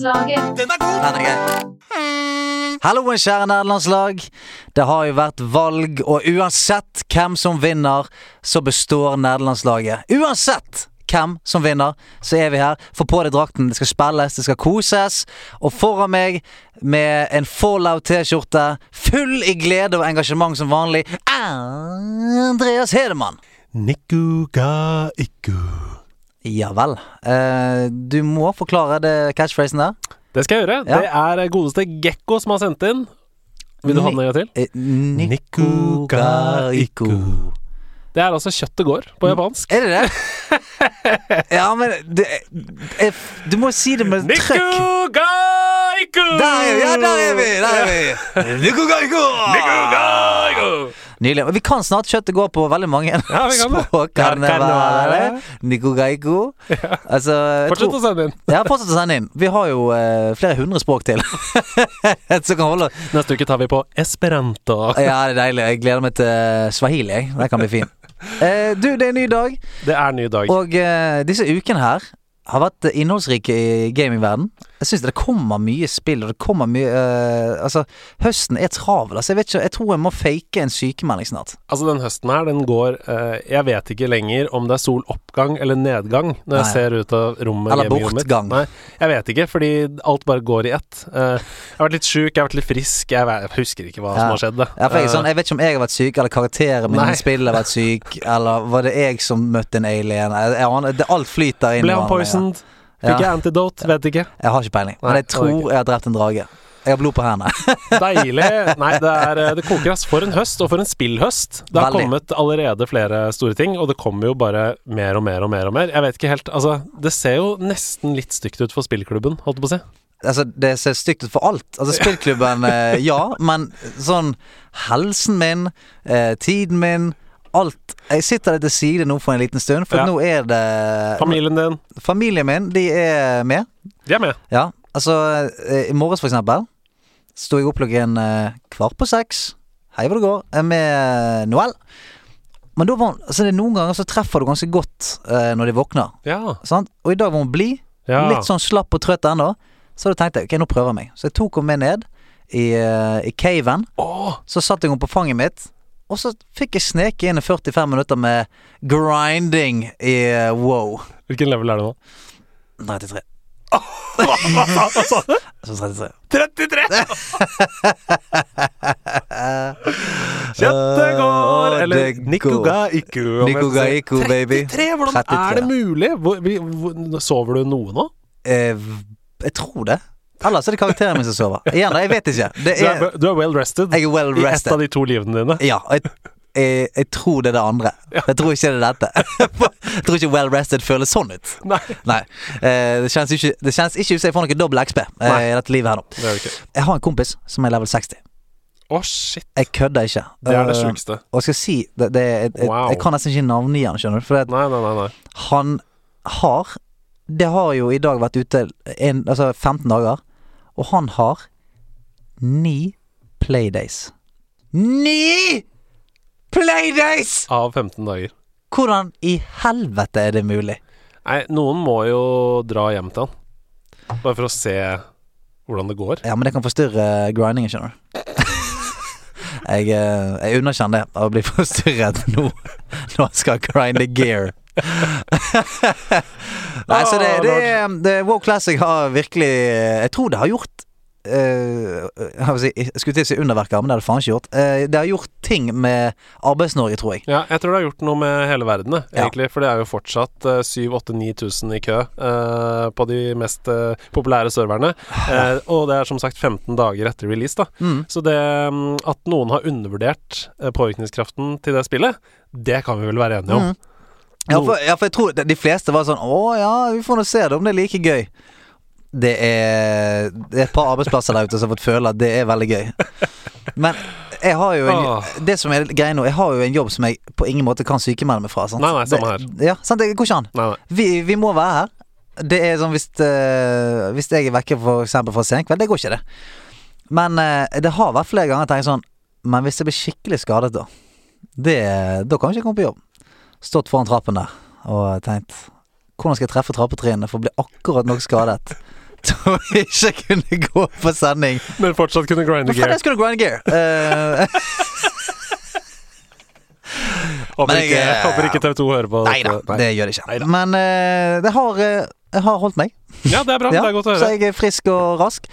Nederlandslaget. Den er god! Den er. Halloen, kjære nederlandslag. Det har jo vært valg, og uansett hvem som vinner, så består nederlandslaget. Uansett hvem som vinner, så er vi her. Få på deg drakten, det skal spilles, det skal koses. Og foran meg, med en Fallout T-skjorte, full i glede og engasjement som vanlig, Andreas Hedemann. Niku ga iku. Ja vel. Eh, du må forklare det catchphrasen der. Det skal jeg gjøre. Ja. Det er godeste Gekko som har sendt inn. Vil du ha den en gang til? Eh, Niku ga iku. Det er altså 'kjøttet går' på japansk. Er det det? ja, men det, jeg, Du må si det med trøkk. Niku ga iku! Der er vi! Ja, der er vi! Der er vi. Niku ga iku. Niku ga iku! Nydelig. Og Vi kan snart kjøttet gå på veldig mange Ja, språk. Karnevale. Niku ga iku. Altså, Fortsett å sende inn. Ja, fortsett å sende inn. Vi har jo eh, flere hundre språk til. Så kan holde Neste uke tar vi på esperanto. Ja, det er deilig. Jeg gleder meg til swahili. jeg. Det kan bli fin. Eh, du, det er en ny dag. Det er en ny dag. Og eh, disse ukene her har vært eh, innholdsrike i gamingverden. Jeg syns det kommer mye spill, og det kommer mye eh, Altså, høsten er travel. Altså, jeg vet ikke Jeg tror jeg må fake en sykemelding snart. Altså, den høsten her, den går eh, Jeg vet ikke lenger om det er soloppgang eller nedgang når jeg ser ut av rommet. Eller bortgang. Nei, jeg vet ikke, fordi alt bare går i ett. Uh, jeg har vært litt sjuk, jeg har vært litt frisk. Jeg, vet, jeg husker ikke hva Ja. som har skjedd. Ja, jeg, sånn, jeg vet ikke om jeg har vært syk, eller karakteren min i spillet har vært syk, eller var det jeg som møtte en alien? Jeg, jeg, det, alt flyter inn. i ble han poisoned? poisoned? Fikk jeg antidote? Vet ikke. Jeg har ikke peiling, men jeg tror jeg har drept en drage. Jeg har blod på hendene. Deilig. Nei, det, er, eh, det koker ass. For en høst, og for en spillhøst. Det har Veldig. kommet allerede flere store ting, og det kommer jo bare mer og mer og mer og mer. Jeg vet ikke helt Altså, det ser jo nesten litt stygt ut for spillklubben, holdt jeg på å si. Altså, det ser stygt ut for alt. Altså, spillklubben, eh, ja, men sånn helsen min, eh, tiden min, alt Jeg sitter litt til side nå for en liten stund, for Ja. nå er det Familien din, Familien min, de er med. de er med. Ja, altså eh, I morges, for eksempel, sto jeg opp klokken eh, kvart på seks. Hei hvor det går. eh, Med Noel. Men da var hun altså det er noen ganger så treffer du ganske godt eh, når de våkner. Ja. Sant? Og i dag var hun blid. ja. Litt sånn slapp og trøtt ennå. Så da tenkte jeg ok, nå prøver jeg meg. Så jeg tok henne med ned i, eh, i caven. Åh, Så satte jeg henne på fanget mitt. Og så fikk jeg sneke inn i 45 minutter med grinding i eh, wow. Hvilken level er det nå? 33. Hva sa du? Så 33. 33! Kjøttet går! Eller det Nikuga iku. baby. 33? Hvordan 33. er det mulig? Hvor, hvor, sover du noe nå? Eh, jeg tror det. Ellers er det karakteren min som sover. Igjen, jeg vet ikke. Er, du er well rested jeg er well rested. i ett av de to livene dine. Ja, jeg, jeg, jeg tror det er det andre. Jeg tror ikke det er dette. Jeg tror ikke well rested føles sånn ut. Nei, Nei. Eh, det kjennes ikke Det kjennes ikke ut som jeg får noe dobbel XP eh, Nei. i dette livet her nå. det det. Jeg har en kompis som er level 60. Å, shit. Jeg kødder ikke. Det er det Eh, sjukeste. Og jeg skal si det, det, jeg, Wow. jeg kan nesten ikke navngi han, skjønner du. For det, Nei, nei, nei. nei. han har Det har jo i dag vært ute en, altså 15 dager, og han har ni playdays. Ni playdays! Av 15 dager. Hvordan i helvete er det mulig? Nei, noen må jo dra hjem til han. Bare for å se hvordan det går. Ja, men det kan forstyrre grindingen, skjønner du. Jeg, eh, jeg underkjenner det, å bli forstyrret nå når jeg skal grinde gear. Nei, så det, det, det WoW Classic har virkelig Jeg tror det har gjort Uh, jeg skulle til å si underverker, men det har det faen ikke gjort. Uh, det har gjort ting med Arbeids-Norge, tror jeg. Ja, jeg tror det har gjort noe med hele verden, egentlig. Ja. For det er jo fortsatt uh, 7000-9000 i kø uh, på de mest eh, populære serverne. Eh, og det er som sagt 15 dager etter release, da. Mm. Så det um, at noen har undervurdert eh, påvirkningskraften til det spillet, det kan vi vel være enige om. Mm. Ja for, ja, for jeg tror de- fleste var sånn Å ja, vi får nå se det, om det er like gøy. Det er, det er et par arbeidsplasser der ute som har fått føle at det er veldig gøy. Men jeg har jo en, Det som er greia nå, jeg har jo en jobb som jeg på ingen måte kan sykemelde meg fra. Sant? Nei, nei, samme her. Det, ja, sant? Det går ikke an. Nei, nei. Vi, vi må være her. Det er sånn hvis, uh, hvis jeg er vekke for eksempel fra senkveld, det går ikke, det. Men uh, det har vært flere ganger jeg tenkt sånn Men hvis jeg blir skikkelig skadet, da? Det, da kan jeg ikke komme på jobb. Stått foran trappen der og tenkt Hvordan skal jeg treffe trappetrinnene for å bli akkurat nok skadet til å ikke kunne gå på sending. Men fortsatt kunne grinde gear. jeg skulle grind gear. Eh, Håper, jeg, ikke, eh, håper ikke TV2 hører på nei da, det gjør det ikke. Neida. Men uh, det har, uh, har holdt meg. Ja, det er bra. Ja, Det er godt å høre. så jeg er frisk og rask.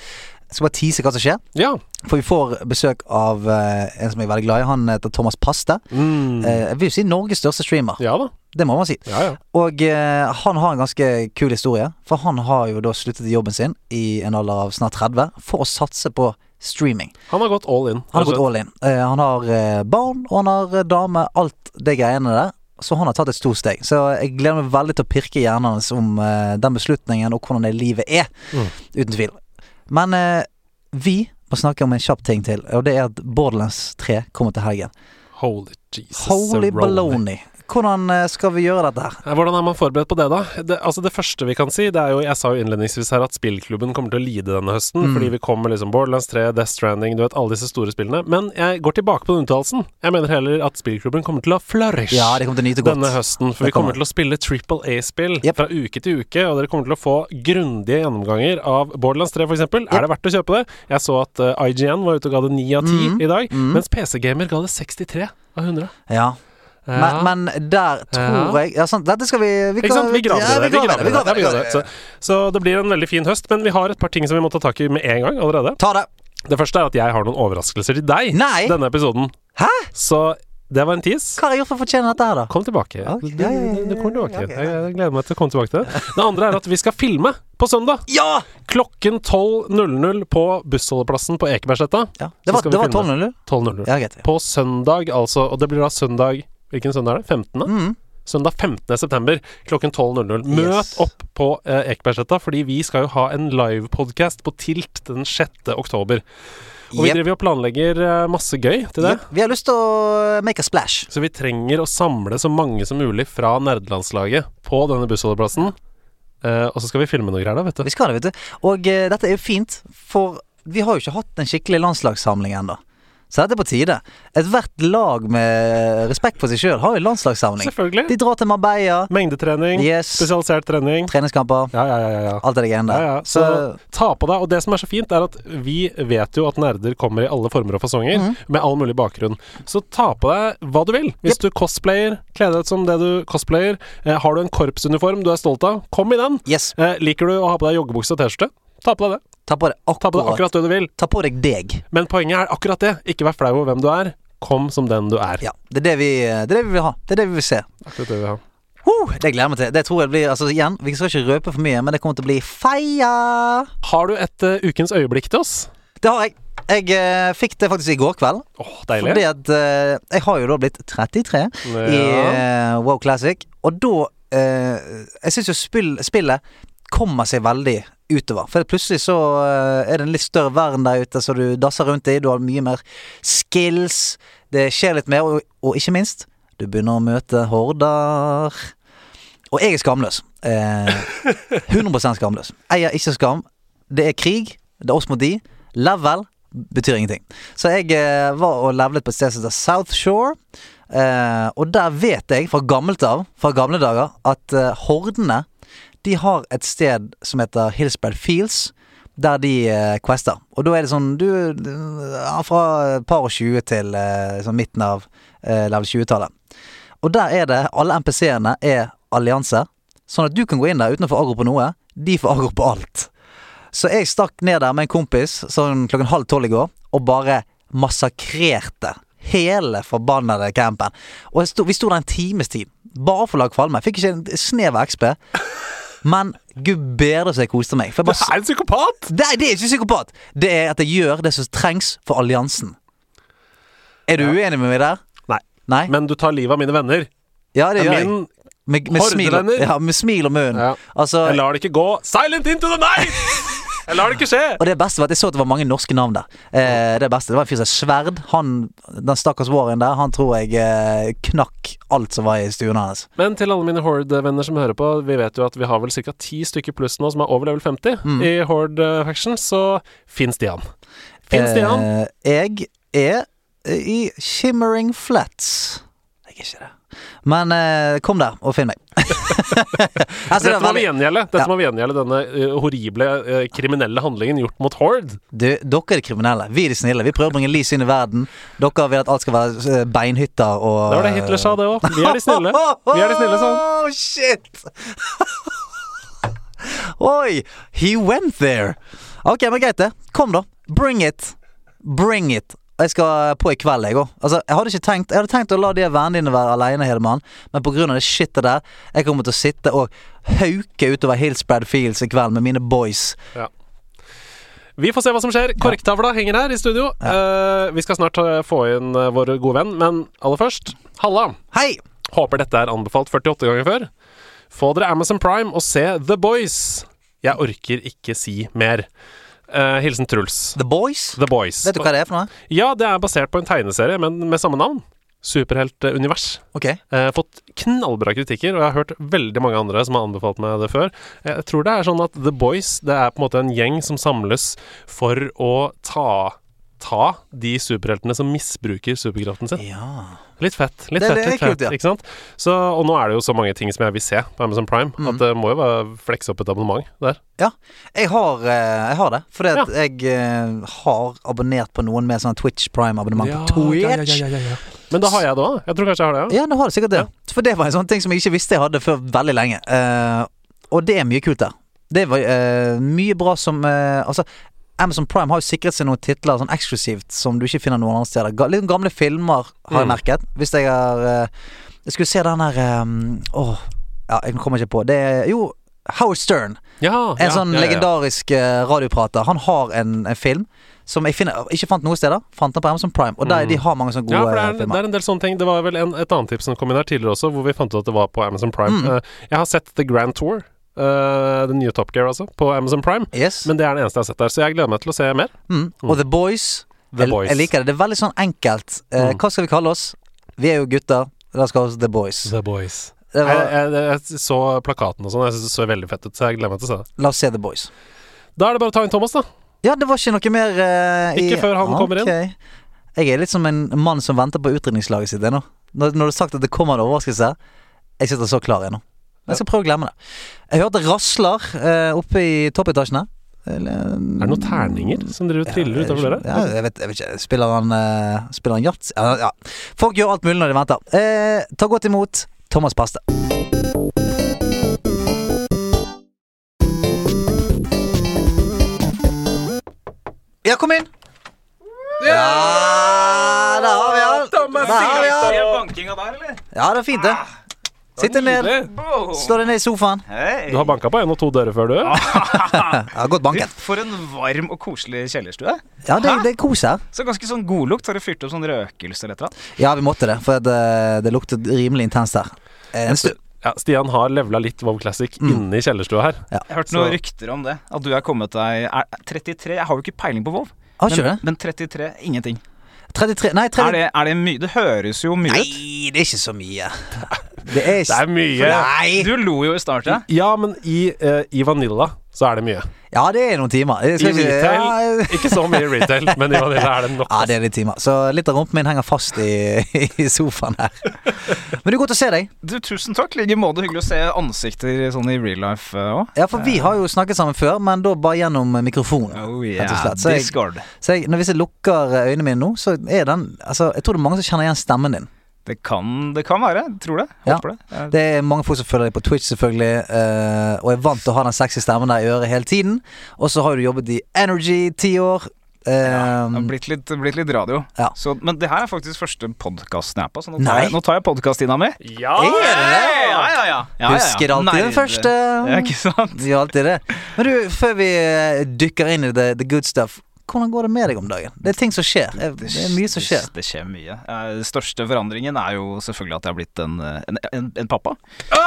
Jeg skal bare tease hva som skjer. Ja. For vi får besøk av uh, en som jeg er veldig glad i. Han heter Thomas Paste. Mm. Uh, jeg vil jo si Norges største streamer. ja da. Det må man si. Ja, ja. Og uh, han har en ganske kul historie. For han har jo da sluttet i jobben sin i en alder av snart 30 for å satse på streaming. Han har gått all in. Han har gått all in. Han har barn, og han har dame. Alt det greiene der. Så han har tatt et stort steg. Så jeg gleder meg veldig til å pirke hjernen hans om den beslutningen og hvordan det livet er. Mm. Uten tvil. Men eh, vi må snakke om en kjapp ting til, og det er at Borderlands 3 kommer til helgen. Holy Jesus. Holy baloney. Hvordan eh, skal vi gjøre dette her? Hvordan er man forberedt på det, da? Det, altså det første vi kan si, det er jo Jeg sa jo innledningsvis her at spillklubben kommer til å lide denne høsten, Mm. fordi vi kommer liksom Borderlands 3, Death Stranding, du vet alle disse store spillene. Men jeg går tilbake på den uttalelsen. Jeg mener heller at spillklubben kommer til å flourish. Ja, de kommer til å nyte godt. denne høsten, for vi kommer kommer. til å spille Triple A-spill Yep. fra uke til uke, og dere kommer til å få grundige gjennomganger av Borderlands 3, f.eks. eksempel Er det verdt å kjøpe det? Jeg så at eh, IGN var ute og ga det 9 av 10 mm. i dag, mm. mens PC-gamer ga det 63 av 100. Ja. Ja. Men, men der tror Ja. jeg Ja, sant, dette skal vi Vi, sant? Vi graver ja, det. vi Vi graver det. Det. Ja, vi graver det. Så, så det blir en veldig fin høst, men vi har et par ting som vi må ta tak i med en gang allerede. Ta det. Det første er at jeg har noen overraskelser til deg Nei! denne episoden. Hæ? Så det var en tease. Hva har jeg gjort for å fortjene dette her, da? Kom tilbake. Okay. Du, ja, ja, ja, du, du kommer tilbake. Okay. Jeg, gleder meg til å komme tilbake til det. Det andre er at vi skal filme på søndag. Ja! Klokken 12.00 på bussholdeplassen på Ekebergsletta. ja det var, skal det vi var 12.00? 12.00. Ja, greit. På søndag, altså. Og det blir da søndag Hvilken søndag er det? 15.? Mm. Søndag 15. september klokken 12.00. Møt Yes. opp på eh, Ekebergsletta, fordi vi skal jo ha en livepodkast på Tilt den 6. oktober. Og vi driver og planlegger eh, masse gøy til det. Yep. Vi har lyst til å make a splash. Så vi trenger å samle så mange som mulig fra nerdelandslaget på denne bussholdeplassen. Uh, og så skal vi filme noe greier, da, vet du. Vi skal det, vet du. Og uh, dette er jo fint, for vi har jo ikke hatt en skikkelig landslagssamling ennå. Så dette er på tide. Ethvert lag med respekt for seg sjøl har jo landslagssamling. Selvfølgelig. De drar til Marbella, Mengdetrening, yes, spesialisert trening. treningskamper, Ja, ja, ja. ja, Alt er det greiene der. ja. Så Så ta på deg. Og det som er så fint, er at vi vet jo at nerder kommer i alle former og fasonger, Mhm. med all mulig bakgrunn. Så ta på deg hva du vil. Hvis du cosplayer, kle deg ut som det du cosplayer. Eh, har du en korpsuniform du er stolt av, kom i den. yes, Eh, liker du å ha på deg joggebukse og T-skjorte? Ta på deg det. Ta på deg Ta på deg akkurat. akkurat det du vil. Ta på deg deg. Men poenget er akkurat det. Ikke vær flau over hvem du er. Kom som den du er. Ja, det er det vi, det er det vi vil ha. Det er det vi vil se. Akkurat det vi vil ha. Uh, det gleder jeg meg til. Det tror jeg blir Altså igjen, vi skal ikke røpe for mye, men det kommer til å bli feia. Har du et uh, ukens øyeblikk til oss? Det har jeg. Jeg eh, fikk det faktisk i går kveld. Åh, deilig. Fordi at eh, jeg har jo da blitt 33 i Ja. eh, WoW Classic, og da eh, Jeg syns jo spill, spillet kommer seg veldig utover. For plutselig så eh, er det en litt større verden der ute, så du dasser rundt i. Du har mye mer skills. Det skjer litt mer, og, og ikke minst, du begynner å møte horder. Og jeg er skamløs. Eh, 100 skamløs. Jeg er ikke skam. Det er krig. Det er oss mot de. Level betyr ingenting. Så jeg eh, var og levelet på et sted som heter South Shore. Eh, og der vet jeg fra gammelt av, fra gamle dager, at eh, hordene de har et sted som heter Hillsbred Fields. Der de eh, quester. Og da er det sånn du, du ja, Fra par og 20 til eh, sånn midten av eh, level 20-tallet. Og der er det Alle NPC-ene er allianser. Sånn at du kan gå inn der uten å få agro på noe. De får agro på alt. Så jeg stakk ned der med en kompis sånn klokken halv tolv i går og bare massakrerte hele forbannede campen. Og sto, vi sto der en times tid bare for å lage kvalme. Fikk ikke en snev av XP. Men gud bedre så jeg koste meg. For jeg bare, det er en psykopat! Nei, det er ikke psykopat. Det er at jeg gjør det som trengs for alliansen. Er du Ja. uenig med meg der? Nei. Nei? Men du tar livet av mine venner. Ja, det gjør jeg. Med, med, smil, ja, med smil og munn. ja. Altså, Jeg lar det ikke gå silent into the night! Jeg lar det ikke skje! og det beste var at jeg så at det var mange norske navn der. Eh, det beste, det var en fyr som het Sverd. Han, den stakkars Warren der, han tror jeg eh, knakk alt som var i stuen hans. Men til alle mine Horde-venner som hører på, vi vet jo at vi har vel ca. ti stykker pluss nå som er over level 50 Mm. i Horde-faction, så finn Stian. Finn Stian. Eh, jeg er i Shimmering Flats. Jeg er ikke det. Men eh, kom der og finn meg. altså, Dette må vi gjengjelde. Dette Ja. må vi gjengjelde denne uh, horrible uh, kriminelle handlingen gjort mot Horde. du, dere er de kriminelle. Vi er de snille. Vi prøver å bringe lys inn i verden. Dere vil at alt skal være eh, beinhytter og Det var det Hitler sa, det òg. Vi er de snille. Vi er de snille, sånn. Oh, shit! Oi! He went there. Ok, men greit, det. Kom, da. Bring it. Bring it. Jeg skal på i kveld, jeg òg. Altså, jeg hadde ikke tenkt Jeg hadde tenkt å la de vennene dine være aleine, Hedemann, men av det shitet der, jeg kommer til å sitte og hauke utover Hillspread Fields i kveld med mine boys. Ja. Vi får se hva som skjer. Korktavla henger her i studio. Eh, vi skal snart eh, få inn eh, vår gode venn, men aller først Halla! Hei! Håper dette er anbefalt 48 ganger før. Få dere Amazon Prime og se The Boys. Jeg orker ikke si mer. Eh, hilsen Truls. The Boys. The Boys. Vet du hva det er for noe? Ja, det er basert på en tegneserie, men med samme navn. Superheltunivers. Ok. Uh, fått knallbra kritikker, og jeg har hørt veldig mange andre som har anbefalt meg det før. Jeg tror det er sånn at The Boys det er på en måte en gjeng som samles for å ta Ta de superheltene som misbruker superkraften sin. Ja. Litt fett. Litt Det- fett, det litt kult, fett, ja. ikke sant? Så, og nå er det jo så mange ting som jeg vil se på Amazon Prime, Mm. at det må jo være flekse opp et abonnement der. Jeg har, eh, jeg har det, fordi at jeg eh, har abonnert på noen med sånn Twitch Prime-abonnement på Twitch. Men da har jeg det òg. Jeg tror kanskje jeg har det òg. Ja, du har du sikkert det. For det var en sånn ting som jeg ikke visste jeg hadde før veldig lenge. Uh, og det er mye kult der. Det var uh, mye bra som uh, Altså, Amazon Prime har jo sikret seg noen titler sånn eksklusivt som du ikke finner noen andre steder. Ga, litt gamle filmer har jeg Mm. merket. Hvis jeg har uh, Jeg skulle se den der um, Åh, ja, jeg kommer ikke på. Det er jo Howard Stern. Ja, En ja, sånn ja, ja. legendarisk uh, radioprater. Han har en, en film som jeg finner, ikke fant noen steder. Fant den på Amazon Prime. Og der, Mm. de har mange sånne Ja, gode for det er, filmer. det er en del sånne ting. Det var vel en, et annet tips som kom inn her tidligere også, hvor vi fant ut at det var på Amazon Prime. Mm. Uh, jeg har sett The Grand Tour, uh, den nye Top Gear altså, på Amazon Prime. Yes. Men det er det eneste jeg har sett der, så jeg gleder meg til å se mer. Mm. Og The Boys. The jeg, Boys. jeg liker det. Det er veldig sånn enkelt. Uh, Mm. Hva skal vi kalle oss? Vi er jo gutter. Da skal vi oss The Boys. The Boys. Det Jeg, var, jeg, jeg så plakaten og sånn, jeg syns det så veldig fett ut, så jeg gleder meg til å se det. la oss se The Boys. Da er det bare å ta inn Thomas, da. Ja, det var ikke noe mer i- Ikke før han kommer inn. Jeg er litt som en mann som venter på utrydningslaget sitt ennå. Når, når du har sagt at det kommer en overraskelse, jeg sitter så klar ennå. Jeg skal prøve å glemme det. Jeg hørte rasler eh, oppe i toppetasjene. Eller- Er det noen terninger som driver og triller utover dere? Ja, jeg vet, jeg vet ikke. Spiller han, uh, spiller han yatzy? Ja, ja. Folk gjør alt mulig når de venter. Eh, ta godt imot Thomas Paste. Ja, kom inn! Ja, der har vi han. Der har vi han. Er bankinga der, eller? Ja, det er fint, det. Sitt deg ned. Slå deg ned i sofaen. Hey. Du har banka på en og to dører før, du? jeg har godt banket. For en varm og koselig kjellerstue. Ja, det, det er kos her. Så ganske sånn godlukt. Har du fyrt opp sånn røkelse eller noe? Ja, vi måtte det, for det, det luktet rimelig intenst her. Eh, En stund. Ja, Stian har levela litt WoW Classic Mm. inne i kjellerstua her. Jeg har hørt Så- noen rykter om det. At du er kommet deg er 33 Jeg har jo ikke peiling på Vov. Ah, Men, men 33 ingenting. 33 Nei, 30, Er det, er det mye Det høres jo mye ut. Nei, det er ikke så mye. Det er Det er mye. Nei! Du lo jo i starten. Ja, men i, eh, i Vanilla så er det mye. Ja, det er noen timer. I retail ja, Ikke så mye retail, men i Vanilla er det nok. ja, det er litt timer. Så litt av rumpen min henger fast i, i sofaen her. Men det er godt å se deg. Du, Tusen takk. I like måte. Hyggelig å se ansikter sånn i real life òg. Ja, for vi har jo snakket sammen før, men da bare gjennom mikrofon. Oh yeah. Så jeg- Discord. Så jeg, når hvis jeg lukker øynene mine nå, så er den Altså, jeg tror det er mange som kjenner igjen stemmen din. Det kan, det kan være. Tror det. Ja. Det. Jeg- Det er mange folk som følger deg på Twitch, selvfølgelig, Uh, og er vant til å ha den sexy stemmen der i øret hele tiden. Og så har du jobbet i Energy ti år. Ja, Det har blitt litt, blitt litt radio. Ja. Så, men det her er faktisk første podkasten jeg er på, så nå tar jeg, nå tar jeg podkast-Ina mi. Ja! Er det det? Ja, ja, ja. ja, ja. Husker alltid den første. første. Ja, ikke sant? Gjør alltid det. Men du, før vi eh, dykker inn i the, the good stuff, hvordan går det med deg om dagen? Det er ting som skjer. Det er, det er mye som skjer. Det, skjer mye. Eh, Den største forandringen er jo selvfølgelig at jeg har blitt en, eh, en, en, en pappa. Ja.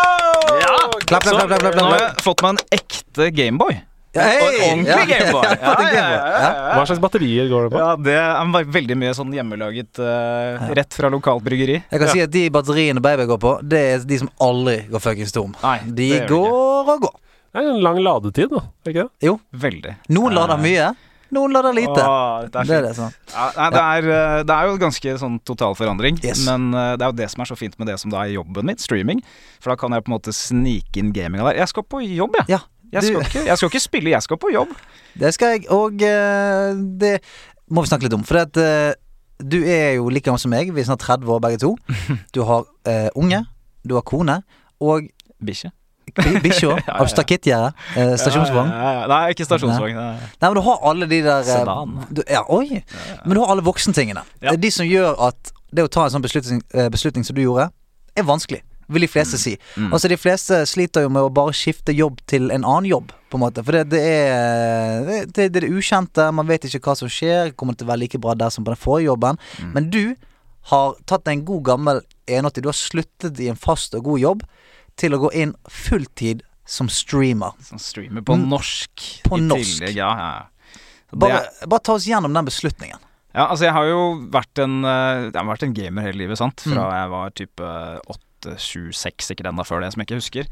Klapp, klapp, klapp, klapp, klapp, Nå har jeg fått meg en ekte Gameboy. Ja, hey! Og en ordentlig Ja. Gameboy. Ja, Fått ja, ja, ja, Hva slags batterier går det på? Ja, det er veldig mye sånn hjemmelaget uh, rett fra lokalt bryggeri. Jeg kan si at de batteriene baby går på, det er de som aldri går fuckings tom. Nei, De går og går. Det er en lang ladetid, da. Ikke det? Jo, Veldig. noen lader mye. Noen lite. Åh, er det er det, sånn. Ja, nei, det, er, eh, det er jo ganske sånn total forandring. Yes. Men eh, det er jo det som er så fint med det som da er jobben mitt, streaming. For da kan jeg på en måte snike inn gaminga der. Jeg skal på jobb, jeg. Ja, Jeg skal, ikke, jeg skal ikke spille, jeg skal på jobb. Det skal jeg, og eh, det må vi snakke litt om. For at, du er jo like gammel som meg, vi er snart 30 år begge to. Du har uh, unge, du har kone, og Bikkje. Bi- bikkja stakittgjerde. Eh, stasjonsvogn. Nei, ikke stasjonsvogn. Nei. Nei, men du har alle de der eh, Sedan. Du, ja, oi. Men du har alle voksentingene. Ja. De som gjør at det å ta en sånn beslutning, eh, beslutning som du gjorde, er vanskelig. Vil de fleste si. Mm. Altså De fleste sliter jo med å bare skifte jobb til en annen jobb, på en måte. For det, det, er, det, det, det er det ukjente, man vet ikke hva som skjer. Kommer det til å være like bra der som på den forrige jobben? Mm. Men du har tatt en god gammel 81. Du har sluttet i en fast og god jobb til å gå inn fulltid som streamer. Som streamer på Mm. norsk På norsk. tillegg. Ja, ja. Bare, er- bare ta oss gjennom den beslutningen. Ja, altså jeg har jo vært en, eh, jeg har vært en gamer hele livet, sant. Fra Mm. jeg var type 8, 7, 6, sikkert enda før det, som jeg ikke husker.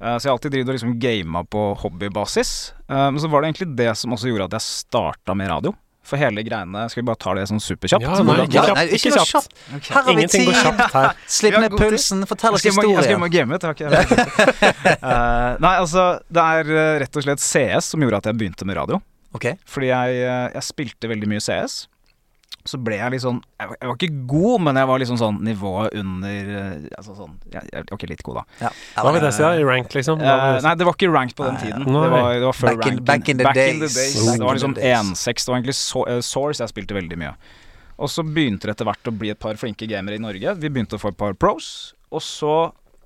Eh, så jeg har alltid drevet og liksom gama på hobbybasis. Eh, men så var det egentlig det som også gjorde at jeg starta med radio. For hele greiene Skal vi bare ta det sånn superkjapt? Ja, nei, ikke Ja, kjapt. nei, ikke noe kjapt. Okay. Her har vi Ingenting går tid. kjapt her. Slipp ned pulsen, fortell oss historien. jeg skal historien. game, ut. Eh, nei, altså Det er eh, rett og slett CS som gjorde at jeg begynte med radio. Okay. Fordi jeg, eh, jeg spilte veldig mye CS. Så ble jeg litt sånn Jeg var, ikke god, men jeg var liksom sånn nivået under eh, Altså sånn Jeg, ikke litt god, da. ja. Hva vil det si, da? I rank, liksom? Si? nei, det var ikke rank på den tiden. nei. Det var, det var før Back in- ranken. back in the days. days. Back Det var liksom the 1-6. Det var egentlig so uh, Source jeg spilte veldig mye. Og så begynte det etter hvert å bli et par flinke gamere i Norge. Vi begynte å få et par pros. Og så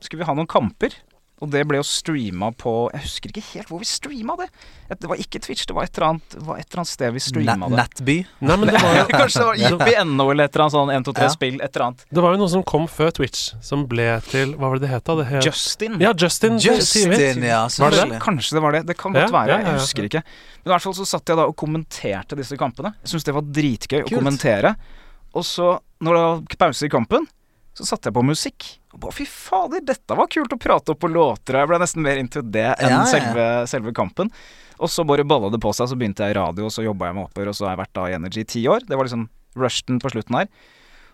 skulle vi ha noen kamper. Og det ble jo streama på Jeg husker ikke helt hvor vi streama det. Det var ikke Twitch, det var et eller annet, var et eller annet sted vi streama det. Nettby. Nei, men det var, jo, Kanskje det var IPNO eller et eller annet sånn 1, 2, 3 Ja. spill, et eller annet. det var jo noe som kom før Twitch, som ble til Hva var det det het? da? Det het Justin. Ja, Justin. Justin, ja. Var det det? Kanskje det var det. Det kan godt Ja, være. ja, ja, Jeg husker ikke. Men i hvert fall så satt jeg da og kommenterte disse kampene. Jeg syntes det var dritgøy å kommentere. Og så, når det var pause i kampen, så satte jeg på musikk. Og bare fy fader, dette var kult å prate opp på låter. Og jeg ble nesten mer into det enn Ja, ja. Selve, selve kampen. Og så bare balla det på seg, så begynte jeg i radio, og så jobba jeg meg oppover, og så har jeg vært da i Energy i ti år. Det var liksom rushen på slutten her.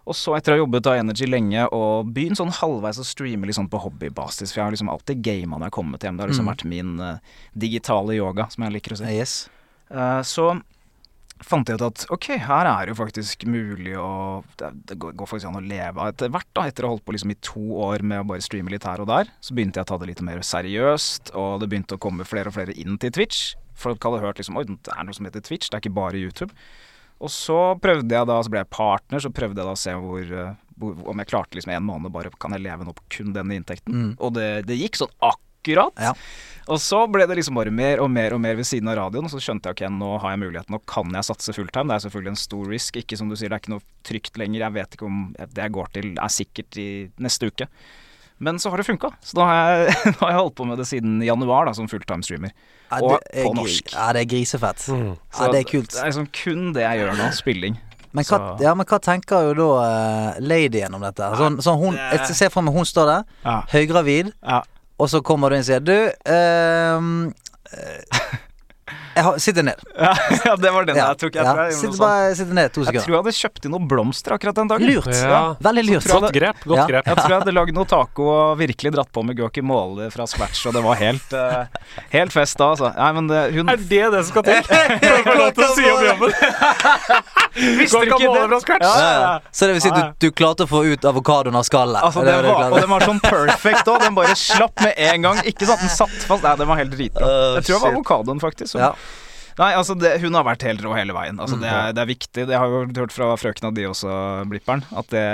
Og så etter å ha jobbet da i Energy lenge og begynt sånn halvveis å streame sånn på hobbybasis, for jeg har liksom alltid gama når jeg har kommet hjem. Det har liksom Mm. vært min uh, digitale yoga, som jeg liker å si. Yes. Uh, så fant jeg ut at ok, her er det jo faktisk mulig å Det, det går faktisk an å leve av etter hvert, da. Etter å ha holdt på liksom i to år med å bare streame litt her og der, så begynte jeg å ta det litt mer seriøst, og det begynte å komme flere og flere inn til Twitch. Folk hadde hørt liksom Oi, det er noe som heter Twitch, det er ikke bare YouTube. Og så prøvde jeg da, så ble jeg partner, så prøvde jeg da å se hvor, eh, hvor om jeg klarte liksom en måned bare Kan jeg leve nå på kun denne inntekten? Mm. Og det, det gikk sånn akkurat. Ja. Og så ble det liksom bare mer og mer og mer ved siden av radioen. Og så skjønte jeg ok, nå har jeg muligheten, nå kan jeg satse fulltime. Det er selvfølgelig en stor risk. Ikke som du sier, det er ikke noe trygt lenger. Jeg vet ikke om det jeg går til er sikkert i neste uke. Men så har det funka. Så nå har, jeg, nå har jeg holdt på med det siden januar da, som fulltime streamer. Ja, Og det er på norsk. Ja, det er grisefett. Mm. Ja, det er kult. Det er liksom kun det jeg gjør nå. Spilling. Men hva, ja, men hva tenker jo da uh, ladyen om dette? Sånn, sånn hun, jeg ser for meg hun står der, Ja. høygravid, Ja. Og så kommer du inn og sier Du, ehm, eh, jeg har, sitter ned. ja, det var den Ja, jeg tok. Jeg ja. tror jeg Sitter bare sitter ned to Jeg tror jeg hadde kjøpt inn noen blomster akkurat den dagen. Lurt. Ja. Veldig lurt. jeg Godt grep. Godt Ja. grep. Jeg tror jeg hadde lagd noe taco og virkelig dratt på med guacamole fra scratch, og det var helt, uh, helt fest da, altså. Nei, men det, hun Er det det som skal til? For å få lov til å si opp jobben? Visste du ikke det? fra? Ja, ja. Så det vil si du, du klarte å få ut avokadoen av skallet? Altså, Det det var og den var sånn perfect òg. Den bare slapp med en gang. Ikke sånn at den satt fast. Nei, den var helt dritbra. Uh, Jeg tror det var avokadoen, faktisk. Så. Ja. Nei, altså, det, hun har vært helt rå hele veien. Altså, det, Mm. er, det er viktig. Det har jo hørt fra frøkena di også, Blipperen, at, det,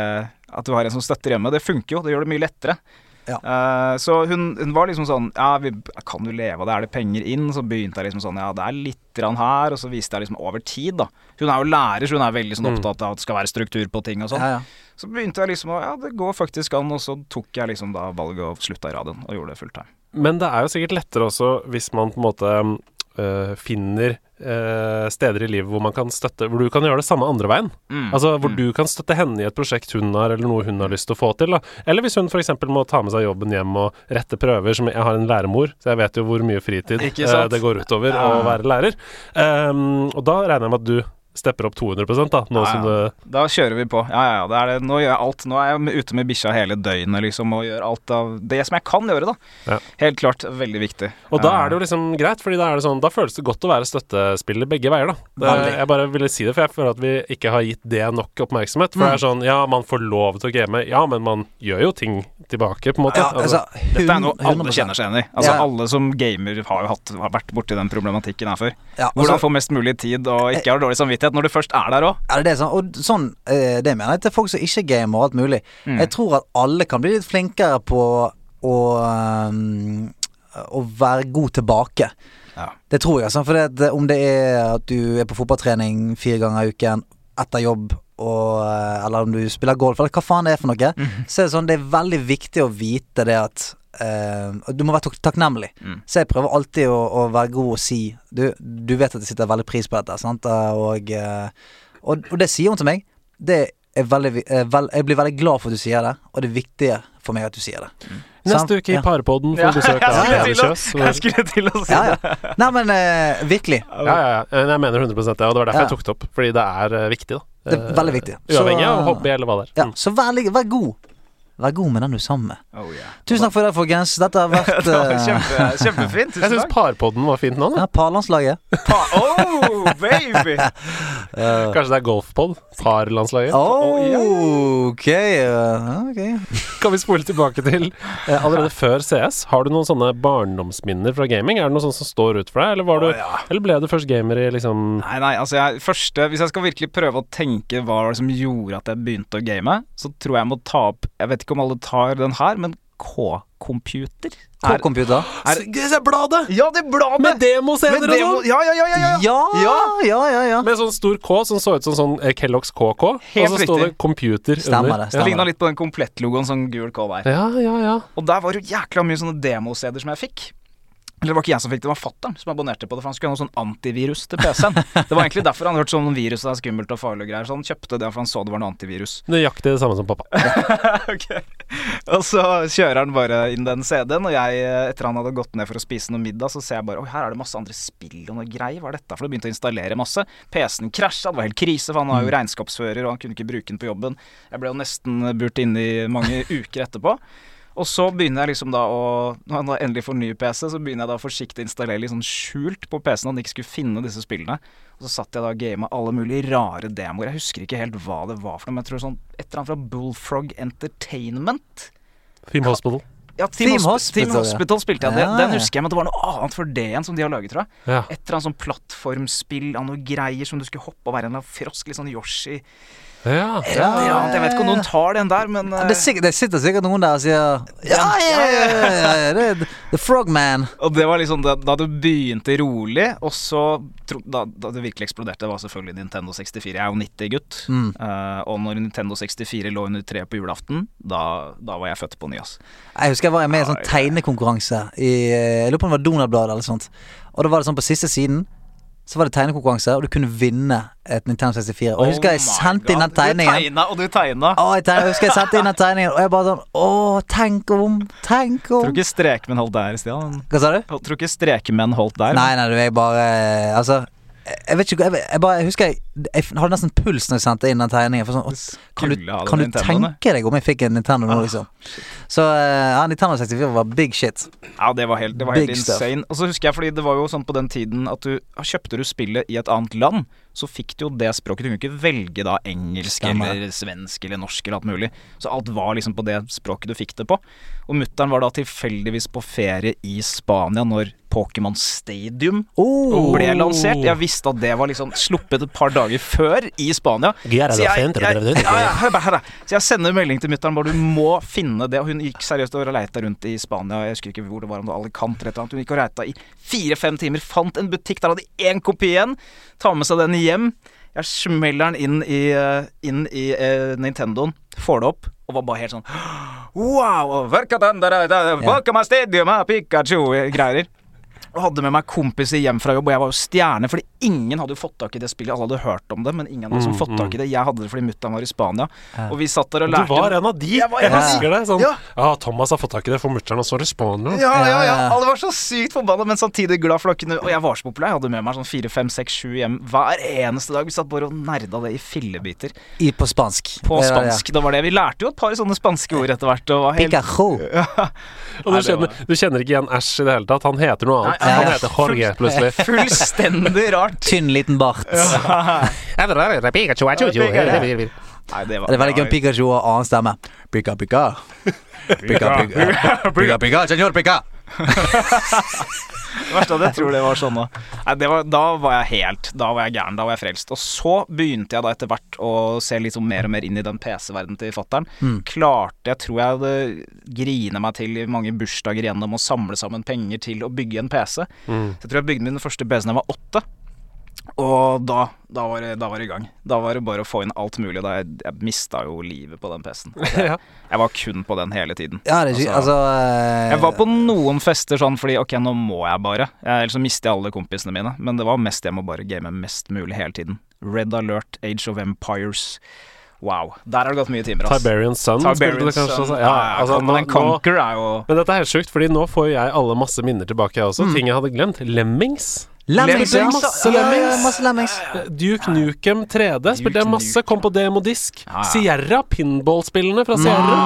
at du har en som støtter hjemme. Det funker jo. Det gjør det mye lettere. Ja. Uh, så hun, hun var liksom sånn Ja, vi kan du leve av det, er det penger inn? Så begynte jeg liksom sånn Ja, det er litt rann her, og så viste jeg liksom over tid, da. Hun er jo lærer, så hun er veldig sånn Mm. opptatt av at det skal være struktur på ting og sånn. Ja, ja. Så begynte jeg liksom å Ja, det går faktisk an, og så tok jeg liksom da valget og slutta i radioen og gjorde det fulltime. Men det er jo sikkert lettere også hvis man på en måte øh, finner eh, steder i livet hvor man kan støtte Hvor du kan gjøre det samme andre veien. Mm. Altså hvor Mm. du kan støtte henne i et prosjekt hun har, eller noe hun har lyst til å få til. Da. Eller hvis hun f.eks. må ta med seg jobben hjem og rette prøver. Som jeg har en læremor, så jeg vet jo hvor mye fritid eh, det går utover Ja. å være lærer. Um, og da regner jeg med at du stepper opp 200 da, nå Ja, som ja. du Da kjører vi på. Ja, ja, ja. Det er det. Nå gjør jeg alt. Nå er jeg ute med bikkja hele døgnet, liksom, og gjør alt av det som jeg kan gjøre, da. Ja. Helt klart veldig viktig. Og da er det jo liksom greit, Fordi da er det sånn Da føles det godt å være støttespiller begge veier, da. Det, jeg bare ville si det, for jeg føler at vi ikke har gitt det nok oppmerksomhet. For det er sånn Ja, man får lov til å game, ja, men man gjør jo ting tilbake, på en måte. Ja, Altså, hun, Dette er noe alle 100%. kjenner seg igjen i. Altså Ja. Alle som gamer har jo hatt, har vært borti den problematikken her før. Ja, Hvordan altså, få mest mulig tid og ikke ha dårlig samvittighet når du først er der òg. ja, det er sånn, og sånn eh, Det mener jeg til folk som ikke gamer og alt mulig. Mm. Jeg tror at alle kan bli litt flinkere på å um, Å være god tilbake. Ja. Det tror jeg. Sånn, for det, om det er at du er på fotballtrening fire ganger i uken etter jobb, og, eh, eller om du spiller golf, eller hva faen det er for noe, mm. så er det sånn Det er veldig viktig å vite det at eh, Du må være tak- takknemlig. Mm. Så jeg prøver alltid å, å være god og si du, du vet at jeg sitter veldig pris på dette, sant? Og, eh, og, og det sier hun til meg. Det er veldig, eh, jeg blir veldig glad for at du sier det, og det er viktig for meg at du sier det. Mm. Neste uke i Ja. Parpodden får du besøk av Kjøs. Jeg skulle til å si Ja, det. Nei, men uh, virkelig. Ja, ja, ja. Jeg mener 100 det, og det var derfor Ja. jeg tok det opp. Fordi det er eh, viktig, da. Det er veldig viktig. Uavhengig av hobby eller hva det er. Ja, Mm. så vær, vær god. Vær god med den du er sammen med. Oh, yeah. Tusen takk for det, folkens. Dette har vært Det var eh, kjempe, kjempefint. Jeg Tusen syns. Parpodden var fint nå. da. ja, Parlandslaget. Pa oh, baby! Uh, Kanskje det er golfpod? Parlandslaget? oh, ok. eh, ok. Kan vi spole tilbake til eh, allerede før CS? Har du noen sånne barndomsminner fra gaming? Er det noe sånt som står ut for deg, eller, var du, ja. eller ble du først gamer i liksom Nei, nei, altså jeg, første Hvis jeg skal virkelig prøve å tenke hva var det som gjorde at jeg begynte å game, så tror jeg jeg må ta opp Jeg vet ikke om alle tar den her, men K-computer. Er- K-computer. er- Se bladet! Ja, det bladet! Med demoscener Med og sånn! Ja, ja, ja, ja, ja. Ja, ja, ja, ja. Med sånn stor K som så ut som sånn eh, Kellogg's KK. Helt og så står det computer Stemmer under. det, Det stemmer. ligna litt på den komplettlogoen som gul K var. Ja, ja, ja. Og der var det jo jækla mye sånne demoscener som jeg fikk. Eller det var ikke jeg som fikk det, det var fatter'n som abonnerte på det. For han skulle ha noe sånn antivirus til PC-en. Det var egentlig derfor han hørte sånn virus er skummelt og farlig og greier. Så han kjøpte det for han så det var noe antivirus. Nøyaktig det samme som pappa. ok Og så kjører han bare inn den CD-en, og jeg, etter han hadde gått ned for å spise noe middag, så ser jeg bare Oi, her er det masse andre spill og noe greier. Hva er dette? For det begynte å installere masse. PC-en krasja, det var helt krise, for han var jo regnskapsfører, og han kunne ikke bruke den på jobben. Jeg ble jo nesten burt inne i mange uker etterpå. Og så begynner jeg liksom da å Når jeg da endelig får ny PC, så begynner jeg da forsiktig å installere litt sånn skjult på PC-en, at den ikke skulle finne disse spillene. Og så satt jeg da og gama alle mulige rare demoer. Jeg husker ikke helt hva det var for noe, men jeg tror sånn et eller annet fra Bullfrog Entertainment. Theme Hospital. Ja, Team, Team Hospital, Team. Hospital spilte jeg. Ja, Den, den husker jeg, men det var noe annet for det igjen som de har laget, tror jeg. Ja. Et eller annet sånn plattformspill av noe greier som du skulle hoppe og være en frosk, litt sånn Yoshi. Ja. ja. Jeg vet ikke om noen tar den der, men Det, er sikkert, det sitter sikkert noen der og sier Ja, ja, ja, ja, ja, ja det The Frogman. Og det var liksom da, da det begynte rolig, og så tro, da, da det virkelig eksploderte, var selvfølgelig Nintendo 64. Jeg er jo 90-gutt. Mm. Uh, og når Nintendo 64 lå under treet på julaften, da, da var jeg født på ny, ass. Jeg husker jeg var med i en sånn tegnekonkurranse i eh, Jeg lurer på om det var Donald-bladet eller sånt. Og da var det sånn på siste siden så var det tegnekonkurranse, og du kunne vinne et Nintendo 64. Og jeg husker jeg Oh sendte inn den tegningen. Du tegna, og du tegna. Å, jeg, jeg husker jeg sendte inn den tegningen, og jeg bare sånn Å, tenk om, tenk om. Tror ikke strekmenn holdt der, Stian. Hva sa du? Tror ikke strekmenn holdt der. Nei, nei, du, jeg bare Altså, jeg, vet ikke jeg, jeg bare jeg husker jeg, jeg hadde nesten puls når jeg sendte inn den tegningen. For sånn, kan du, kan du tenke deg om jeg fikk en Nintendo nå, Ah, liksom? Så eh, ja, Nintendo 64 var big shit. Ja, det var helt, det var helt insane. Og så husker jeg, fordi det var jo sånn på den tiden at du Kjøpte du spillet i et annet land, så fikk du jo det språket. Du kunne ikke velge da engelsk Stemmer. eller svensk eller norsk eller alt mulig. Så alt var liksom på det språket du fikk det på. Og mutter'n var da tilfeldigvis på ferie i Spania når Pokémon Stadium Oh. ble lansert. Jeg visste at det var liksom sluppet et par dager før i Spania. Så jeg, jeg, jeg. Så jeg sender melding til mutter'n bare du må finne det. Og hun gikk seriøst og leita rundt i Spania. Jeg husker ikke hvor det var, om det var Alicante eller noe. Hun gikk og leita i fire-fem timer. Fant en butikk, der hadde de én kopi igjen. Tar med seg den hjem. Jeg smeller den inn i, eh, inn i eh, Nintendoen. Får det opp. Og var bare helt sånn Wow! Pokémon Stadium, ah, Pikachu! Greier. Og hadde med meg kompiser hjem fra jobb, og jeg var jo stjerne fordi ingen hadde jo fått tak i det spillet. Alle hadde hørt om det, men ingen hadde Mm, fått tak i det. Jeg hadde det fordi mutter'n var i Spania, Ja. og vi satt der og lærte. Du var en av de! Jeg var Jeg en av de. husker det. Sånn, Ja. ja, Thomas har fått tak i det for mutter'n, også så i Ja, ja, ja. Ja. Alle var så sykt forbanna, men samtidig glad for å Og jeg var så populær. Jeg hadde med meg sånn fire, fem, seks, sju hjem hver eneste dag. Vi satt bare og nerda det i fillebiter. I, på spansk. På Det var det, ja. spansk. Var det Vi lærte jo et par sånne spanske ord etter hvert. Og helt Pikachu. Og du kjenner, du kjenner ikke igjen Æsj i det hele tatt. Han heter noe annet. Nei, Han ja. heter Jorge, plutselig. fullstendig rart. Tynn liten bart. Nei, det var Det er veldig gøy Pikachu og annen stemme. Pika, pika. Pika, pika. Pika, pika, senor pika. Det verste er at jeg tror det var sånn. Nei, da var jeg helt Da var jeg gæren. Da var jeg frelst. Og så begynte jeg da etter hvert å se sånn mer og mer inn i den PC-verdenen til fatter'n. Mm. Klarte Jeg tror jeg hadde grina meg til i mange bursdager gjennom å samle sammen penger til å bygge en PC. Mm. Så jeg tror jeg bygde min første PC da jeg var åtte. Og da, da, var det, da var det i gang. Da var det bare å få inn alt mulig. Da jeg, jeg mista jo livet på den PC-en. Ja. Jeg var kun på den hele tiden. Ja, det er ikke Altså, eh, Jeg var på noen fester sånn fordi ok, nå må jeg bare. Jeg, ellers så mister jeg alle kompisene mine. Men det var mest jeg må bare game mest mulig hele tiden. Red Alert, Age of Empires. Wow. Der har det gått mye timer. Tiberian Sun Tiberian Sun. Ja, Ja, altså, men nå, nå, er men dette er helt sjukt, fordi nå får jo jeg alle masse minner tilbake, jeg også. Ting jeg hadde glemt. Lemmings. Lemmings, ja. Lemmings, Masse Ja, ja, Lemmings. Masse lemmings. Duke Nukem 3D spilte jeg masse. Kom på demodisk. Sierra, pinball-spillene fra Sierra.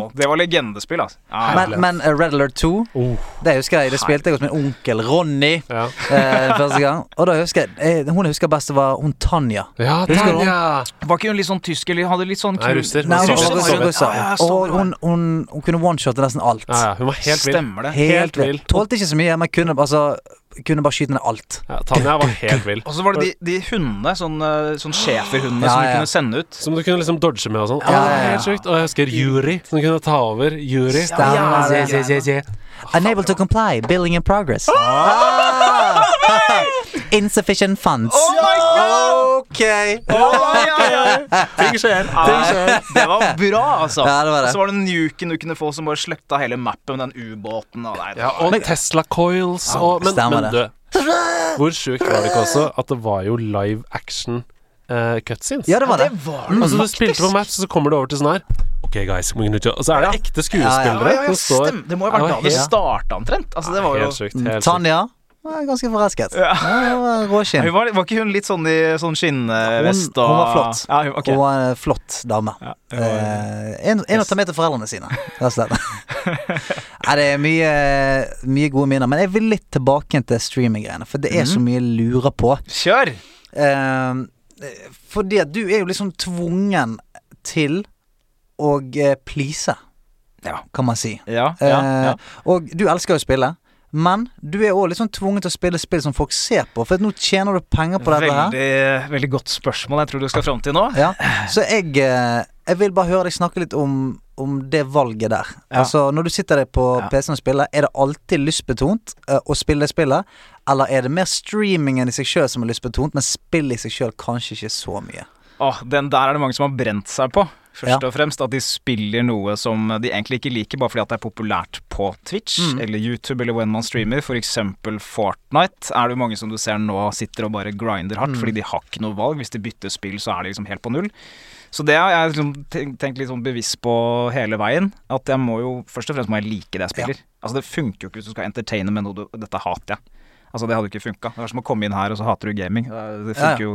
Wow. Det var legendespill, altså. Men, men uh, Red Alert 2, Oh, det husker jeg. Det spilte jeg hos min onkel Ronny ja. eh, første gang. Og da husker jeg eh, Hun jeg husker best, var hun Tanja. ja, Tanja. Var ikke hun litt sånn tysk, eller hadde litt sånn Nei, kul russer. Nei, Russer, russer, russer. Ja, ja, sånn Og hun, hun, hun kunne one-shotte nesten alt. Ja, ja, hun var helt vill. Stemmer det. Helt Helt vill. Tålte ikke så mye, men kunne, altså, kunne bare skyte ned alt. Ja, Tanja var helt vill. Og så var det de, de hundene, sånn, eh, sånn schæferhundene Ja, som du ja. kunne sende ut. Som du kunne liksom dodge med og sånn. Ja, Ja, ja. Helt sjukt. Og jeg husker Juri, som kunne ta over. Juri. Stemmer Ja, ja, ja, ja. Unable to comply, billing in progress. Ah! Insufficient funds. Ok. Ting skjer. Ja, det var bra, altså. Ja, det var det. Og så var det nuken du kunne få som bare sletta hele mappen med den ubåten. Og Ja, og Tesla Coils og Men, men du, hvor sjukt var det ikke også at det var jo live action uh, cutscenes? Ja, det var det. det var Altså Du spilte på match, og så kommer du over til sånn her Ok, guys, Og så er det ekte skuespillere ja, ja, ja står. Det må jo ha vært da det helt- starta omtrent. Altså, det var jo Helt sykt, Helt sjukt. Tanja var ganske forelsket. Ja. Ja, var Råskinn. Var, var ikke hun litt sånn i sånn skinnvest Hun- og hun var flott. Ja, hun, ok. Hun var en flott dame. Ja, var- Eh, en, en å ta med til foreldrene sine, rett og slett. Nei, det er mye, mye gode minner. Men jeg vil litt tilbake til streaminggreiene, for det er så Mhm. mye jeg lurer på. Kjør! Eh, fordi at du er jo liksom tvungen til å eh, please, Ja. kan man si. Ja, ja, ja. Eh, og du elsker jo å spille. Men du er òg liksom tvunget til å spille spill som folk ser på, for nå tjener du penger på dette her. Veldig, veldig godt spørsmål jeg tror du skal fram til nå. Ja, så jeg, eh, jeg vil bare høre deg snakke litt om, om det valget der. Ja. Altså, når du sitter der på Ja. PC-en og spiller, er det alltid lystbetont å spille det spillet? Eller er det mer streamingen i seg sjøl som er lystbetont, men spill i seg sjøl kanskje ikke så mye? Åh, den der er det mange som har brent seg på. Først Ja. og fremst at de spiller noe som de egentlig ikke liker, bare fordi at det er populært på Twitch Mm. eller YouTube eller when man streamer. For eksempel Fortnite er det jo mange som du ser nå sitter og bare grinder hardt, Mm. fordi de har ikke noe valg. Hvis de bytter spill, så er de liksom helt på null. Så det har jeg liksom tenkt, litt sånn bevisst på hele veien. At jeg må jo Først og fremst må jeg like det jeg spiller. Altså Det funker jo ikke hvis du skal entertaine med noe du Dette hater jeg. Altså Det hadde ikke funka. Det er som å komme inn her, og så hater du gaming. Det funker jo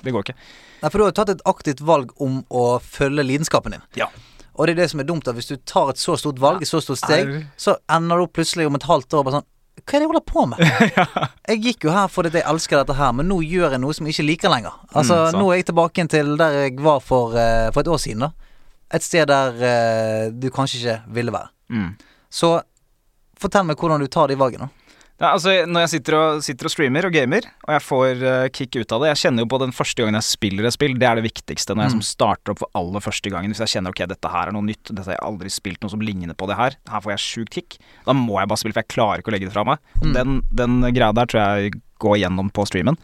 Det går ikke. Nei, for du har jo tatt et aktivt valg om å følge lidenskapen din. Ja. Og det er det som er dumt, at hvis du tar et så stort valg, et så stort steg, så ender du opp plutselig om et halvt år bare sånn Hva er det jeg holder på med? Jeg gikk jo her fordi jeg elsker dette her, men nå gjør jeg noe som jeg ikke liker lenger. Altså, Mm, nå er jeg tilbake til der jeg var for, uh, for et år siden, da. Et sted der uh, du kanskje ikke ville være. Mm. Så fortell meg hvordan du tar de valgene. Ja, altså, når jeg sitter og, sitter og streamer og gamer, og jeg får uh, kick ut av det Jeg kjenner jo på den første gangen jeg spiller et spill, det er det viktigste. Når jeg Mm. som starter opp for aller første gangen. Hvis jeg kjenner ok, dette her er noe nytt, dette har jeg aldri spilt noe som ligner på det her, her får jeg sjukt kick, da må jeg bare spille, for jeg klarer ikke å legge det fra meg. Mm. den, den greia der tror jeg går gjennom på streamen.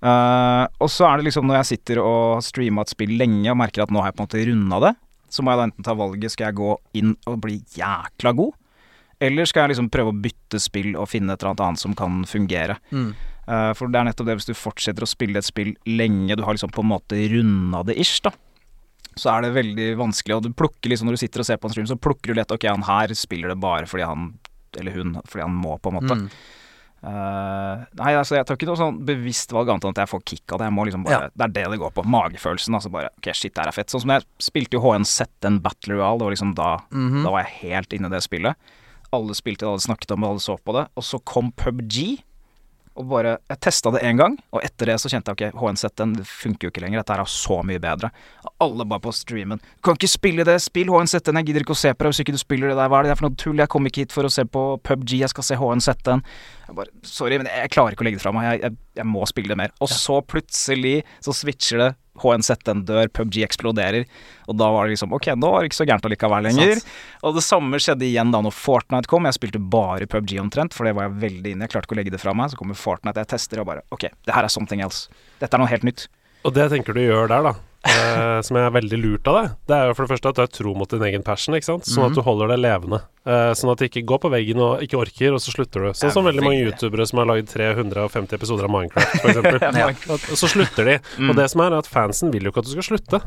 Uh, og så er det liksom når jeg sitter og streamer et spill lenge og merker at nå har jeg på en måte runda det, så må jeg da enten ta valget skal jeg gå inn og bli jækla god, Eller skal jeg liksom prøve å bytte spill og finne et eller annet annet som kan fungere? Mm. Uh, for det er nettopp det, hvis du fortsetter å spille et spill lenge, du har liksom på en måte runda det ish, da. Så er det veldig vanskelig, og du plukker liksom når du sitter og ser på en stream, så plukker du lett Ok, han her spiller det bare fordi han Eller hun, fordi han må, på en måte. Mm. Uh, nei, altså jeg tar ikke noe sånn bevisst valg annet enn at jeg får kick av det. Jeg må liksom bare, Det er det det går på. Magefølelsen. Altså bare Ok, shit, det her er fett. Sånn som jeg spilte jo HNZ, en Battle Royale. Det var liksom da Mhm. Da var jeg helt inne i det spillet. Alle spilte det, alle snakket om det, alle så på det. Og så kom PubG. Og bare Jeg testa det én gang, og etter det så kjente jeg ok, HNZ den funker jo ikke lenger. Dette her er så mye bedre. Alle bare på streamen. Kan ikke spille det! Spill HNZ den! Jeg gidder ikke å se på det hvis ikke du spiller det der. Hva er det der for noe tull? Jeg kom ikke hit for å se på PubG, jeg skal se HNZ den. Jeg bare Sorry, men jeg klarer ikke å legge det fra meg. Jeg, jeg, jeg må spille det mer. Og så plutselig så switcher det. HNZ den dør, PubG eksploderer. Og da var det liksom Ok, nå var det ikke så gærent allikevel lenger. Sant. Og det samme skjedde igjen da når Fortnite kom. Jeg spilte bare PubG omtrent, for det var jeg veldig inne. Jeg klarte ikke å legge det fra meg. Så kommer Fortnite, jeg tester og bare Ok, det her er something else. Dette er noe helt nytt. Og det tenker du gjør der, da, eh, som er veldig lurt av deg, det er jo for det første at du er tro mot din egen passion, ikke sant? Sånn at du holder det levende. Eh, sånn at det ikke går på veggen og ikke orker, og så slutter du. Sånn som veldig mange youtubere som har laget 350 episoder av Minecraft, f.eks. Så slutter de. Mm. Og det som er, er at fansen vil jo ikke at du skal slutte.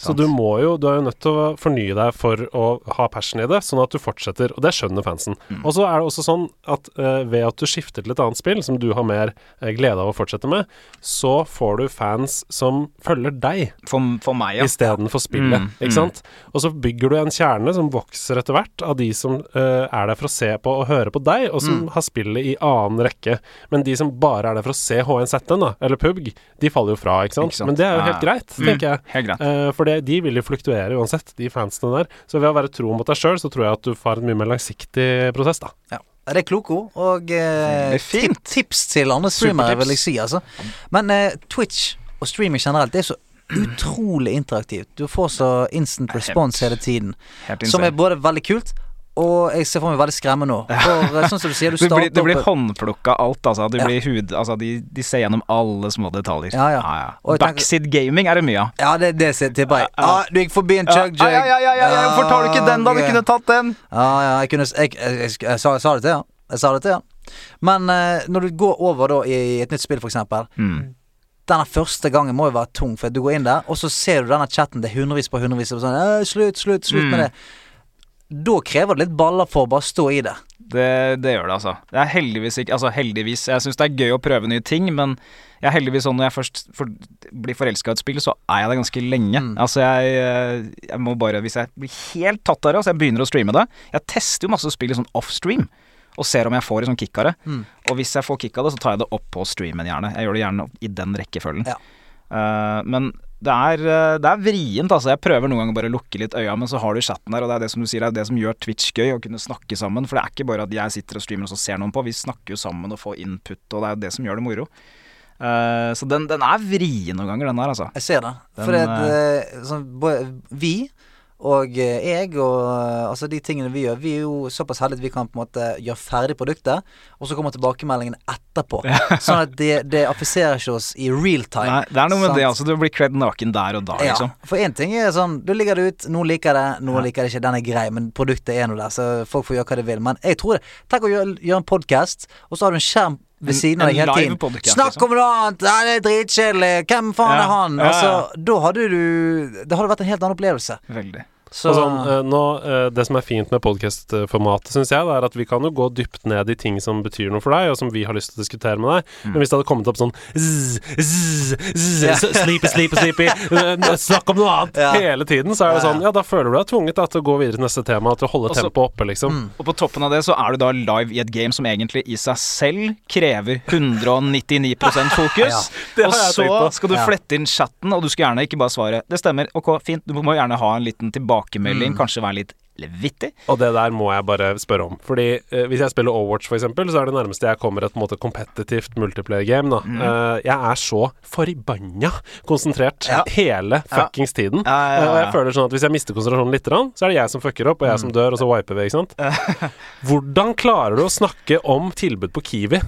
Så du må jo Du er jo nødt til å fornye deg for å ha passion i det, sånn at du fortsetter. Og det skjønner fansen. Mm. Og så er det også sånn at uh, ved at du skifter til et annet spill som du har mer uh, glede av å fortsette med, så får du fans som følger deg For, for meg, ja. istedenfor spillet. Mm, Ikke mm. sant? Og så bygger du en kjerne som vokser etter hvert, av de som uh, er der for å se på og høre på deg, og som Mm. har spillet i annen rekke. Men de som bare er der for å se HNZ-en, da, eller PUBG, de faller jo fra, ikke sant? Ikke sant? Men det er jo helt greit, Mm. tenker jeg. Helt greit. Eh, for det, de vil jo fluktuere uansett, de fansene der. Så ved å være tro mot deg sjøl, så tror jeg at du får en mye mer langsiktig prosess, da. Ja. Det er kloke ord, og eh, fint. tip, tips til andre streamere, vil jeg si. Altså. Men eh, Twitch og streaming generelt, det er så utrolig interaktivt. Du får så instant response hele tiden, som er både veldig kult og jeg ser for meg veldig skremmer nå. For eh, sånn som du sier, du Det blir, starter det blir håndplukka alt, altså. Det Ja. blir hud, altså de, de ser gjennom alle små detaljer. Ja, ja. ja, ja. Backseat gaming er det mye av. Ja, det, det ser- tipper jeg. Ah, du gikk forbi en chug jug. ja, ja, ja, ja, ja. Hvorfor tar du ikke den, da? Du kunne tatt den. Ja, ja, jeg kunne Jeg, jeg, jeg, jeg, sa, sa det til han. Jeg sa det til han. Men uh, når du går over da i et nytt spill, for eksempel. Mm. Denne første gangen må jo være tung, for du går inn der, og så ser du denne chatten. Det er hundrevis på hundrevis. Og sånn, «Øh, slutt, slutt, slutt Mm. med det. Da krever det litt baller for å bare stå i det. Det, det gjør det, altså. Det er heldigvis ikke Altså, heldigvis. Jeg syns det er gøy å prøve nye ting, men jeg er heldigvis sånn når jeg først for, blir forelska i et spill, så er jeg det ganske lenge. Mm. Altså, jeg, eh, jeg må bare Hvis jeg blir helt tatt av det, altså jeg begynner å streame det Jeg tester jo masse spill i sånn offstream, og ser om jeg får sånn kick av det. Mm. Og hvis jeg får kick av det, så tar jeg det opp på streamen, gjerne. Jeg gjør det gjerne i den rekkefølgen. Ja. Uh, men det er, eh, det er vrient, altså. Jeg prøver noen ganger bare å lukke litt øya, men så har du chatten der, og det er det som du sier, det er det som gjør Twitch gøy, å kunne snakke sammen. For det er ikke bare at jeg sitter og streamer og så ser noen på, vi snakker jo sammen og får input, og det er jo det som gjør det moro. Uh, så den, den er vrien noen ganger, den der, altså. Jeg ser det. Den, For det, uh, så, vi og eh, jeg og eh, altså de tingene vi gjør Vi er jo såpass heldige at vi kan på en måte gjøre ferdig produktet, og så kommer tilbakemeldingen etterpå. Sånn at det, det affiserer ikke oss i real time. Nei, det er noe med sant? det, altså. Du blir kledd naken der og da, Ja, liksom. for én ting er sånn Du ligger det ut, noen liker det, noen Ja. liker det ikke. Den er grei, men produktet er nå der, så folk får gjøre hva de vil. Men jeg tror det Tenk å gjøre, gjøre en podkast, og så har du en skjerm ved siden av deg hele tiden. podcast, Snakk liksom. om noe annet! Ja, det er dritkjedelig! Hvem faen Ja, er han? Altså, da hadde du Det hadde vært en helt annen opplevelse. Veldig. Så sånn, eh, nå, eh, det som er fint med podkastformatet, syns jeg, er at vi kan jo gå dypt ned i ting som betyr noe for deg, og som vi har lyst til å diskutere med deg. Mm. Men hvis det hadde kommet opp sånn zzz, zzz, zzz. Sleepy, sleepy, sleepy Snakk om noe annet Ja. hele tiden, så er det sånn Ja, da føler du deg tvunget da, til å gå videre til neste tema, til å holde Og tempoet oppe, liksom. Mm. Og på toppen av det så er du da live i et game som egentlig i seg selv krever 199% fokus. Ja, og så skal du flette inn chatten, og du skal gjerne ikke bare svare 'det stemmer', ok, fint, du må gjerne ha en liten tilbakemelding, Mm. kanskje være litt vittig. Og det der må jeg bare spørre om. Fordi eh, hvis jeg spiller Overwatch, eksempel, så er det nærmeste jeg kommer et på en måte kompetitivt multiplayer-game. da Mm. Eh, Jeg er så forbanna konsentrert Ja. hele fuckings tiden. Ja, ja, Eh, ja, Og jeg føler sånn at hvis jeg mister konsentrasjonen litt, så er det jeg som fucker opp, og jeg som dør, og så wiper vi, ikke sant. Hvordan klarer du å snakke om tilbud på Kiwi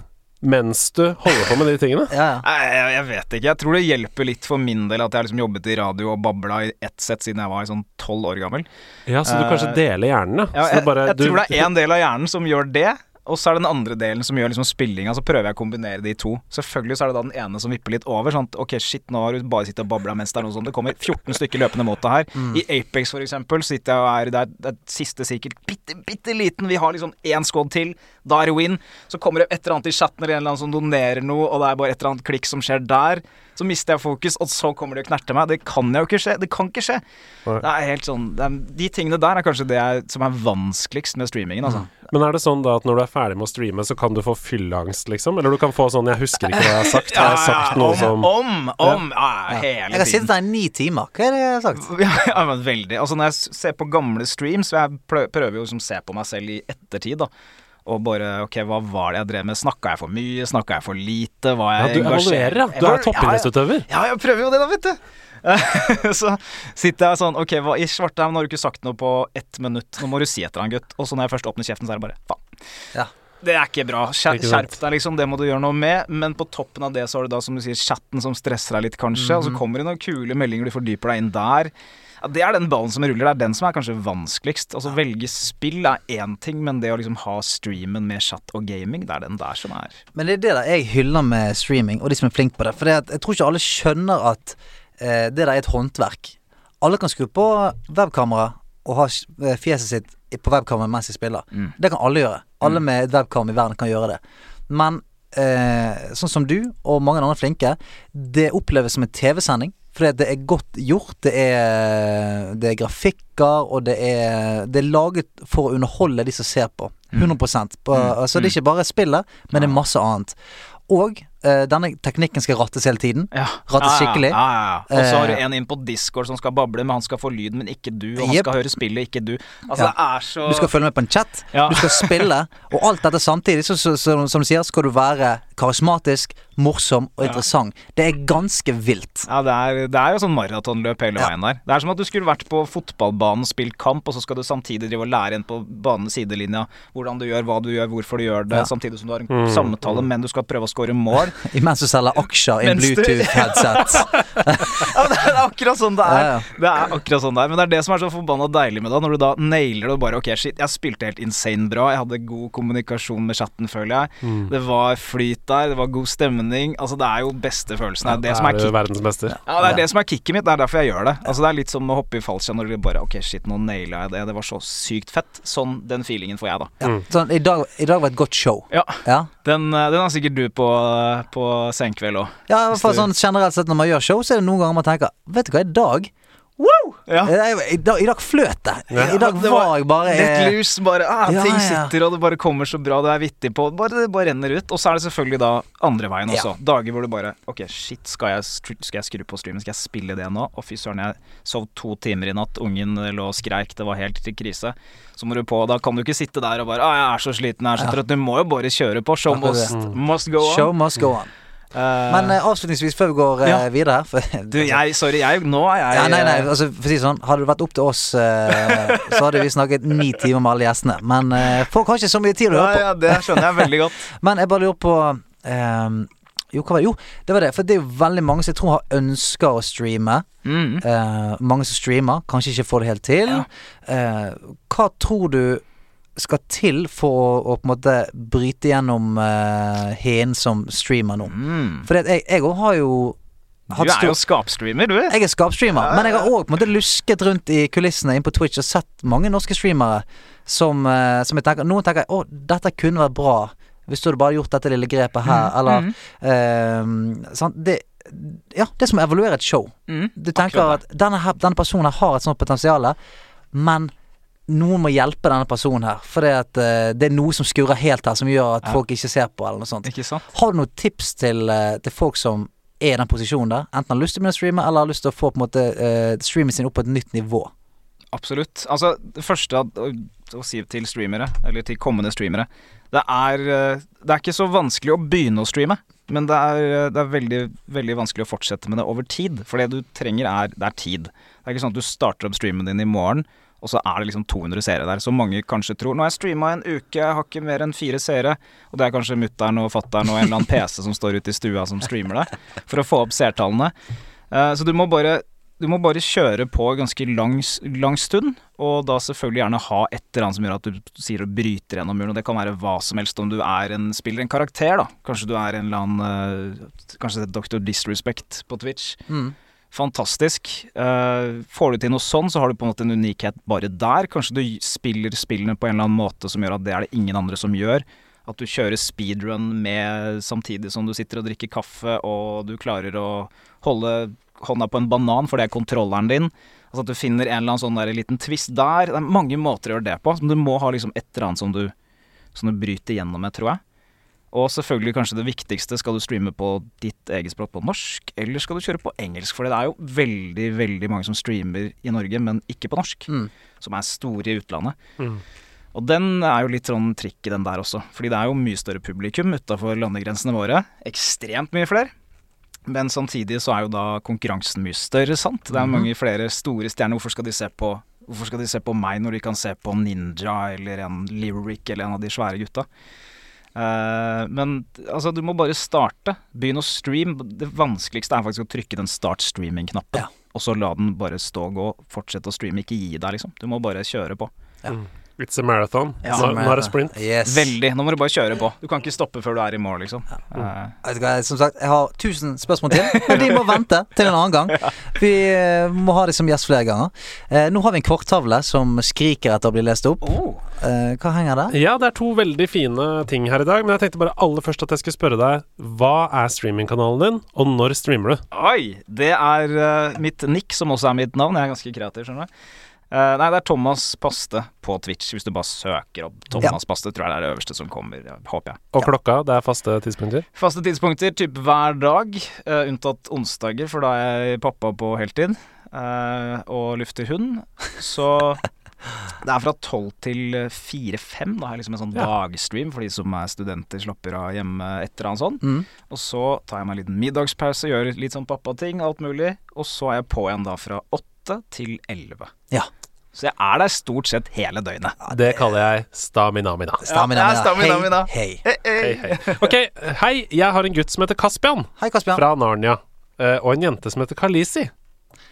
mens du holder på med de tingene? Ja, ja. Nei, jeg, jeg vet ikke. Jeg tror det hjelper litt for min del at jeg har liksom jobbet i radio og babla i ett sett siden jeg var sånn tolv år gammel. Ja, så du kanskje Eh, deler hjernen, da? Ja, jeg, bare, jeg du, tror det er én del av hjernen som gjør det, og så er det den andre delen som gjør liksom spillinga. Så prøver jeg å kombinere de to. Selvfølgelig så er det da den ene som vipper litt over. Sånn at ok, shit, nå har du bare sittet og babla mens det er noe sånt. Det kommer 14 stykker løpende mot deg her. Mm. I Apex for eksempel sitter jeg og er der er, det er siste sirkel bitte, bitte liten. Vi har liksom én squad til. Da er det win. Så kommer det et eller annet i chatten eller en eller annen som donerer noe, og det er bare et eller annet klikk som skjer der. Så mister jeg fokus, og så kommer de og knerter meg. Det kan jo ikke skje. Det kan ikke skje. Nei. Det er helt sånn det er, De tingene der er kanskje det jeg, som er vanskeligst med streamingen, altså. Men er det sånn da at når du er ferdig med å streame, så kan du få fylleangst, liksom? Eller du kan få sånn 'jeg husker ikke hva jeg har sagt', har jeg sagt noe om, som Om, om, ja. hele Jeg har sittet der i ni timer. Hva er det jeg har sagt? Ja, ja, men veldig. Altså Når jeg ser på gamle streams og Jeg prøver jo liksom å se på meg selv i ettertid, da. Og bare Ok, hva var det jeg drev med? Snakka jeg for mye? Snakka jeg for lite? Var Ja, du evaluerer, ja. Du er toppidrettsutøver. Ja, jeg prøver jo det, da, vet du. så sitter jeg sånn Ok, hva, i svarte nå har du ikke sagt noe på ett minutt. Nå må du si et eller annet, gutt. Og så når jeg først åpner kjeften, så er det bare faen. Ja. Det er ikke bra. Skjerp deg, liksom. Det må du gjøre noe med. Men på toppen av det så har du da, som du sier, chatten som stresser deg litt, kanskje. Og så kommer det noen kule meldinger, du fordyper deg inn der. Ja, det er den ballen som ruller. Det er den som er kanskje vanskeligst. Altså Velge spill er én ting, men det å liksom ha streamen med chat og gaming, det er den der som er Men det er det der jeg hyller med streaming, og de som er flinke på det. For det at jeg tror ikke alle skjønner at eh, det der er et håndverk. Alle kan skru på webkamera og ha eh, fjeset sitt på webkamera mens de spiller. Mm. Det kan alle gjøre. Alle med et webkam i verden kan gjøre det. Men eh, sånn som du og mange andre flinke, det oppleves som en TV-sending. Fordi det er godt gjort. Det er, det er grafikker, og det er, det er laget for å underholde de som ser på. 100 på, Mm. Altså Det er ikke bare spillet, men det er masse annet. Og uh, denne teknikken skal rattes hele tiden. Ja. Rattes skikkelig. Ja, ja, ja. Og så har du Eh, en inn på Discord som skal bable, men han skal få lyden, men ikke du. Og han yep. skal høre spillet, ikke du. Altså, det er så Du skal følge med på en chat, du skal spille, og alt dette samtidig. Så, så, så, som du sier, skal du være karismatisk, morsom og interessant. Det er ganske vilt. Ja, det er, det er jo sånn maratonløp hele Ja. veien der. Det er som at du skulle vært på fotballbanen og spilt kamp, og så skal du samtidig drive og lære en på banens sidelinja hvordan du gjør, hva du gjør, hvorfor du gjør det, Ja. samtidig som du har en Mm. samtale, men du skal prøve å score mål. Imens du selger aksjer i en Bluetooth-headset. Ja, det er akkurat sånn det er. Ja, ja. Det er akkurat sånn det er Men det er det som er så forbanna deilig med det, når du da nailer det og bare Ok, shit, jeg spilte helt insane bra. Jeg hadde god kommunikasjon med chatten, føler jeg. Mm. Det var flyt der, det var god stemning. Altså, det er jo beste følelsen. Det er det som er du kick verdensmester. Ja, det er det som er kicket mitt. Det er derfor jeg gjør det. Altså Det er litt som å hoppe i fallskjerm når du bare Ok, shit, nå naila jeg det. Det var så sykt fett. Sånn, den feelingen får jeg, da. Ja. Sånn, i, dag, I dag var et godt show. Ja. Ja, Den, eh, den har sikkert du på, på senkveld òg. ja for du- sånn generelt sett når man gjør show, så er det noen ganger man tenker Vet du hva, i dag Ja. I, i, dag, I dag fløt det. Ja. I dag Det var jeg bare Litt lus, bare ah, Ja, Ting ja. sitter, og det bare kommer så bra, det er vittig på bare, Det bare renner ut. Og så er det selvfølgelig da andre veien Ja. også. Dager hvor du bare Ok, shit, skal jeg, skal jeg skru på streamen? Skal jeg spille det nå? Og fy søren, jeg sov to timer i natt. Ungen lå og skreik. Det var helt til krise. Så må du på. Da kan du ikke sitte der og bare ah, 'Jeg er så sliten, jeg er så Ja. trøtt'. Du må jo bare kjøre på. Show must, must go on. Show must go on. Eh, Men eh, avslutningsvis, før vi går eh, Ja. videre her for, du, jeg Sorry, jeg Nå er jeg ja, Nei, nei, altså for å si det sånn Hadde det vært opp til oss, eh, så hadde vi snakket ni timer med alle gjestene. Men eh, folk har ikke så mye tid å ja, høre på. ja, Det skjønner jeg veldig godt. Men jeg bare lurer på ehm, Jo, hva var det? Jo, det var det. For det er jo veldig mange som jeg tror har ønsker å streame. Mm. Eh, mange som streamer, kanskje ikke får det helt til. Ja. Eh, hva tror du skal til for å, på en måte bryte gjennom uh, hen som streamer nå? Mm. For jeg òg har jo Du er jo skapstreamer, du. jeg er skapstreamer, Ja, men jeg har òg lusket rundt i kulissene inn på Twitch og sett mange norske streamere som, eh, som jeg tenker Noen tenker å, dette kunne vært bra hvis du hadde bare gjort dette lille grepet her, Mm, eller mm. Uh, sant? Det, ja, det er som å evaluere et show. Mm. Du tenker Akkurat at denne, denne personen har et sånt potensial, men noen må hjelpe denne personen her. For det, at, uh, det er noe som skurrer helt her, som gjør at Ja. folk ikke ser på, eller noe sånt. Har du noen tips til, uh, til folk som er i den posisjonen der? Enten har lyst til å streame, eller har lyst til å få på en måte uh, streamen sin opp på et nytt nivå. Absolutt. Altså, det første å, å si til streamere, eller til kommende streamere Det er, det er ikke så vanskelig å begynne å streame, men det er, det er veldig, veldig vanskelig å fortsette med det over tid. For det du trenger, er, det er tid. Det er ikke sånn at du starter opp streamen din i morgen, og så er det liksom 200 seere der. Så mange kanskje tror Nå har jeg streama en uke, jeg har ikke mer enn fire seere. Og det er kanskje mutter'n og fatter'n og en eller annen PC som står ute i stua som streamer det, for å få opp seertallene. Uh, så du må bare du må bare kjøre på ganske lang, lang stund, og da selvfølgelig gjerne ha et eller annet som gjør at du sier du bryter gjennom muren. Og det kan være hva som helst, om du er en, spiller en karakter, da. Kanskje du er en eller annen eh, Kanskje det er Dr. Disrespect på Twitch. Mm. Fantastisk. Uh, får du til noe sånn, så har du på en måte en unikhet bare der. Kanskje du spiller spillene på en eller annen måte som gjør at det er det ingen andre som gjør. At du kjører speedrun med samtidig som du sitter og drikker kaffe, og du klarer å holde hånda på en banan, for det er kontrolleren din. Altså at du finner en eller annen sånn der liten twist der. Det er mange måter å gjøre det på. Men du må ha liksom et eller annet som du, som du bryter gjennom med, tror jeg. Og selvfølgelig kanskje det viktigste, skal du streame på ditt eget språk på norsk, eller skal du kjøre på engelsk? For det er jo veldig, veldig mange som streamer i Norge, men ikke på norsk. Mm. Som er store i utlandet. Mm. Og den er jo litt sånn trikk i den der også. Fordi det er jo mye større publikum utafor landegrensene våre. Ekstremt mye flere. Men samtidig så er jo da konkurransen mye større, sant. Det er mange flere store stjerner. Hvorfor skal de se på Hvorfor skal de se på meg når de kan se på Ninja eller en Lyric eller en av de svære gutta? Eh, men altså, du må bare starte. Begynn å streame. Det vanskeligste er faktisk å trykke den start streaming-knappen. Ja. Og så la den bare stå og gå. Fortsett å streame, ikke gi deg, liksom. Du må bare kjøre på. It's a marathon, Ja. not, not a sprint. Yes. Veldig. Nå må du bare kjøre på. Du kan ikke stoppe før du er i mål, liksom. Ja. Mm. Uh. Som sagt, jeg har tusen spørsmål til, men de må vente til en annen gang. Vi eh, må ha dem som gjest flere ganger. Eh, nå har vi en korttavle som skriker etter å bli lest opp. oh. Eh, hva henger der? Ja, det er to veldig fine ting her i dag, men jeg tenkte bare aller først at jeg skulle spørre deg Hva er streamingkanalen din, og når streamer du? Oi! Det er uh, mitt nick, som også er mitt navn. Jeg er ganske kreativ, skjønner du. Eh, nei, det er Thomas Paste på Twitch. Hvis du bare søker opp Thomas Paste, tror jeg det er det øverste som kommer. Håper jeg. Og klokka, det er faste tidspunkter? Faste tidspunkter typ hver dag, uh, unntatt onsdager, for da er jeg pappa på heltid uh, og lufter hund. Så det er fra tolv til fire-fem. Da har jeg liksom en sånn Ja. dagstream for de som er studenter, slapper av hjemme, et eller annet sånt. Mm. Og så tar jeg meg en liten middagspause, gjør litt sånn pappating, alt mulig. Og så er jeg på igjen da fra åtte til elleve. Ja. Så jeg er der stort sett hele døgnet. Det kaller jeg staminamina. Staminamina. Stamina, Ja, staminamina. Hei, hei. hei. Hei, hei. Ok, hei, jeg har en gutt som heter Kaspian, Hei, Kaspian. fra Narnia. eh, Og en jente som heter Kalisi.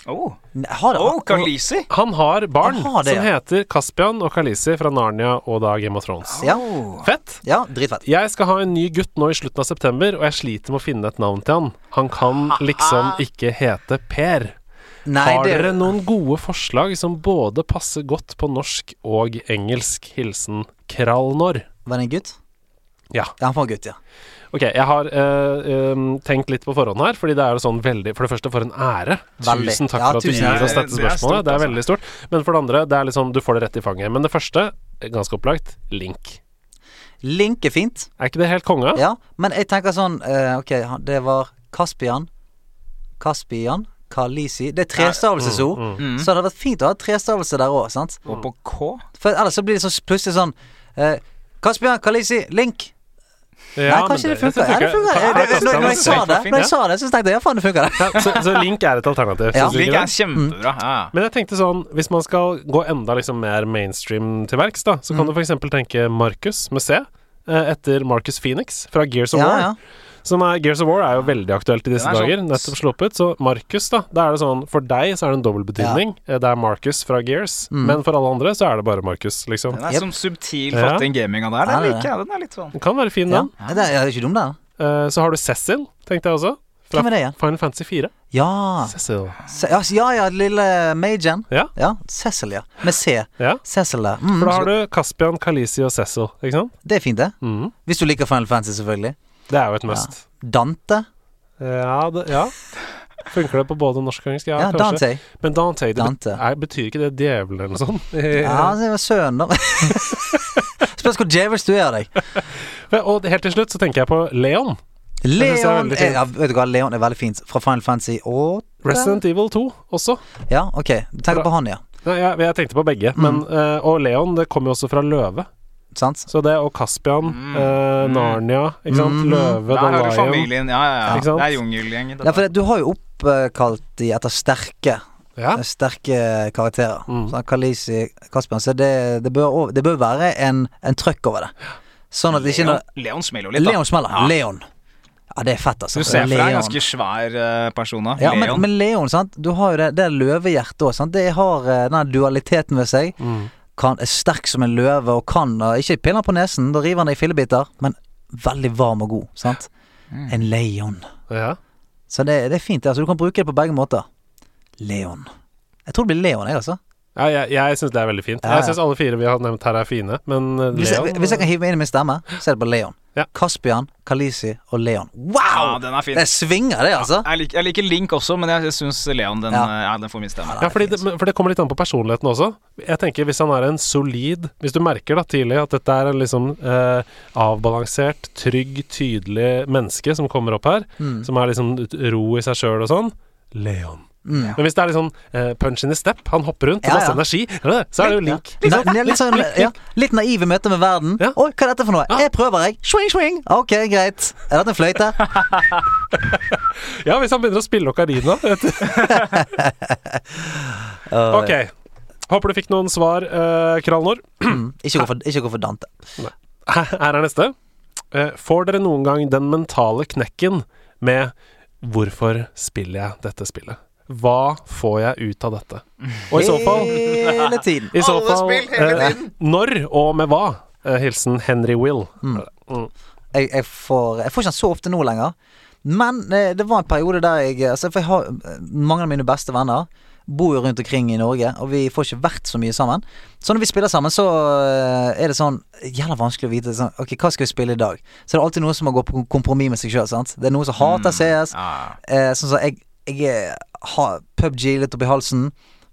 Oh, Har oh Kalisi! Han har barn Han har det, som ja. heter Kaspian og Kalisi fra Narnia og da Game of Thrones. Ja. Oh. Fett! ja, dritfett. Jeg skal ha en ny gutt nå i slutten av september, og jeg sliter med å finne et navn til han. Han kan liksom ikke hete Per. Nei, Har det dere noen gode forslag som både passer godt på norsk og engelsk? Hilsen Kralnor Var det en gutt? Ja. Ja, han var en gutt, ja. Ok, jeg har eh, em, tenkt litt på forhånd her, fordi det er sånn veldig For det første, for en ære. Veldig. Tusen takk Ja, for at du gir oss dette Det er stort, spørsmålet. Det er veldig stort. Men for det andre, det er litt sånn du får det rett i fanget. Men det første, ganske opplagt, Link. Link er fint. Er ikke det helt konge? Ja, men jeg tenker sånn eh, Ok, det var Kaspian. Kaspian. Kalisi. Det er trestavelsesord. Mm, mm. Mm. Så det hadde vært fint å ha trestavelse der òg. Og på K For ellers så blir det så, plutselig sånn eh, Kaspian, Kalisi, Link. Ja, Nei, kanskje det, det funker. Ja, det funker. Eh, det- Når når er jeg sa det, når jeg sa det, så tenkte jeg ja, faen, det funker. Ja, så, så Link er et alternativ? Ja. Link er kjempebra. Ja. Men jeg tenkte sånn, hvis man skal gå enda liksom mer mainstream til verks, da, så kan Mm. du f.eks. tenke Marcus med C, eh, etter Marcus Phoenix fra Gears of Ja, War. Ja. Som er, Gears of War er jo veldig aktuelt i disse Den er dager. sånn- Nettopp sluppet. Så Marcus, da. Da er det sånn For deg så er det en dobbeltbetydning. Ja. Det er Marcus fra Gears. Mm. Men for alle andre så er det bare Marcus, liksom. Den er Yep. som subtil Ja. fattig gaminga der. Den det er liker jeg. Den er litt sånn Den kan være fin, ja. den. Det er, er ikke dum, den. Eh, Så har du Cecil, tenkte jeg også. Fra Hvem er det ja? Final Fantasy 4. Ja. Cecil. Se, ja, ja, ja, lille Majan. Ja. Ja, Cecil, ja. Med C. Ja. Cecil der. Mm, For da har du Caspian, Kalisi og Cecil, ikke sant? Det er fint, det. Mm. Hvis du liker Final Fantasy, selvfølgelig. Det er jo et must. Dante. Ja, det, ja. Funker det på både norsk og engelsk? Ja, Ja. Dante. Men Dante, det Dante. er, betyr ikke det djevelen eller noe sånt? Ja, det var sønnen, da. Spørs hvor djevelsk du er av deg. Og helt til slutt så tenker jeg på Leon. Leon er, ja, Vet du hva, Leon er veldig fint. Fra Final Fantasy og Resident Evil 2 også. Ja, ok. Du tenker på han, ja. Nei, jeg, jeg tenkte på begge. Mm. Men, eh, og Leon det kommer jo også fra Løve. Sant? Så det og Caspian, Mm. eh, Mm. Narnia, ikke sant. Mm. Løve, Der har du familien. Ja, ja, ja. Det er jungelgjengen. Ja, for det, du har jo oppkalt de etter sterke. Ja. Sterke karakterer. Mm. Sånn Kalisi, Caspian. Så det, det, bør, det bør være en, en trøkk over det. Sånn at ikke Leon, når Leon smeller jo litt, da. Leon smeller. Ja. Leon. Ja, det er fett, altså. Du ser for deg en ganske svær eh, person, da. Ja, men, Leon. men Leon, sant. Du har jo det, det er løvehjertet òg, sant. Det har eh, den dualiteten ved seg. Mm. Kan, er sterk som en løve og kan eh, Ikke piller på nesen, da river han det i fillebiter, men veldig varm og god, sant. Mm. En leon. Ja. Så det, det er fint. Altså, du kan bruke det på begge måter. Leon. Jeg tror det blir Leon, jeg, altså. Ja, jeg, jeg syns det er veldig fint. Ja, ja. Jeg syns alle fire vi har nevnt her, er fine, men Leon Hvis jeg, hvis jeg kan hive meg inn i min stemme, så er det bare Leon. Ja. Caspian, Kalisi og Leon. Wow! Ja, den er fin. Det svinger, det, altså. Jeg liker, jeg liker Link også, men jeg syns Leon den, Ja. eh, ja, den får min stemme. Ja, fordi det, for det kommer litt an på personligheten også. Jeg tenker Hvis han er en solid Hvis du merker da tidlig at dette er en liksom eh, avbalansert, trygg, tydelig menneske som kommer opp her, Mm. som er liksom ro i seg sjøl og sånn Leon. Mm. Men hvis det er litt sånn uh, punch in the step, han hopper rundt, Ja, masse ja. energi, er så er det jo Link. Litt, sånn, litt, sånn, ja, litt naive møte med verden. Oi, hva er dette for noe? Jeg prøver, jeg. Swing, swing. Ok, greit. Er dette en fløyte? Ja, hvis han begynner å spille. Uh, Ok. Håper du fikk noen svar, uh, Kralnor. mm, ikke, gå for, ikke gå for Dante. Her er neste. Uh, får dere noen gang den mentale knekken med 'Hvorfor spiller jeg dette spillet?' Hva får jeg ut av dette? Og i så fall Hele tiden. I så Alle fall spill, hele eh, Når og med hva? Eh, hilsen Henry Will. Mm. Mm. Jeg, jeg, får, jeg får ikke den så ofte nå lenger. Men eh, det var en periode der jeg altså, For jeg har eh, mange av mine beste venner bor jo rundt omkring i Norge, og vi får ikke vært så mye sammen. Så når vi spiller sammen, så eh, er det sånn jævla vanskelig å vite sånn, Ok, hva skal vi spille i dag? Så det er alltid noen som må gå på kompromiss med seg sjøl. Det er noen som hater CS. Ja. Eh, sånn som jeg, jeg har PubG litt opp i halsen.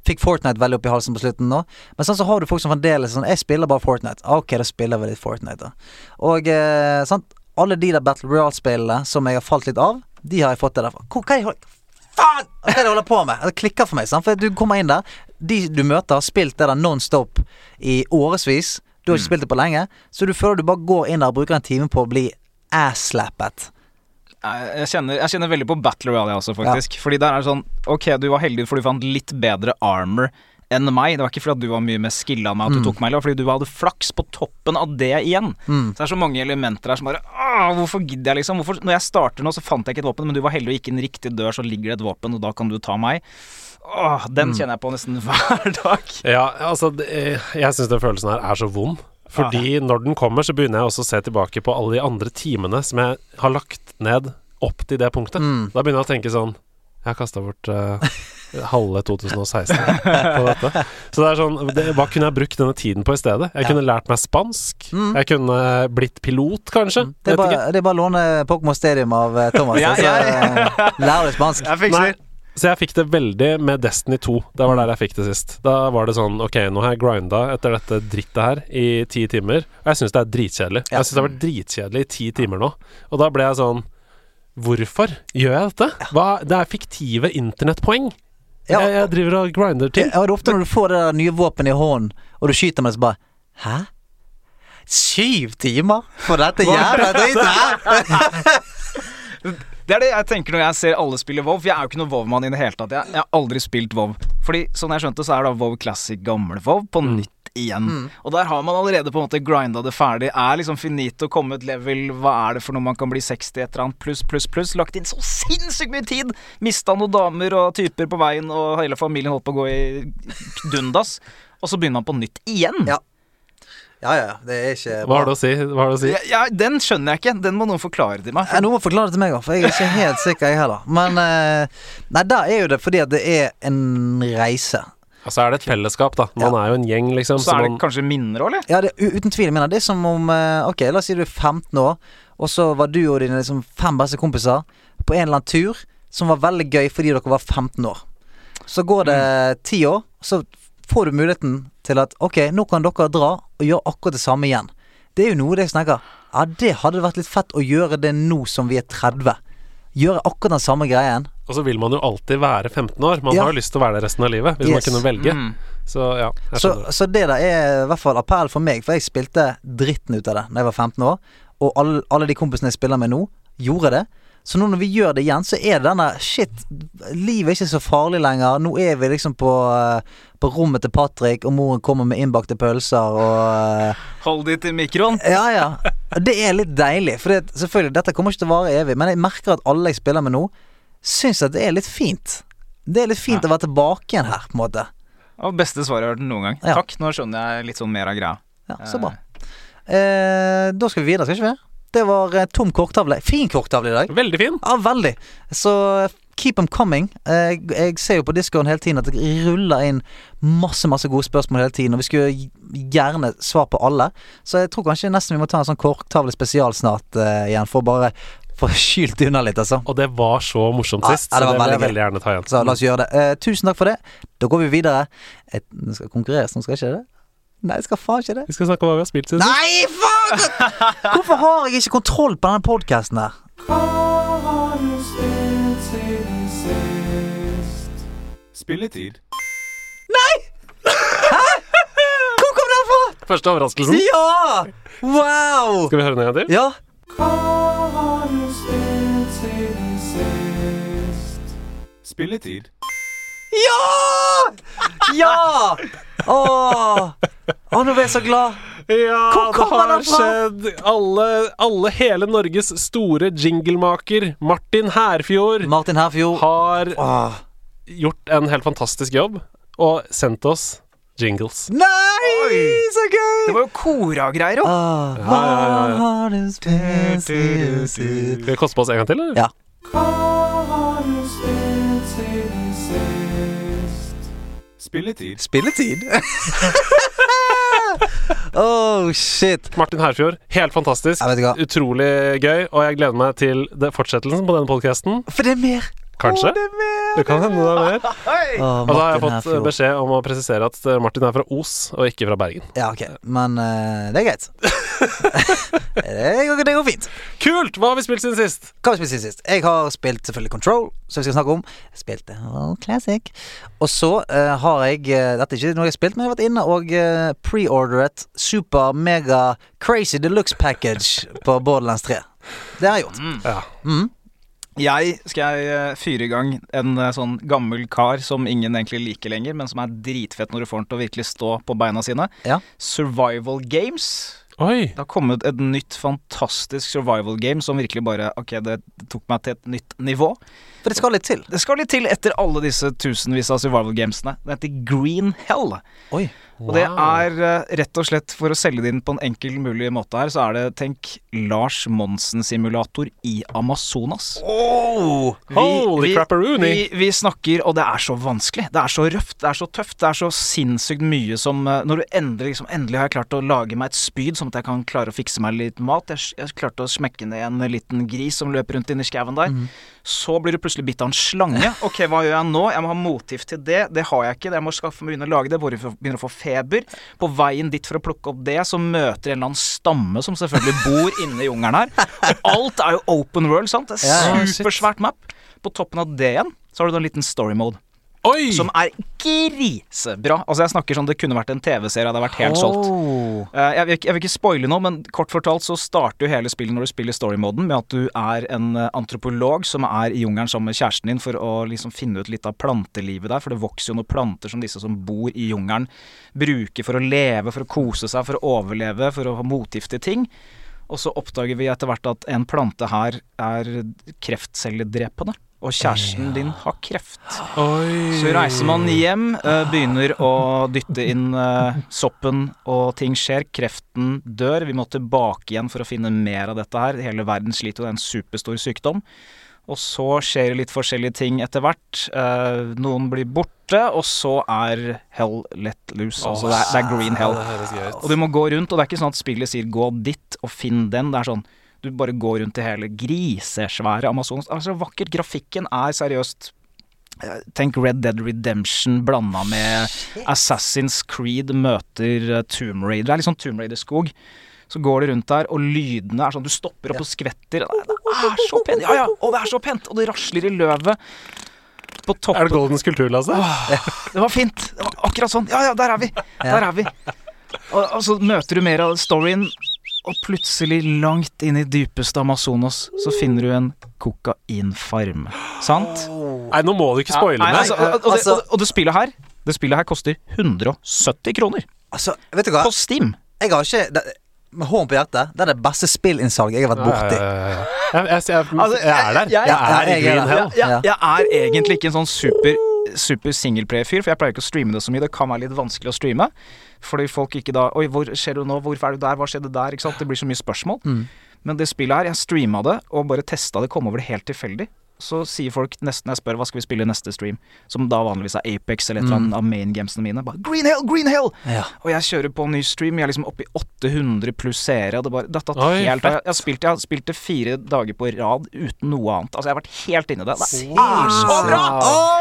Fikk Fortnite veldig opp i halsen på slutten nå. Men sånn så har du folk som fremdeles sånn Jeg spiller bare Fortnite. Ah, Ok, da spiller vi litt Fortnite, da. Og eh, sant alle de der Battle Royale-spillene som jeg har falt litt av, de har jeg fått det derfra. Hva hva holder Faen! Hva er det jeg holder på med? Det klikker for meg. Sant? For du kommer inn der, de du møter, har spilt det der non stop i årevis. Du har ikke spilt det på lenge, så du føler du bare går inn der og bruker en time på å bli ass-slappet. Jeg kjenner, jeg kjenner veldig på Battle Royale jeg også, faktisk. Fordi der er det sånn Ok, du var heldig for du fant litt bedre armor enn meg. Det var ikke fordi at du var mye mer skilla enn meg at du Mm. tok meg, eller fordi du hadde flaks på toppen av det igjen. Mm. Så det er så mange elementer her som bare Åh, hvorfor gidder jeg, liksom? Hvorfor, når jeg starter nå, så fant jeg ikke et våpen, men du var heldig og gikk inn riktig dør, så ligger det et våpen, og da kan du ta meg. Åh, den Mm. kjenner jeg på nesten hver dag. Ja, altså det, eh, Jeg syns den følelsen her er så vond. Fordi når den kommer, så begynner jeg også å se tilbake på alle de andre timene som jeg har lagt ned opp til det punktet. Mm. Da begynner jeg å tenke sånn Jeg har kasta bort uh, halve 2016 på dette. Så det er sånn det, Hva kunne jeg brukt denne tiden på i stedet? Jeg Ja. kunne lært meg spansk. Mm. Jeg kunne blitt pilot, kanskje. Det er, bare, det er bare å låne Pokémon Stadium av eh, Thomas. Ja, så, ja, eh, lærer du spansk. Jeg fikser. Så jeg fikk det veldig med Destiny 2. Det var der jeg fikk det sist. Da var det sånn Ok, nå har jeg grinda etter dette drittet her i ti timer, og jeg syns det er dritkjedelig. Ja. Jeg syns det har vært dritkjedelig i ti timer nå. Og da ble jeg sånn Hvorfor gjør jeg dette? Hva, det er fiktive internettpoeng. Ja. Jeg, jeg driver og grinder ting. Ja, det er ofte når du får det nye våpenet i hånden, og du skyter med det, så bare Hæ? Syv timer for dette jævla dritet her? Det er det jeg tenker når jeg ser alle spille WoW. For jeg er jo ikke noen WoW-mann i det hele tatt. Jeg, jeg har aldri spilt WoW. Fordi sånn jeg skjønte, så er da WoW Classic gammel WoW på nytt igjen. Og der har man allerede på en måte grinda det ferdig. Er liksom finito, kommet level, hva er det for noe man kan bli 60 et eller annet, pluss, pluss, pluss. Lagt inn så sinnssykt mye tid! Mista noen damer og typer på veien, og hele familien holdt på å gå i dundas. Og så begynner man på nytt igjen. Ja. Ja, ja, det er ikke Hva har du å si? Du å si? Ja, ja, den skjønner jeg ikke. Den må noen forklare til meg. Ja, Noen må forklare det til meg òg, for jeg er ikke helt sikker, jeg heller. Men eh, Nei, da er jo det fordi at det er en reise. Altså er det et fellesskap, da. Man er jo en gjeng, liksom. Så er det man, kanskje minner òg, eller? Ja, det, uten tvil. minner. mener, det er som om eh, Ok, la oss si du er 15 år, og så var du og dine liksom, fem beste kompiser på en eller annen tur som var veldig gøy fordi dere var 15 år. Så går det ti år, så får du muligheten til at ok, nå kan dere dra og gjøre akkurat det samme igjen. Det er jo noe det jeg snakker Ja, det hadde vært litt fett å gjøre det nå som vi er 30. Gjøre akkurat den samme greien. og så vil man jo alltid være 15 år. Man Ja. har jo lyst til å være det resten av livet, hvis man kunne velge. Mm. Så ja, jeg Så, så det der er i hvert fall appell for meg, for jeg spilte dritten ut av det da jeg var 15 år. Og alle, alle de kompisene jeg spiller med nå, gjorde det. Så nå når vi gjør det igjen, så er det denne Shit, livet er ikke så farlig lenger. Nå er vi liksom på, eh, på rommet til Patrick, og moren kommer med innbakte pølser og eh, Hold de til mikroen. Ja, ja. Det er litt deilig. For det, selvfølgelig, dette kommer ikke til å vare evig, men jeg merker at alle jeg spiller med nå, syns at det er litt fint. Det er litt fint å være tilbake igjen her, på en måte. Og beste svaret jeg har hørt noen gang. Ja. Takk, nå skjønner jeg litt sånn mer av greia. Ja, Så bra. Eh, da skal vi videre, skal ikke vi? Det var eh, tom korktavle. Fin korktavle i dag. Veldig fin. Ja, veldig. Så eh, keep them coming. Eh, Jeg, jeg ser jo på discoen hele tiden at det ruller inn masse masse gode spørsmål hele tiden. Og vi skulle gjerne svar på alle. Så jeg tror kanskje nesten vi må ta en sånn korktavle spesial snart uh, igjen, for å bare få skylt unna litt, altså. Og det var så morsomt sist, ja, det så det vil jeg veldig gjerne ta igjen. Så la oss gjøre det. Uh, tusen takk for det. Da går vi videre. Jeg skal konkurreres nå, skal ikke det? Nei, jeg skal faen ikke det. Vi skal snakke om hva vi har spilt siden sist. Nei, faen! Hvorfor har jeg ikke kontroll på denne podkasten her? Spilletid. Nei! Hæ? Hvor kom den fra? Første overraskelsen. Ja! Wow! Skal vi høre den en gang til? Ja. Spilletid. Ja! Ja! Åh, Åh, nå ble jeg så glad. Ja, det kommer har den fra? skjedd. Alle, alle hele Norges store jinglemaker, Martin Herfjord, Martin Herfjord. har Åh. gjort en helt fantastisk jobb og sendt oss jingles. Nei, så gøy! Det var jo kora-greier, jo. Ah, Ja, ja, ja, ja. heart is pieces. Skal vi koste på oss en gang til, eller? Ja. Spilletid. Spilletid? oh, shit. Martin Herfjord, helt fantastisk. Utrolig gøy, og jeg gleder meg til fortsettelsen på denne podkasten. For det er mer. Kanskje? Det kan hende det er mer. Og da har jeg fått beskjed om å presisere at eh, Martin er fra Os, og ikke fra Bergen. Ja, ok. Men uh, det er greit. det, går, det går fint. Kult! Hva har vi spilt siden sist? Hva har vi spilt siden sist? Jeg har spilt selvfølgelig Control, som vi skal snakke om. Jeg spilte oh, Classic. Og så uh, har jeg eh, Dette er ikke noe jeg har spilt, men jeg har vært inne og uh, preordret Super Mega Crazy Deluxe Package på Borderlands 3. Det har jeg gjort. Ja. Mm. Jeg skal jeg eh, fyre i gang en eh, sånn gammel kar som ingen egentlig liker lenger, men som er dritfett når du får han til å virkelig stå på beina sine. Ja. Survival Games. Oi! Det har kommet et nytt fantastisk survival game som virkelig bare Ok, det tok meg til et nytt nivå. For det skal litt til. Det skal litt til etter alle disse tusenvis av survival gamesene. Det heter Green Hell. Oi. Og det er eh, rett og slett, for å selge det inn på en enkel mulig måte her, så er det, tenk, Lars Monsen-simulator i Amazonas. Oh. Holy crapperoony. Vi, vi snakker, og det er så vanskelig. Det er så røft, det er så tøft. Det er så sinnssykt mye som eh, Når du endelig liksom, Endelig har jeg klart å lage meg et spyd, sånn at jeg kan klare å fikse meg litt mat. Jeg, jeg klarte å smekke ned en liten gris som løper rundt inni skauen der. Så blir du plutselig bitt av en slange. Ok, hva gjør jeg nå? Jeg må ha motgift til det. Det har jeg ikke. Jeg må skaffe begynne å lage det. Hvor jeg begynner å få feber. På veien dit for å plukke opp det, så møter en eller annen stamme som selvfølgelig bor inne i jungelen her. Og alt er jo open world, sant? Det er. Supersvært map. På toppen av det igjen så har du da en liten story mode. Oi! Som er grisebra. Altså Jeg snakker sånn det kunne vært en TV-serie, hadde vært helt. Oh. solgt. jeg, vil, ikke- jeg vil ikke spoile noe, men kort fortalt så starter jo hele spillet når du spiller story-moden med at du er en eh, antropolog som er i jungelen sammen med kjæresten din for å liksom finne ut litt av plantelivet der, for det vokser jo noen planter som disse som bor i jungelen bruker for å leve, for å kose seg, for å overleve, for å ha motgift til ting. Og så oppdager vi etter hvert at en plante her er kreftcelledrepende. Og kjæresten din har kreft. Oi. Så reiser man hjem, begynner å dytte inn soppen, og ting skjer. Kreften dør. Vi må tilbake igjen for å finne mer av dette her. Hele verden sliter jo, det er en superstor sykdom. Og så skjer det litt forskjellige ting etter hvert. Noen blir borte, og så er hell let loose. Altså det er, det er green hell. Og du må gå rundt, og det er ikke sånn at spillet sier 'gå dit og finn den'. Det er sånn du bare går rundt i hele grisesvære Amazonas. Altså vakkert. Grafikken er seriøst eh, Tenk Red Dead Redemption blanda med Assassin's Creed møter eh, Tomb Raider. Det er litt sånn Tomb Raider-skog. Så går du rundt der, og lydene er sånn Du stopper opp og skvetter. Det er- er så pent! Ja, ja! Og det er så pent! Og det rasler i løvet. På Er toppen det Goldens kulturlasse? det var fint. Det var akkurat sånn. Ja, ja, der er vi. Der er vi. Og, og så møter du mer av storyen, Og plutselig, langt inn i dypeste Amazonas, så finner du en kokainfarm. Sant? Nei, nå må du ikke spoile meg. altså, og, altså- og, og det spillet her Det spillet her koster 170 kroner Altså, vet du hva? på Steam. Jeg har ikke det, Med hånden på hjertet, det er det beste spillinnsalget jeg har vært borti. Ja. Jeg, jeg, jeg, Altså, jeg er der. jeg- Jeg er i Green. Hell. Jeg, jeg er egentlig ikke en sånn super Super singleplayer-fyr, for jeg pleier ikke å streame det så mye. Det kan være litt vanskelig å streame. Fordi folk ikke da Oi, hvor skjer det nå? Hvorfor er du der? Hva skjedde der? Ikke sant? Det blir så mye spørsmål. Men det spillet her, jeg streama det og bare testa det, kom over det helt tilfeldig. Så sier folk nesten jeg spør hva skal vi spille i neste stream, som da vanligvis er Apex eller et eller annet av main gamesene mine. Bare Green Hell, Green Hell! Ja. Og jeg kjører på en ny stream, jeg er liksom oppe i 800 pluss seere. Og det bare, dette Oi, helt, jeg, jeg, har spilt, jeg har spilt det fire dager på rad uten noe annet. Altså Jeg har vært helt inni det. Det er så bra!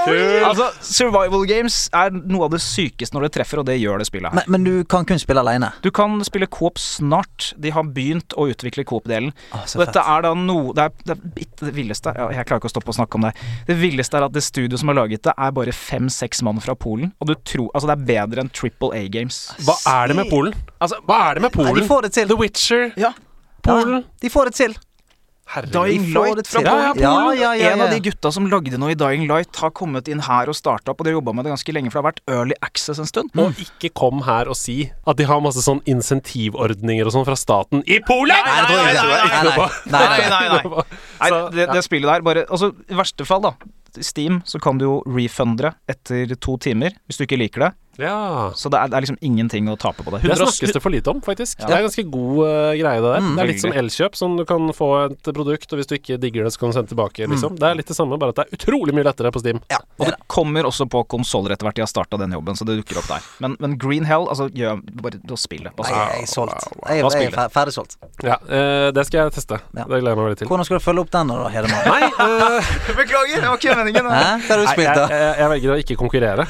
Kult. Altså Survival games er noe av det sykeste når det treffer, og det gjør det spillet her. Men, men du kan kun spille aleine. Du kan spille coop snart. De har begynt å utvikle coop-delen. Oh, dette fett. er da noe Det er det, det villeste ja, Jeg klarer ikke å stoppe å snakke om det. Det villeste er at det studioet som har laget det, er bare fem-seks mann fra Polen. Og du tror Altså, det er bedre enn Triple A Games. Hva er det med Polen? Altså, Hva er det med Nei, Polen? de får det til. The Witcher, ja. Polen Ja, de får det til. Dying Light fra. Polen. Ja, ja, ja, En av de gutta som lagde noe i Dying Light, har kommet inn her og starta opp, og de har jobba med det ganske lenge, for det har vært early access en stund. Og ikke kom her og si at de har masse sånn insentivordninger og sånn fra staten i Polen! Nei. Nei, nei, nei, nei, nei. Nei, det, det spillet der bare Altså, i verste fall, da. Steam, så kan du jo refunde etter to timer hvis du ikke liker det. Ja. Så det er, det er liksom ingenting å tape på det. Det 100 snakkes det for lite om, faktisk. Det er en ganske god uh, greie, det der. Mm, det er litt som Elkjøp, sånn du kan få et produkt, og hvis du ikke digger det, så kan du sende tilbake, liksom. Det er litt det samme, bare at det er utrolig mye lettere på Steam. Ja, Og det kommer også på konsoller etter hvert. De har starta den jobben, så det dukker opp der. Men, men Green Hell, altså gjør bare å spille. Nei, Altså, jeg er solgt. Jeg, jeg er ferdig solgt. Ja, uh, det skal jeg teste. Ja. Det gleder jeg meg veldig til. Hvordan skal du følge opp den da, Hedemann? Nei, uh, Beklager, det var ikke meningen. Hva har du nei spilt, jeg, da? jeg, jeg velger å ikke konkurrere,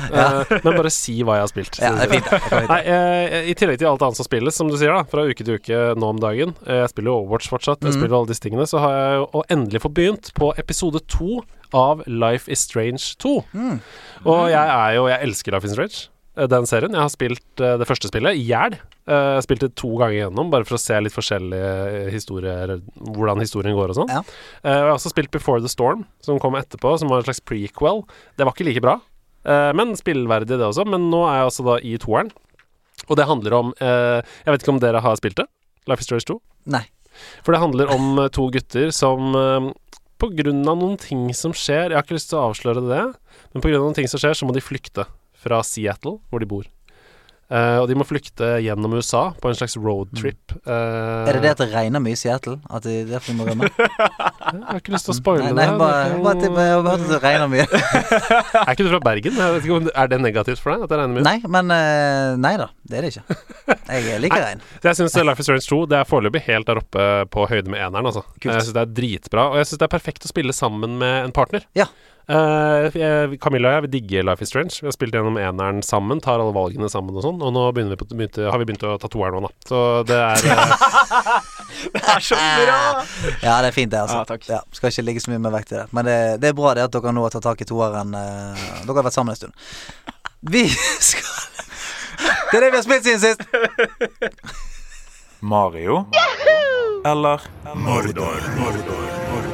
men bare si hva jeg har spilt. Ja, det er fint. det. Nei, eh, I tillegg til alt annet som spilles, som du sier, da fra uke til uke nå om dagen eh, Jeg spiller jo Overwatch fortsatt, jeg Mhm. spiller alle disse tingene. Så har jeg jo endelig fått begynt på episode to av Life is Strange 2. Mm. Og jeg er jo Jeg elsker Life is Strange, eh, den serien. Jeg har spilt uh, det første spillet i hjel. Spilte det to ganger gjennom, bare for å se litt forskjellige historier, hvordan historien går og sånn. Ja. Uh, jeg har også spilt Before the Storm, som kom etterpå, som var en slags prequel. Det var ikke like bra, men spillverdig det også. Men nå er jeg altså da i toeren. Og det handler om eh, Jeg vet ikke om dere har spilt det? Life is Strange 2? Nei. For det handler om eh, to gutter som eh, på grunn av noen ting som skjer Jeg har ikke lyst til å avsløre det, men på grunn av noen ting som skjer, så må de flykte fra Seattle, hvor de bor. Eh, og de må flykte gjennom USA på en slags roadtrip. Uh, Mm. Er det det at det regner mye i Seattle? At det er derfor må rømme? Jeg har ikke lyst til å spoile Nei, nei, det. bare, Det bare, til- jeg har hørt at det regner mye. Er ikke du fra Bergen? Jeg vet ikke om, er det negativt for deg? At det regner mye? Nei, men uh, Nei da, det er det ikke. Jeg liker regn. Jeg syns Life is Strange 2 Det er foreløpig helt der oppe på høyde med eneren. Altså. Kult. Jeg syns det er dritbra, og jeg syns det er perfekt å spille sammen med en partner. Ja. Eh, jeg, Camilla og jeg vi digger Life is Strange. Vi har spilt gjennom eneren sammen, tar alle valgene sammen og sånn. Og nå vi på, begynte, har vi begynt å ta toeren nå, da. Så det er uh... Det er så bra! Ja, det er fint, det, altså. Ja, takk. skal ikke ligge så mye mer vekt i det. Men det, det er bra det at dere nå har tatt tak i toeren. Uh, dere har vært sammen en stund. Vi skal Det er det vi har spilt siden sist. Mario eller Mordor. Mordor. Mordor.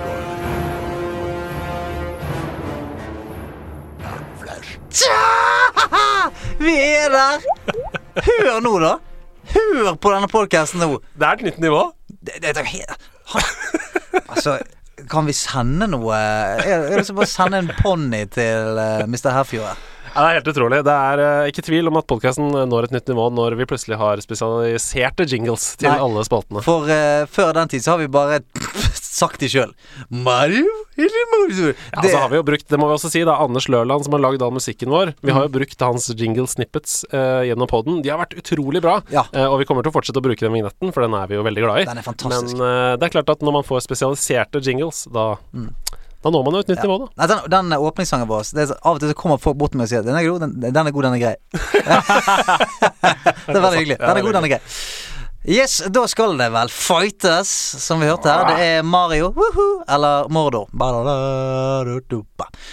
Vi er der! Hør nå, da. Hør på denne podkasten nå. Det er et nytt nivå. Det, det, det, altså, kan vi sende noe Jeg vil å bare sende en ponni til uh, Mr. Herfjord. Ja, det er helt utrolig. Det er uh, ikke tvil om at podkasten når et nytt nivå når vi plutselig har spesialiserte jingles til Nei. alle spaltene. For uh, før den tid så har vi bare sagt det sjøl. Mario eller Mario? Ja, så har vi jo brukt, det må vi også si, da, Anders Lørland som har lagd all musikken vår. Vi har jo brukt hans jingle snippets uh, gjennom poden. De har vært utrolig bra. Ja. Eh, og vi kommer til å fortsette å bruke den vignetten, for den er vi jo veldig glad i. Den er fantastisk. Men eh, det er klart at når man får spesialiserte jingles, da, da når man jo et nytt nivå, da. Nei, den, den åpningssangen vår det er, så- Av og til så kommer folk bort til meg og sier Den er god, den, den er god, den er grei. det er veldig hyggelig. Den er god, den er grei. Yes, da skal det vel fightes, som vi hørte her. Det er Mario woohoo, eller Mordor.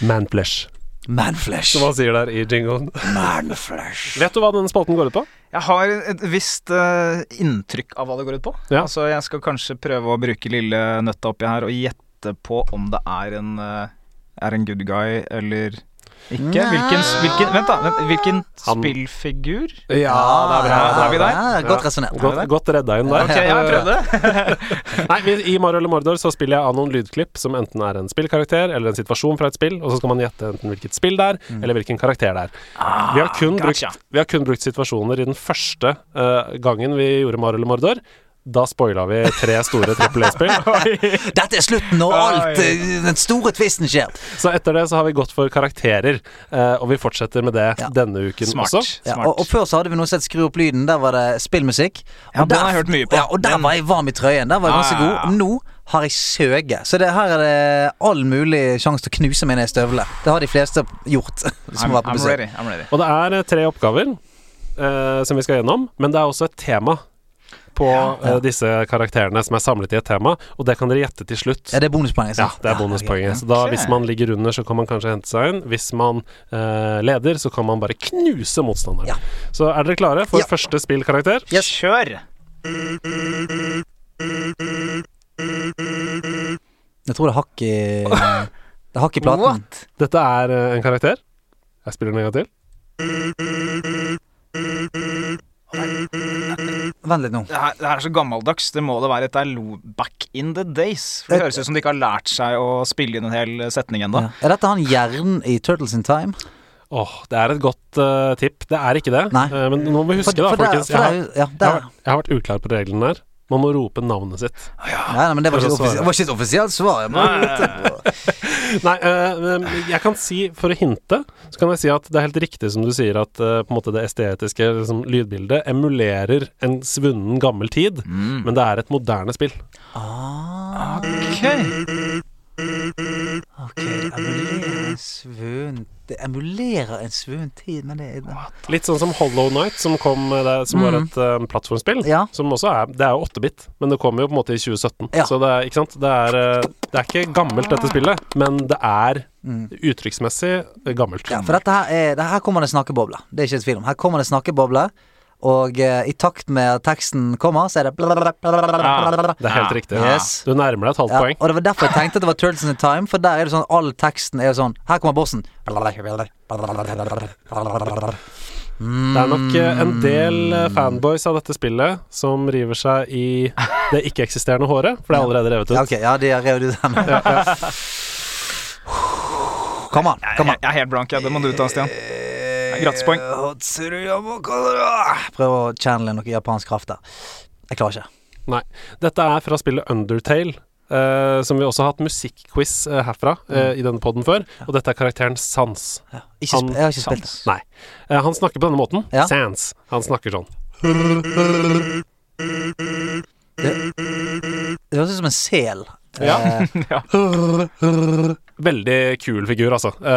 Manflesh. Manflesh. som han sier der i jinglen. Manflesh. Vet du hva denne spalten går ut på? Jeg har et visst uh, inntrykk av hva det går ut på. Ja. Altså, jeg skal kanskje prøve å bruke lille nøtta oppi her og gjette på om det er en eh, Er en good guy eller ikke. Hvilken, hvilken Vent, da. Vent, hvilken Han- spillfigur? Ja, det er bra. Da er vi der. Ja, godt Ja. resonnert. Godt, godt redda inn der. Ok, jeg prøvde. Nei, I Mario eller Mordor så spiller jeg av noen lydklipp som enten er en spillkarakter eller en situasjon fra et spill, og så skal man gjette enten hvilket spill det er, eller hvilken karakter det er. Vi har kun, gotcha. brukt, vi har kun brukt situasjoner i den første uh, gangen vi gjorde Mario eller Mordor. Da spoila vi tre store trippel A-spill. Dette er slutten når alt eh, Den store tvisten skjer. Så etter det så har vi gått for karakterer, eh, og vi fortsetter med det Ja. denne uken Smart. også. Ja, og, og før så hadde vi noe sett Skru opp lyden. Der var det spillmusikk. Ja, Og der- har jeg hørt mye på. Ja, og der Den- var jeg varm i trøyen. Der var jeg ganske ja. god. Nå har jeg søge. Så det, her er det all mulig sjanse til å knuse meg ned i støvlene. Det har de fleste gjort. som I'm, har vært på I'm ready. I'm ready. Og det er eh, tre oppgaver eh, som vi skal gjennom, men det er også et tema på eh, disse karakterene som er samlet i et tema, og det kan dere gjette til slutt. Ja, det er bonuspoenget. Ja, det er bonuspoenget. ja. Så da, hvis man ligger under, så kan man kanskje hente seg inn. Hvis man uh, leder, så kan man bare knuse motstanderen. Ja. Så er dere klare for Ja. første spillkarakter? Ja, Kjør! Jeg tror det er hakk i Det er hakk i platen. What? Dette er eh, en karakter. Jeg spiller den en gang til. Vent litt nå. Det her, det her er så gammeldags. Det må det være. Dette er back in the days. For Det Et- høres ut som de ikke har lært seg å spille inn en hel setning ennå. Ja. Er dette han Jern i Turtles in Time? Åh, det er et godt uh, tipp. Det er ikke det. Eh, men nå må vi huske, da, for da, folkens. for Jeg har, det er ja, det er- jeg har vært uklar på reglene her. Man må rope navnet sitt. Nei, nei, men det var ikke, et det var ikke et offisielt svar. Nei, uh, jeg kan si, for å hinte, så kan jeg si at det er helt riktig som du sier, at uh, på en måte det estetiske liksom, lydbildet emulerer en svunnen gammel tid, Mm. men det er et moderne spill. Ah, Ok. ok. Emulerer en svunn Det emulerer en svunnen tid, men det er Litt sånn som Hollow Night, som kom det, som var Mm. et eh, plattformspill. Ja. Som også er Det er jo 8-bit, men det kom jo på en måte i 2017. Ja. Så det er, ikke sant? Det er, eh, det er ikke gammelt, dette spillet, men det er Mm. uttrykksmessig gammelt. Ja, for dette her er det, Her kommer det snakkebobler. Det er ikke et tvil om. Her kommer det snakkeboble, og eh, i takt med at teksten kommer, så er det Ja, Det er helt Ja. riktig. Yes. Du nærmer deg et halvt Ja, poeng. og det var derfor jeg tenkte at det var Turtles in Time, for der er det sånn all teksten er jo sånn Her kommer bossen. Det er nok eh, en del eh, fanboys av dette spillet som river seg i det ikke-eksisterende håret, for det er allerede revet ut. Ja, ok, ja, de har revet ut den. Kom an, Jeg, kom jeg, an. jeg er helt blank. Ja. Det må du ta, Stian. Grattispoeng. Prøv å channele noe japansk kraft der. Jeg klarer ikke. Nei. Dette er fra spillet Undertale. Uh, som vi også har hatt musikkquiz uh, herfra eh, i denne poden før. Og dette er karakteren Sans. Ja. Ikke Han- jeg har ikke spilt det. Nei. Han snakker på denne måten. Ja. Sans. Han snakker sånn. Det høres ut som en sel. Ja. Eh, Veldig kul figur, altså. Uh,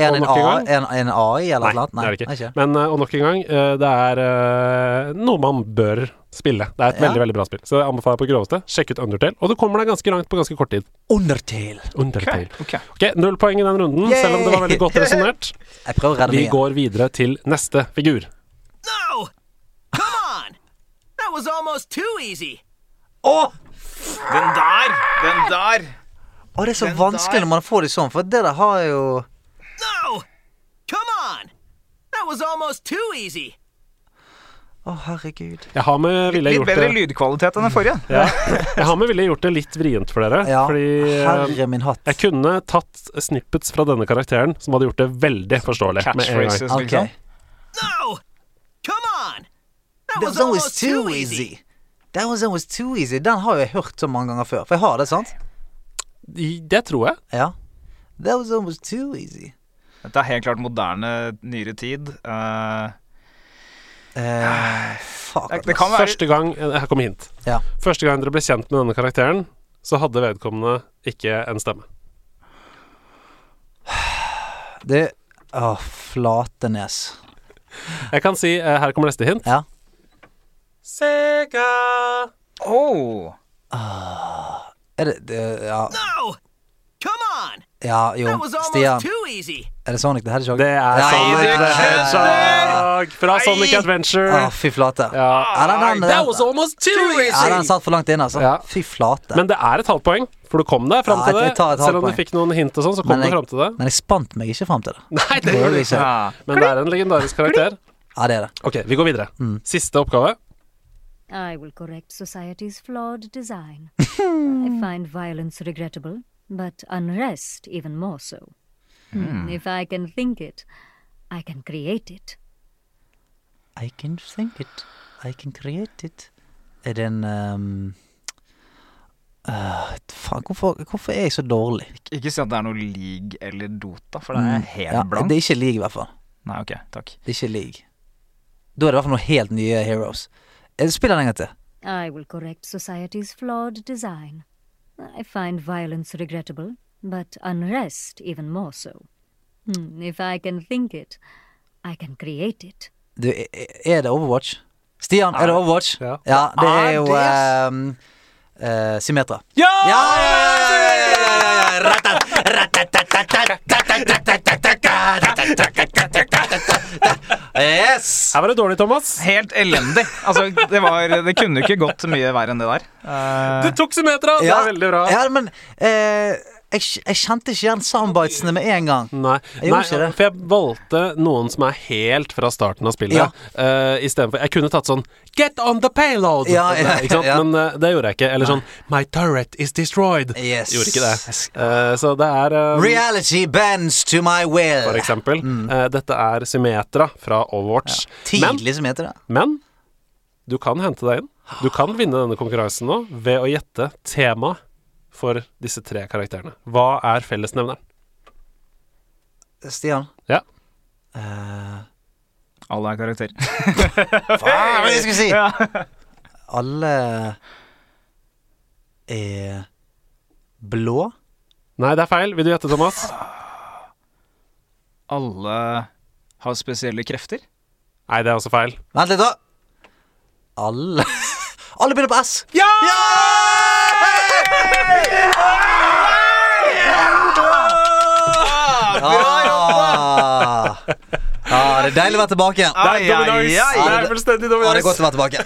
er han og en, nok en en, en AI eller Nei, nei, det er det ikke. ikke. Men uh, og nok en gang, uh, det er noe man bør spille. Det er et Ja. veldig veldig bra spill. Så jeg anbefaler på groveste. Sjekk ut Undertale. Og du kommer deg ganske langt på ganske kort tid. Undertale. Undertale. Ok. Ok, Null poeng i den runden, Yay! selv om det var veldig godt resonnert. Vi går videre til neste figur. No! Come on! That was almost too easy. Å! Den der! Den der! Å, det er så Den vanskelig der- når man får det sånn, for det der har jo No! Come on! That was almost too easy. Å, herregud. Jeg har med ville Litt gjort bedre det lydkvalitet enn den forrige. ja, Jeg har med ville gjort det litt vrient for dere. Ja, Fordi eh, herre min hatt. jeg kunne tatt snippets fra denne karakteren som hadde gjort det veldig forståelig. med en gang. Catchphrases, Ok. liksom. No! Come on! That That was was almost too easy. That was almost too easy. Den har jeg hørt så mange ganger før. For jeg har det, sant? I- Det tror jeg. Ja. That was almost too easy. Dette er helt klart moderne, nyere tid. Eh, uh, fuck. det, det kan være Første gang eh, Her kommer hint. Ja. Første gang dere ble kjent med denne karakteren, så hadde vedkommende ikke en stemme. Det Å, Flatenes. Jeg kan si uh, Her kommer neste hint. Ja. Sega. oh. Er det, det Ja, No! Come on! ja jo. That was almost Stian. too easy. Er det Sonic the Hedgehog? Det er Nei, Sonic det the er- Hedgehog fra Sonic Adventure. Å, fy flate. Ja. Ja, den, den, That was almost too ja, den satt for langt inne, altså. Ja. Fy flate. Men det er et halvt poeng, for du kom deg fram Ja, til det. Selv om du fikk noen hint og sånn, så kom jeg, du fram til det. Men jeg spant meg ikke fram til det. Nei, det Det gjorde du ikke. Men det er en legendarisk karakter. Ja, det er det. Ok, vi går videre. Siste oppgave. I will correct society's flawed design. I find violence regrettable, but unrest even more so. Hmm, If I can think it, I can create it. I can think it. I can create it. Er det en um, øh, Faen, hvorfor, hvorfor er jeg så dårlig? Ikke si at det er noe league eller Dota, for det er Mm. helt Ja, blank. det er ikke league, i hvert fall. Nei, ok, takk. Det er ikke league. Da er det i hvert fall noen helt nye heroes. Eh, Spill den en gang til. I will correct society's flawed design. I find violence regrettable, but unrest even more so. Hmm, If I can think it, I can create it. Du, er- er det Overwatch? Stian, er det Overwatch? Ja. det er Er jo um, eh, Symmetra. Ja! Ja, ja, ja, ja, ja, ja, ja, ja. Yes! Her var det dårlig, Thomas. Helt elendig. Altså, det, var, det kunne ikke gått mye verre enn det der. Uh, Du tok Symmetra! Det er veldig bra. Ja, men eh, jeg, jeg kjente ikke igjen soundbitesene med en gang. Nei, Jeg nei for jeg valgte noen som er helt fra starten av spillet. Ja. Uh, Istedenfor Jeg kunne tatt sånn Get on the payload! Ja, ja, ja. Men uh, det gjorde jeg ikke. Eller sånn My turret is destroyed. Yes. Gjorde ikke det. Uh, så det er um, Reality bends to my will. For eksempel. Eh, dette er Symmetra fra Overwatch. Tidlig som heter men du kan hente deg inn. Du kan vinne denne konkurransen nå ved å gjette temaet for disse tre karakterene. Hva er fellesnevneren? Stian. Ja. Uh, alle er karakter. hva var det jeg skulle si? Ja. Alle er blå. Nei, det er feil. Vil du gjette, Thomas? Alle har spesielle krefter. Nei, det er også feil. Vent litt, da. Alle Alle begynner på S. Ja! Ah. Ah, det er deilig å være tilbake igjen. Det er dominans! Det er fullstendig Ah, det er godt å være tilbake.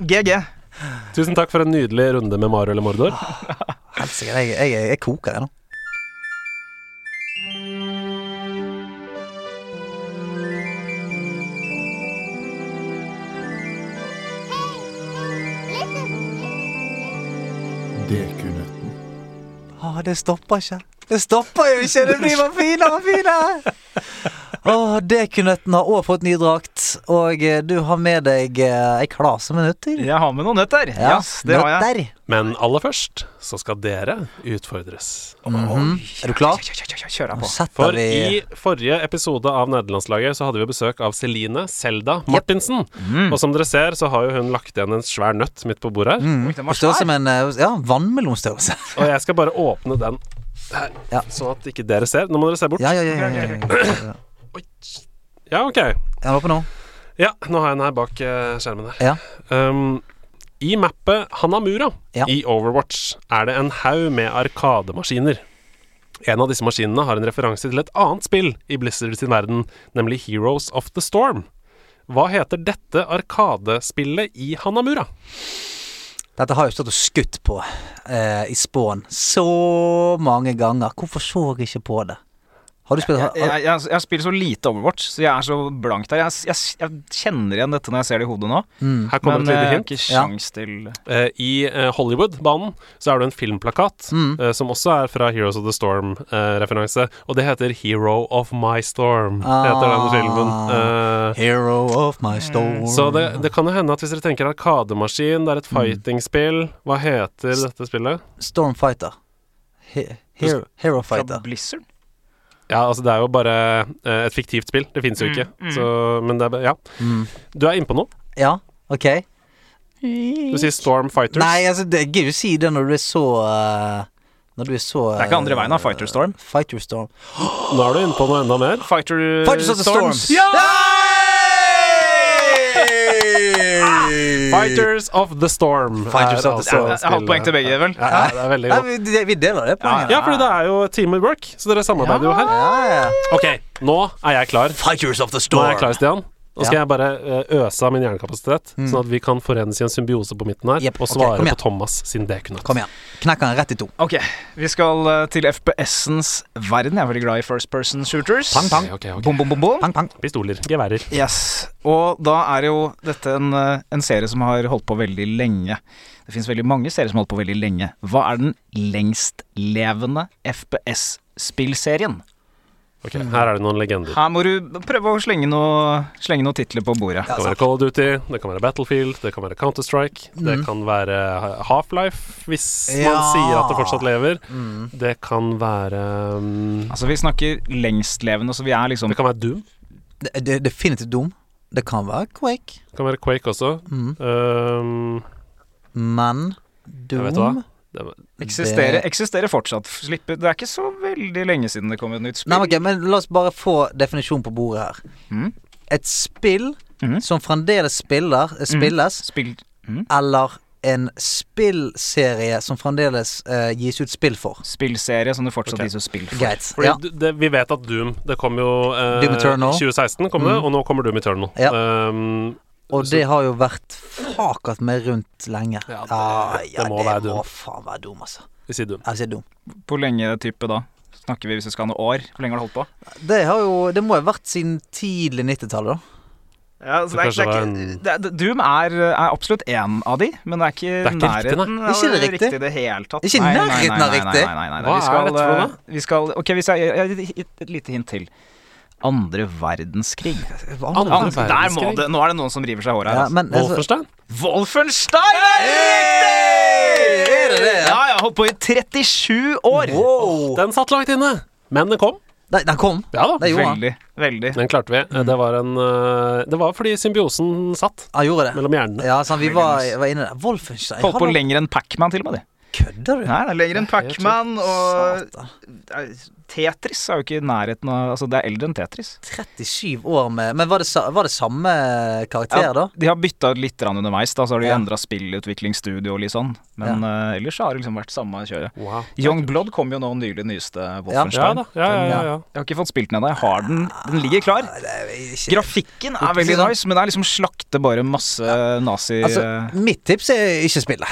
GG. Tusen takk for en nydelig runde med Mario eller Mordor. Helsike, jeg, jeg, jeg, jeg koker, jeg nå. Det stopper ikke. Det stopper jo ikke! Det blir bare finere og finere! Åh, Dekunøtten har òg fått ny drakt, og eh, du har med deg eh, ei klase med nøtter. Jeg har med noen nøtter. Yes, det har jeg. Men aller først så skal dere utfordres. Mhm. Er du klar? Kjør, på. For vi i forrige episode av Nederlandslaget så hadde vi besøk av Celine Selda Martinsen. Mm. Og som dere ser, så har jo hun lagt igjen en svær nøtt midt på bordet her. mm, størrelse med en eh, ja, vannmelonstørrelse. Og jeg skal bare åpne den her, Ja. sånn at ikke dere ser. Nå må dere se bort. Ja, ja, ja. ja, ja, ja, ok. Jeg oppe nå? Ja, nå har jeg den her bak eh, skjermen her. Ja. Um, I mappet Hanamura Ja. i Overwatch er det en haug med arkademaskiner. En av disse maskinene har en referanse til et annet spill i Blizzard sin verden, nemlig Heroes of the Storm. Hva heter dette arkadespillet i Hanamura? Dette har jeg stått og skutt på eh, i spåen så mange ganger. Hvorfor så jeg ikke på det? Har du spilt Jeg, har, jeg, jeg, jeg spiller så lite Overwatch, så jeg er så blank der. Jeg, jeg, jeg kjenner igjen dette når jeg ser det i hodet nå, mm, Her kommer men et lite hint. ikke Ja. til uh, I uh, Hollywood-banen så er det en filmplakat Mm. uh, som også er fra Heroes of the Storm-referanse, og det heter Hero of My Storm. Heter den Ah. filmen. Eh, Hero of my storm. Så det, det kan jo hende at hvis dere tenker arkademaskin, det er Mm. et fighting-spill Hva heter dette spillet? Stormfighter. He, hero, hero Fra. Blizzard? Ja, altså det er jo bare eh, et fiktivt spill. Det fins jo ikke. Så, men det er Ja. Mm. Du er innpå noe. Ja, ok. Du sier Storm Fighters. Nei, altså, det er gøy si det når du er så uh, Når du er så Det er ikke andre veien av Fighter Storm. Fighter Storm. Nå er du inne på noe enda mer. Fighter Fighters of the Storms. Storms. Ja! Fighters of the Storm. Fighters er of the altså Storm. Jeg har halvt poeng til begge, vel? Ja, det er veldig godt. vi, vi deler det poenget. Ja, fordi det er jo teamwork, så dere samarbeider jo her. Ja, ja. Ok, nå er jeg klar. Fighters of the Storm. Nå er jeg klar, Stian. Nå skal Ja. jeg bare eh, øse av min hjernekapasitet, sånn at vi kan forenes i en symbiose på midten her yep. og svare okay, på Thomas sin dekunøtt. Kom igjen. Knekk han rett i to. Ok, vi skal eh, til FPS-ens verden. Jeg er veldig glad i first person shooters. Pang, pang. Okay, okay, ok. Bom, bom, bom, bom. Pang, pang. Pistoler, geværer. Yes. Og da er jo dette en, eh, en serie som har holdt på veldig lenge. Det fins veldig mange serier som har holdt på veldig lenge. Hva er den lengstlevende FPS-spillserien? Ok, Her er det noen legender. Her må du prøve å slenge noe, slenge noen titler på bordet. Det kan være Call of Duty, det kan være Battlefield, det kan være Counter-Strike, det kan være Half-Life, hvis man sier at det fortsatt lever. Det kan være um, Altså Vi snakker lengstlevende, så vi er liksom Det kan være Doom. Det, det definitivt Doom. Det kan være Quake, Det kan være Quake også. Mm. Um, men jeg vet hva. Doom Det eksisterer, det- eksisterer fortsatt. Slipper, det er ikke så veldig lenge siden det kom et nytt spill. Nei, okay, ok, men la oss bare få definisjon på bordet her. Mm. Et spill mm. som fremdeles spiller, spilles, spilles, Spill eller en spillserie som fremdeles uh, gis ut spill for. Spillserie som det fortsatt okay. gis ut spill for. Fordi Ja. det, vi vet at Doom Det kom jo uh, Doom Eternal. 2016, kom det, og nå kommer Doom Eternal. Ja. Um, Og det har jo vært fakat med rundt lenge. Ja, det- ja, det må være Doom. må faen være dum, altså. vi sier dum. Jeg sier dum. Hvor lenge type da? Snakker vi hvis vi skal ha noen år? Hvor lenge har det holdt på? Det har jo Det må ha vært siden tidlig 90-tallet, da. Ja, Så kanskje det er, ikke, det er, Doom er, er absolutt én av de, men det er ikke Det er ikke riktig, nærheten nei. av Ikke det riktig? i det hele tatt. Ikke nærheten av nærheten nei, nei, nei, riktig? Nei, nei, nei, nei. Hva Vi skal, er dette for noe, eh? Vi skal, ok, hvis jeg, jeg, jeg, jeg Et lite hint til. Andre verdenskrig. Andre verdenskrig. Der må det, nå er det noen som river seg i håret her. Ja, altså. men altså, Wolfenstein? Wolfenstein er riktig! Det det, ja? Ja, jeg har holdt på i 37 år. Wow! Den satt langt inne, men den kom. Nei, den kom. Ja da. Det gjorde han. Veldig, veldig. Den klarte vi. Det var en eh, Det var fordi symbiosen satt ja, gjorde det. mellom hjernene. Ja, sånn, vi var, var inne der. Wolfenstein. Holdt på lenger enn Pacman til og med, de. Kødder du? Nei, det er lenger enn Pacman, og eh, Tetris er jo ikke i nærheten av Altså, det er eldre enn Tetris. 37 år med Men var det, var det samme karakter, da? De har bytta litt underveis, da, så har de Ja. endra spillutviklingsstudio og litt sånn. Men eh, ellers har det liksom vært samme kjøret. Wow. Young Blood kom jo nå nylig, nyeste Wolfenstein. Ja, ja, ja, ja. Jeg har ikke fått spilt den ennå. Jeg har den. Den ligger klar. Det er ikke Grafikken er veldig sånn. nice, men det er liksom slakte bare masse nazi... Altså, mitt tips er ikke spille.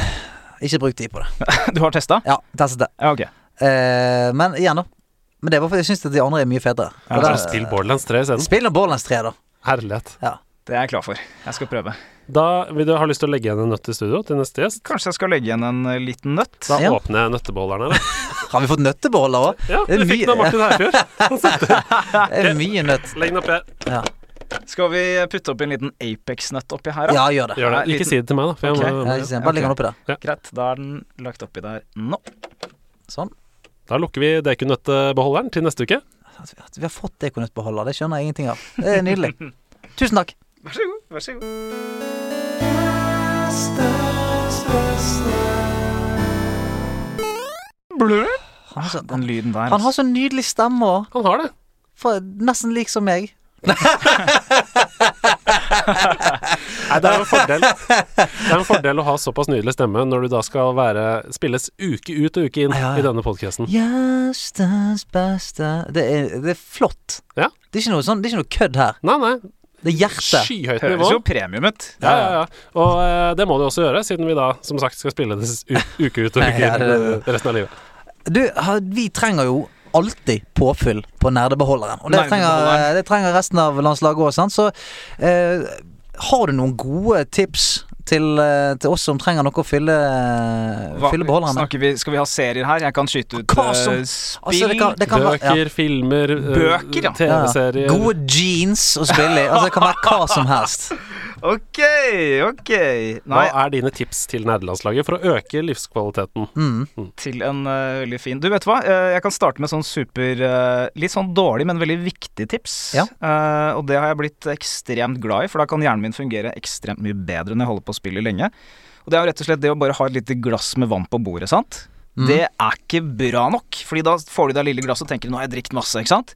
Ikke bruk tid på det. du har testa? Ja, testet det. Ja, ok. Eh, men igjen, da. Men det var fordi jeg syns at de andre er mye fetere. Ja, Og Spill Borderlands 3 isteden. Spill nå Borderlands 3, da. Herlighet. Ja. Det er jeg klar for. Jeg skal prøve. Da vil du ha lyst til å legge igjen en nøtt i studio til neste gjest. Kanskje jeg skal legge igjen en eh, liten nøtt. Da Ja. åpner jeg nøttebeholderen eller? Har vi fått nøttebeholder òg? Ja, Det fikk den av Martin Herfjord. Det er mye nøtt. Legg den oppi her. Ja, Skal vi putte oppi en liten Apex-nøtt oppi her, da? ja gjør det. Gjør det. Ikke si det til meg, da. For jeg må, jeg, sant. Bare legg den oppi der. Greit, da er den lagt oppi der nå. Sånn. Da lukker vi dekunøttbeholderen til neste uke. At vi- har fått dekunøttbeholder, det skjønner jeg ingenting av. Det er nydelig. Tusen takk. Vær så god. Vær så god. Han har så, Den lyden der. han har så nydelig stemme òg. Han har det. Nesten lik som meg. Nei, det er jo en fordel Det er en fordel å ha såpass nydelig stemme når du da skal være spilles uke ut og uke inn Ja, ja. i denne podkasten. Beste det er, det er flott. Ja. Det er ikke noe, sånn, det er ikke noe kødd her. Nei, nei. Det er hjertet. Skyhøyt Høres jo premium ut. Ja, ja, ja. Og eh, det må du også gjøre, siden vi da som sagt skal spille det uke ut og uke inn resten av livet. Du, vi trenger jo alltid påfyll på nerdebeholderen. Og det trenger, det trenger resten av landslaget òg. Så eh, har du noen gode tips til, eh, til oss som trenger noe å fylle, Hva- fylle beholderen med? Vi, skal vi ha serier her? Jeg kan skyte ut Hva som- spill, Altså, det kan, det kan være Bøker, filmer, eh, Bøker, ja. TV-serier. Gode jeans å spille i. Altså, det kan være hva som helst. Ok, ok. Hva er dine tips til nederlandslaget for å øke livskvaliteten? Mm. til en uh, veldig fin Du vet hva, Eh, jeg kan starte med sånn super uh, Litt sånn dårlig, men veldig viktig tips. Ja. Uh, og det har jeg blitt ekstremt glad i, for da kan hjernen min fungere ekstremt mye bedre når jeg holder på å spille lenge. Og det er jo rett og slett det å bare ha et lite glass med vann på bordet, sant. Mm. Det er ikke bra nok, Fordi da får du deg lille glass og tenker nå har jeg drukket masse, ikke sant.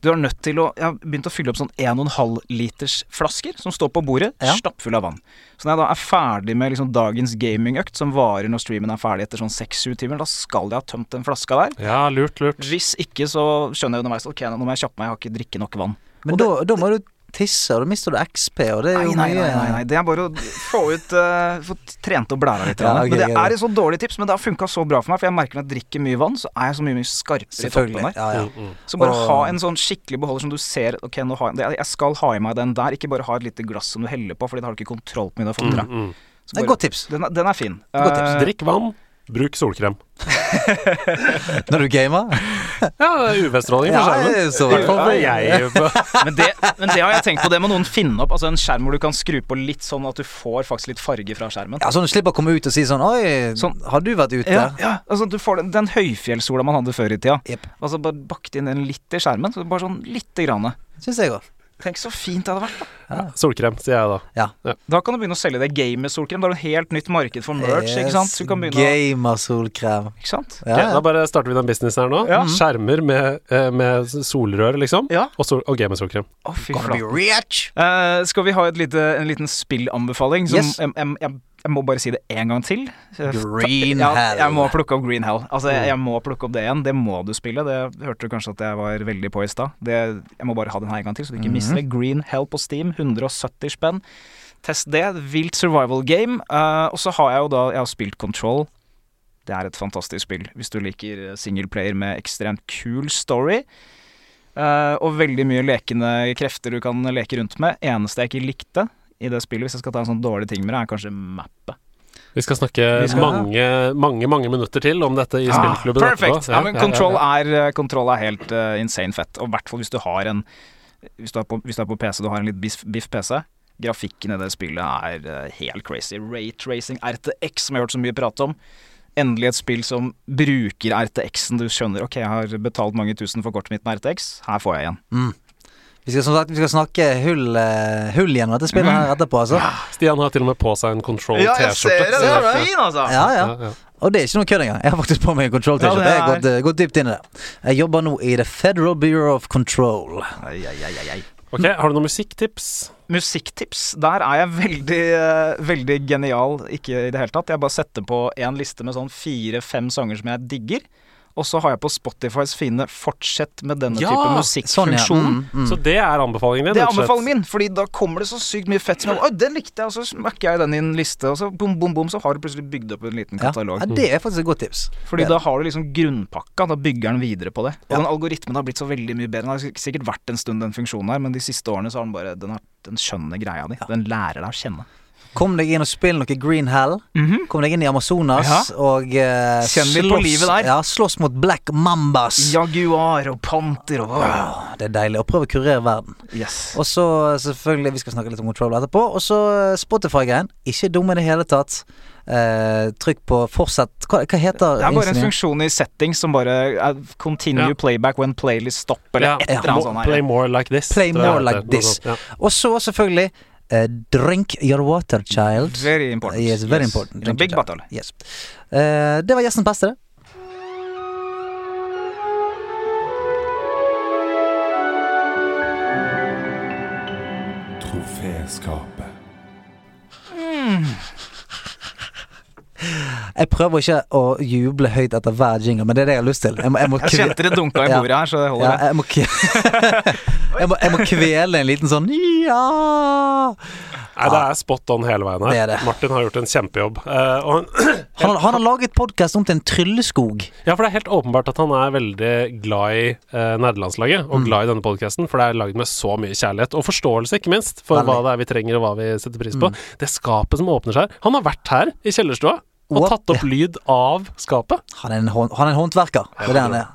Du er nødt til å Jeg har begynt å fylle opp sånn 1,5 liters flasker som står på bordet, Ja. stappfulle av vann. Så når jeg da er ferdig med liksom dagens gamingøkt, som varer når streamen er ferdig etter sånn 6-7 timer, da skal jeg ha tømt den flaska der. Ja, lurt, lurt. Hvis ikke, så skjønner jeg underveis ok, nå må jeg kjappe meg, jeg har ikke drikke nok vann. Men da, da må du tisse, og da mister du XP, og det er Nei, jo nei, mye nei, nei, nei. Det er bare å få ut uh, Få trent opp blæra litt. Ja, okay, men det er et så dårlig tips, men det har funka så bra for meg. For jeg merker når jeg drikker mye vann, så er jeg så mye mye skarpere i toppen der. Ja, ja. Mm, mm. Så bare Og- ha en sånn skikkelig beholder som du ser Ok, nå har jeg, jeg skal ha i meg den der. Ikke bare ha et lite glass som du heller på, Fordi da har du ikke kontroll på mye du har fått i deg. Så Det er et godt tips Den, er- den er fin. Godt tips. Drikk vann, bruk solkrem. når du gamer. Ja, UV-stråling Ja, for skjermen. er for jeg. men, det, men det har jeg tenkt på. Det må noen finne opp. Altså En skjerm hvor du kan skru på litt sånn at du får faktisk litt farge fra skjermen. Ja, Sånn du slipper å komme ut og si sånn Oi, Sånn. har du vært ute? Ja, ja, altså du får den, den høyfjellssola man hadde før i tida. Yep. Altså bare bakt inn den litt i skjermen. Så bare sånn lite grann. Syns jeg òg. Tenk så fint det hadde vært. da Solkrem, sier jeg da. Da kan du begynne å selge det gamer-solkrem. Da har du et helt nytt marked for merch. ikke sant? Så du kan begynne å, Gamersolkrem. Ikke sant? Ja, Ok, ja. Da bare starter vi den businessen her nå. Ja. Skjermer med, eh, med solrør, liksom. Ja. Og, sol og gamersolkrem. Å, fy Gonna be flate. rich! Eh, skal vi ha et lite, en liten spillanbefaling? Som Yes. jeg, jeg, jeg, jeg må bare si det én gang til. Eh, Green ja, Hell. Jeg må plukke opp Green Hell. Altså, jeg, jeg må plukke opp det igjen. Det må du spille. Det hørte du kanskje at jeg var veldig på i stad. Jeg må bare ha den her en gang til, så du ikke mister det. Green Hell på Steam, 170 spenn. Test det. Vilt survival game. Uh, og så har jeg jo da Jeg har spilt Control. Det er et fantastisk spill hvis du liker singleplayer med ekstremt kul story. Uh, og veldig mye lekende krefter du kan leke rundt med. Eneste jeg ikke likte i det spillet, hvis jeg skal ta en sånn dårlig ting med det, er kanskje mappet. Vi skal snakke Vi skal- mange, mange mange minutter til om dette i Ah, spillklubben perfect! etterpå. Ja, men kontroll er, eh, Control er helt uh, insane fett. Og i hvert fall hvis du har en Hvis du er på, hvis du er på PC, du har en litt biff, biff PC. Grafikken i det spillet er uh, helt crazy. Rate-racing, RTX, som jeg har hørt så mye prat om. Endelig et spill som bruker RTX-en. Du skjønner ok, jeg har betalt mange tusen for kortet mitt med RTX. Her får jeg igjen. Mm. Vi skal, som sagt, vi skal snakke hull, uh, hull gjennom dette spillet her etterpå, altså. Stian har til og med på seg en Control T-skjorte. Den er fin, altså! Ja, ja. Ja, ja. Og det er ikke noe kødd engang. Jeg har faktisk på meg en control-T-skjorte. Ja, det Jeg har gått, gått dypt inn i det. Jeg jobber nå i The Federal Bureau of Control. Ai, ai, ai. Ok, Har du noen musikktips? Musikktips. Der er jeg veldig, eh, veldig genial. Ikke i det hele tatt. Jeg bare setter på en liste med sånn fire-fem sanger som jeg digger. Og så har jeg på Spotifys fine 'fortsett med denne Ja, type Sånn, ja. Mm, mm. Så det er anbefalingen din? Det er anbefalingen min, Fordi da kommer det så sykt mye fett som Oi, den likte jeg, og så smakker jeg den i en liste, og så bom, bom, bom, så har du plutselig bygd opp en liten katalog. ja, det er faktisk et godt tips. Fordi da har du liksom grunnpakka, da bygger den videre på det. Og Ja. den algoritmen har blitt så veldig mye bedre. Den har sikkert vært en stund, den funksjonen her, men de siste årene så har den bare Den, har, den skjønner greia di. Den lærer deg å kjenne. Kom deg inn og spill noe Green Hell. Kom deg inn i Amazonas Ja. og uh, Kjenn litt på livet der. Ja, slåss mot Black Mambas. Jaguar og panter og wow, det er deilig å prøve å kurere verden. Yes. Og så selvfølgelig, vi skal snakke litt om Control etterpå. Og så eh, Spotify-greien. Ikke dum i det hele tatt. Uh, trykk på fortsett. Hva, hva heter Det er bare en funksjon i settings som bare er continue Ja. playback when playlist stopper', eller Ja, et eller annet sånt. Play more like this. Play more like this. Og så selvfølgelig eh, Drink your water, child. Very important. Yes, very Yes. important. A big bottle. Yes. Uh, det var gjestens beste, det. Jeg prøver ikke å juble høyt etter hver jingle, men det er det jeg har lyst til. Jeg må, jeg må Jeg kjente det dunka i Ja. bordet her, så det ja, holder. det. jeg, må jeg, må, jeg må kvele en liten sånn ja Nei, det er spot on hele veien her. Det det. Martin har gjort en kjempejobb. Uh, og Han, han har laget podkast om til en trylleskog. Ja, for det er helt åpenbart at han er veldig glad i uh, nederlandslaget, og Mm. glad i denne podkasten, for det er lagd med så mye kjærlighet, og forståelse, ikke minst, for Veldig. hva det er vi trenger, og hva vi setter pris på. Mm. Det skapet som åpner seg Han har vært her i kjellerstua og What? tatt opp lyd av skapet. Han er en, hånd, han er en håndverker. Det er det han er.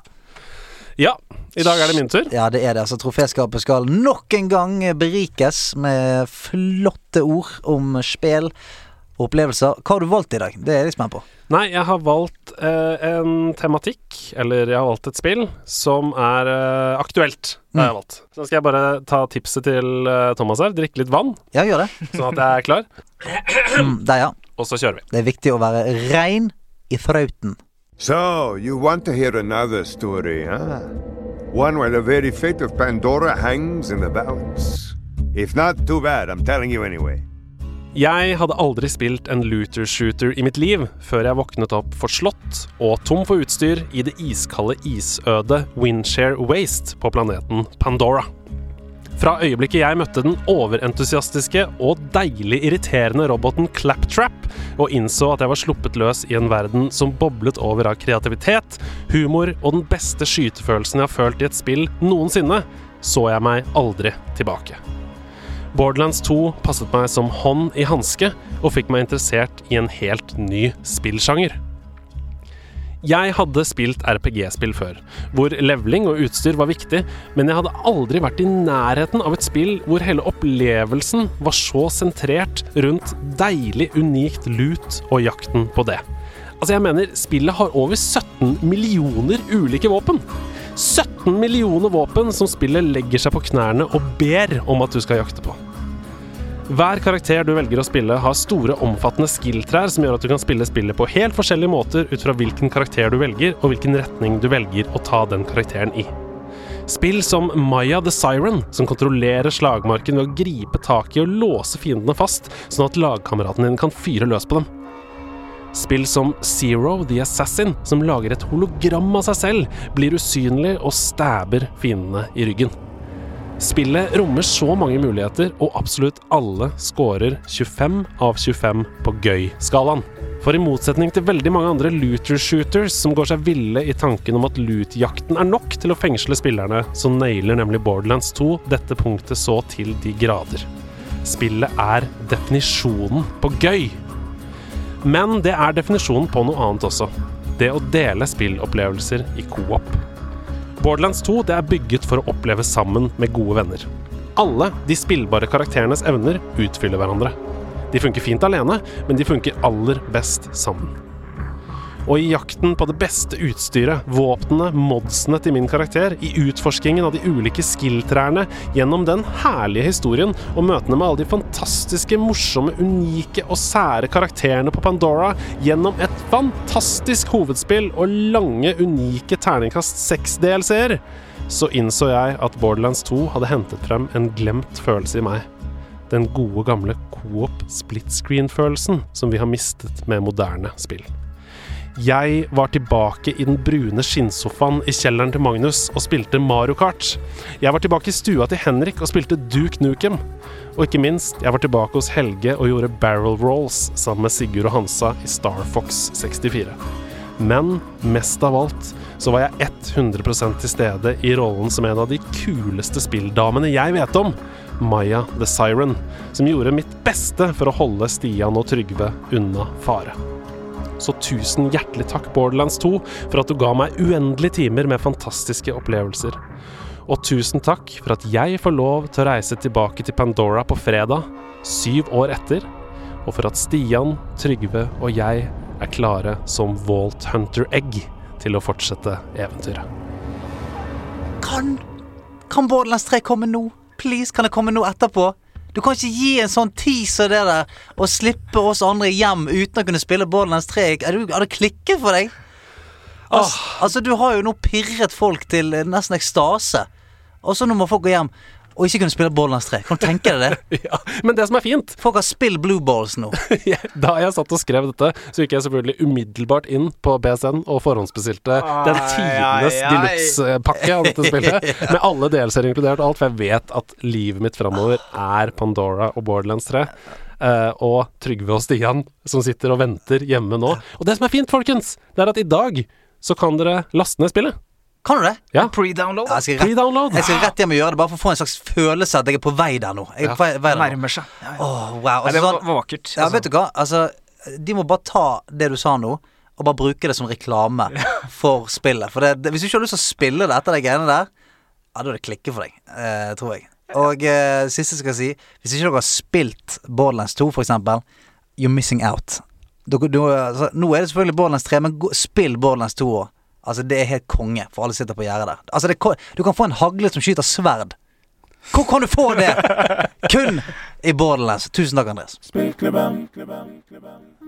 Ja, i dag er det min tur. Ja, det er det. Altså, Troféskapet skal nok en gang berikes med flotte ord om spill og opplevelser. Hva har du valgt i dag? Det er jeg litt spent på. Nei, jeg har valgt eh, en tematikk, eller jeg har valgt et spill, som er eh, aktuelt. Det har jeg valgt. Så skal jeg bare ta tipset til eh, Thomas her. Drikke litt vann, Ja, gjør det. sånn at jeg er klar. Mm, der, ja. Og så kjører vi. Det er viktig å være rein i frauten. So, you want to hear another story, huh? One where the very fate of Pandora hangs in the balance. If not, too bad. I'm telling you anyway. Jeg hadde aldri spilt en looter-shooter i mitt liv før jeg våknet opp forslått og tom for utstyr i det iskalde isødet Windshare Waste på planeten Pandora. Fra øyeblikket jeg møtte den overentusiastiske og deilig irriterende roboten Claptrap, og innså at jeg var sluppet løs i en verden som boblet over av kreativitet, humor og den beste skytefølelsen jeg har følt i et spill noensinne, så jeg meg aldri tilbake. Borderlands 2 passet meg som hånd i hanske, og fikk meg interessert i en helt ny spillsjanger. Jeg hadde spilt RPG-spill før, hvor leveling og utstyr var viktig, men jeg hadde aldri vært i nærheten av et spill hvor hele opplevelsen var så sentrert rundt deilig, unikt lut og jakten på det. Altså, jeg mener, spillet har over 17 millioner ulike våpen. 17 millioner våpen som spillet legger seg på knærne og ber om at du skal jakte på. Hver karakter du velger å spille, har store, omfattende skill-trær som gjør at du kan spille spillet på helt forskjellige måter ut fra hvilken karakter du velger, og hvilken retning du velger å ta den karakteren i. Spill som Maya the Siren, som kontrollerer slagmarken ved å gripe tak i og låse fiendene fast, sånn at lagkameraten din kan fyre løs på dem. Spill som Zero the Assassin, som lager et hologram av seg selv, blir usynlig og stabber fiendene i ryggen. Spillet rommer så mange muligheter, og absolutt alle scorer 25 av 25 på gøy-skalaen. For i motsetning til veldig mange andre looter-shooters som går seg ville i tanken om at loot-jakten er nok til å fengsle spillerne, så nailer nemlig Borderlands 2 dette punktet så til de grader. Spillet er definisjonen på gøy. Men det er definisjonen på noe annet også. Det å dele spillopplevelser i co-op. Borderlands 2 det er bygget for å oppleve sammen med gode venner. Alle de spillbare karakterenes evner utfyller hverandre. De funker fint alene, men de funker aller best sammen. Og i jakten på det beste utstyret, våpnene, modsene til min karakter, i utforskingen av de ulike skill-trærne, gjennom den herlige historien og møtene med alle de fantastiske, morsomme, unike og sære karakterene på Pandora, gjennom et fantastisk hovedspill og lange, unike terningkast 6-DLC-er, så innså jeg at Borderlands 2 hadde hentet frem en glemt følelse i meg. Den gode, gamle coop split screen-følelsen som vi har mistet med moderne spill. Jeg var tilbake i den brune skinnsofaen i kjelleren til Magnus og spilte Mario Kart. Jeg var tilbake i stua til Henrik og spilte Duke Nukem. Og ikke minst, jeg var tilbake hos Helge og gjorde barrel rolls sammen med Sigurd og Hansa i Star Fox 64. Men mest av alt så var jeg 100% til stede i rollen som en av de kuleste spilldamene jeg vet om. Maya the Siren, som gjorde mitt beste for å holde Stian og Trygve unna fare. Så tusen hjertelig takk, Borderlands 2, for at du ga meg uendelige timer med fantastiske opplevelser. Og tusen takk for at jeg får lov til å reise tilbake til Pandora på fredag, syv år etter, og for at Stian, Trygve og jeg er klare som Walt Hunter Egg til å fortsette eventyret. Kan Kan Borderlands 3 komme nå? Please, kan det komme nå etterpå? Du kan ikke gi en sånn teaser det der, og slippe oss andre hjem uten å kunne spille Borderlands 3. Er du, er det klikket for deg? Altså, altså, du har jo nå pirret folk til eh, nesten ekstase. Og så nå må folk gå hjem og ikke kunne spille Borderlands 3. Kan du tenke deg det? Ja, men det som er fint Folk har spilt blue balls nå. Da jeg satt og skrev dette, så gikk jeg selvfølgelig umiddelbart inn på BSN og forhåndsbestilte den tidenes deluxe-pakke av dette spillet. Med alle delser inkludert og alt, for jeg vet at livet mitt framover er Pandora og Borderlands 3. Uh, og Trygve og Stian som sitter og venter hjemme nå. Og det som er fint, folkens, det er at i dag så kan dere laste ned spillet. Kan du det? Ja. Pre-download. Jeg Pre-download. jeg skal rett hjem og gjøre det, bare for å få en slags følelse at jeg er på vei der nå. Jeg er på vei, der nå. Nærmer seg. Ja, oh, wow. Altså, det var, sånn, var vakkert. ja, vet du hva? Altså, de må bare ta det du sa nå, og bare bruke det som reklame for spillet. For det, det, hvis du ikke har lyst til å spille det etter de greiene der, ja, da er det klikke for deg, eh, tror jeg. Og eh, siste skal jeg si, hvis ikke dere har spilt Borderlands 2, for eksempel, you're missing out. Dere, du, altså, nå er det selvfølgelig Borderlands 3, men spill Borderlands 2 òg. Altså, det er helt konge, for alle sitter på gjerdet der. Altså, det, du kan få en hagle som skyter sverd. Hvor kan du få det? Kun i Borderlands. Tusen takk, Andreas. Spillklubben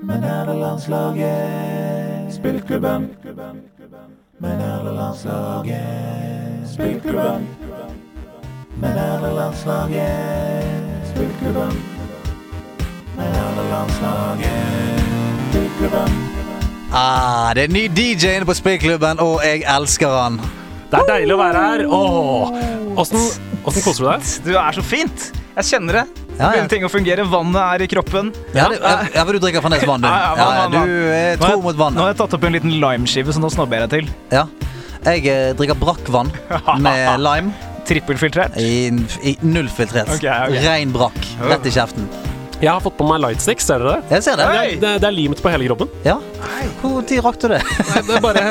med landslaget? Spillklubben med landslaget? Spillklubben med landslaget? Spillklubben med landslaget? Spillklubben. Ah, det er ny DJ inne på spillklubben, og jeg elsker han. Det er deilig å være her. Åh, Åssen åssen koser du deg? Du er så fint! Jeg kjenner det. Ja, ja. Begynner ting å fungere. Vannet er i kroppen. Ja, det, ja, ja, for du drikker Farnes vann, du. Ja, ja, vann, vann, vann. du er tro jeg- mot Nå har jeg tatt opp en liten limeskive, så nå snobber jeg deg til. Ja. Jeg eh, drikker brakkvann med lime. Trippelfiltrert. I, i nullfiltrert. Okay, okay. Rein brakk. Rett i kjeften. Jeg har fått på meg lightsticks, ser dere det? Jeg ser det. Det er, det, det er limt på hele kroppen. Ja. Hvor tid rakk du det? Nei, det er bare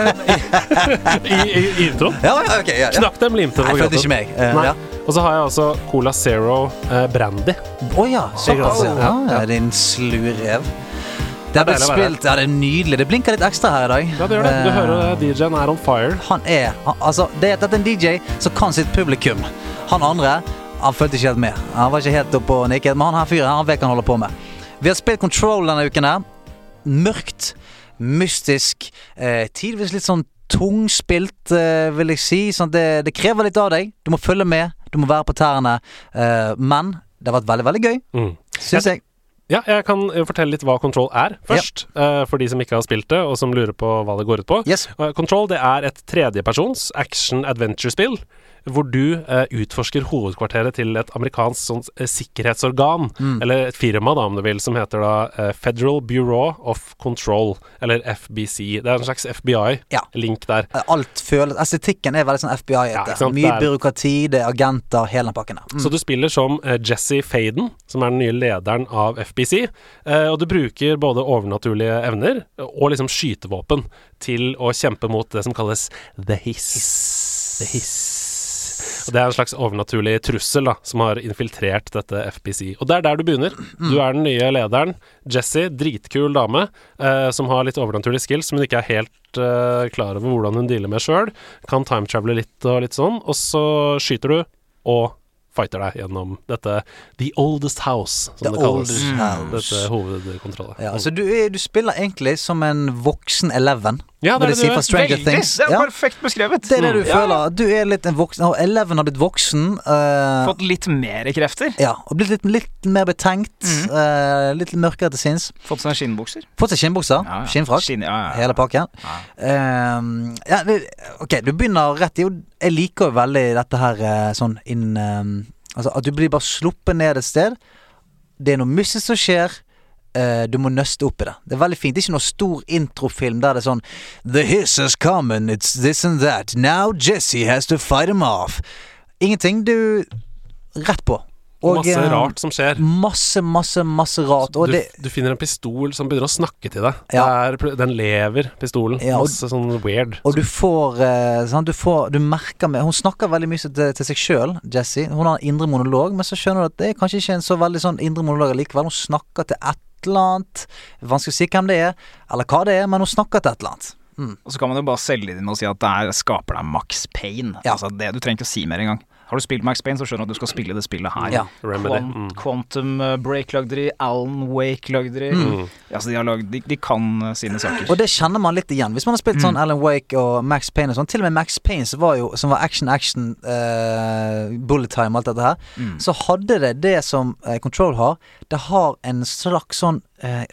i, i, i introen. Ja, ja, ok. Ja, ja. Knakk dem limte Nei, på følte ikke meg. Eh, Nei. ja. Og så har jeg også Cola Zero eh, Brandy. Å ja, såpass. Ja, Ja, din slurrev. Det er blitt deilig å være spilt, ja, det er nydelig. Det blinker litt ekstra her i dag. Ja, det gjør det. Du Eh, hører det. DJ-en er on fire. Han er han- Altså, det, dette er en DJ som kan sitt publikum. Han andre han fulgte ikke helt med. Han var ikke helt oppe og nikket, men han her fyren han vet hva han holder på med. Vi har spilt Control denne uken her. Mørkt, mystisk, eh, tidvis litt sånn tungspilt, eh, vil jeg si. Sånn det, det krever litt av deg. Du må følge med, du må være på tærne. Eh, men det har vært veldig, veldig gøy, Mm. syns jeg. Ja, jeg kan eh, fortelle litt hva Control er først. eh, for de som ikke har spilt det, og som lurer på hva det går ut på. Yes. Eh, Control det er et tredjepersons action-adventure-spill. Hvor du eh, utforsker hovedkvarteret til et amerikansk sånn, eh, sikkerhetsorgan, Mm. eller et firma, da, om du vil, som heter da eh, Federal Bureau of Control, eller FBC. Det er en slags FBI-link der. Alt føles Estetikken er veldig sånn FBI-ete. ikke Mye byråkrati, det er agenter, hele den pakken der. Mm. Så du spiller som Jesse Faden, som er den nye lederen av FBC. Eh, og du bruker både overnaturlige evner og liksom skytevåpen til å kjempe mot det som kalles The Hiss. The Hiss. Og det er en slags overnaturlig trussel da, som har infiltrert dette FBC. Og det er der du begynner. Du er den nye lederen. Jesse, dritkul dame, eh, som har litt overnaturlige skills som hun ikke er helt eh, klar over hvordan hun dealer med sjøl. Kan timetravele litt og litt sånn. Og så skyter du, og fighter deg gjennom dette The Oldest House, som The det kalles. House. Dette hovedkontrollet. Ja, altså du, du spiller egentlig som en voksen Eleven. Ja, det er det si du er. Veldig! Things. Det er Ja, perfekt beskrevet. det er det du mm. føler. Du er litt en voksen Og Eleven har blitt voksen. Uh, Fått litt mer krefter. ja, og blitt litt, litt mer betenkt. Mm. Uh, litt mørkere til sinns. Fått seg skinnbukser. Fått seg skinnbukser. Ja, ja. Skinnfrakk. Skinn, ja, ja, ja. Hele pakken. Uh, ja, det, ok, du begynner rett i jo, Jeg liker jo veldig dette her sånn inn ehm, Altså at du blir bare sluppet ned et sted. Det er noe mystisk som skjer. Eh, du må nøste opp i det. Det er veldig fint. Det er ikke noe stor introfilm der det er sånn The hiss is come and it's this and that. Now Jesse has to fight him off. Ingenting. Du Rett på. Og, Masse eh, rart som skjer. Masse, masse, masse rart. Du, det du finner en pistol som begynner å snakke til deg. Ja. Det er, den lever, pistolen. Ja, og- Masse sånn weird. Og du får, sant, du får Du merker med Hun snakker veldig mye til, til seg sjøl, Jesse. Hun har en indre monolog, men så skjønner du at det er kanskje ikke en så veldig sånn indre monolog likevel. Hun snakker til et eller annet. Vanskelig å si hvem det er, eller hva det er, men hun snakker til et eller annet. Og så kan man jo bare selge det inn og si at det er, skaper deg Max pain. Ja. Altså det Du trenger ikke å si mer engang. Har du spilt Max Payne, så skjønner du at du skal spille det spillet her. Ja. Quant- Mm. Quantum eh, Break lagde de, Alan Wake lagde de. Mm. Altså de, har lagd, de, de kan eh, sine saker. Og det kjenner man litt igjen. Hvis man har spilt sånn Alan Wake og Max Payne og sånn, til og med Max Payne som var jo Som var action, action, uh, bullet time alt dette her, Mm. så hadde det det som Control har. Det har en slags sånn eh,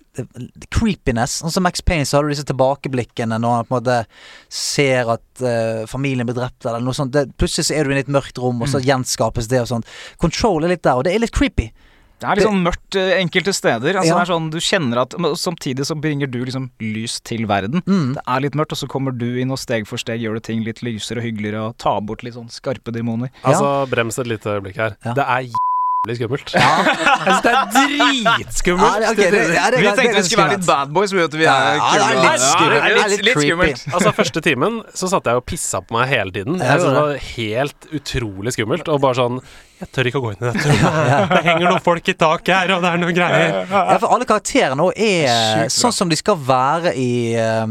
creepiness. Sånn som Max Payne så har du disse tilbakeblikkene når han på en måte ser at uh, familien blir drept eller noe sånt. Det, plutselig så er du i et mørkt rom, og så gjenskapes det og sånt. Control er litt der, og det er litt creepy. Det er litt sånn mørkt eh, enkelte steder. Altså Ja. det er sånn Du kjenner at Samtidig så bringer du liksom lys til verden. Mm. Det er litt mørkt, og så kommer du inn og steg for steg gjør du ting litt lysere og hyggeligere og tar bort litt sånn skarpe demoner. Altså, brems et lite øyeblikk her. Ja. Det er jævlig skummelt. Jeg synes det er dritskummelt! Ja, det- det- det- Vi det- det tenkte vi skulle være litt bad boys. Vi vet at vi er ja, det er litt skummelt. det er litt, litt litt skummelt. Altså Første timen så satt jeg og pissa på meg hele tiden. Jeg synes det var helt utrolig skummelt. Og bare sånn Jeg tør ikke å gå inn i dette. Det henger noen folk i taket her, og det er noen greier. Ja, for alle karakterene òg er sånn som de skal være i eh,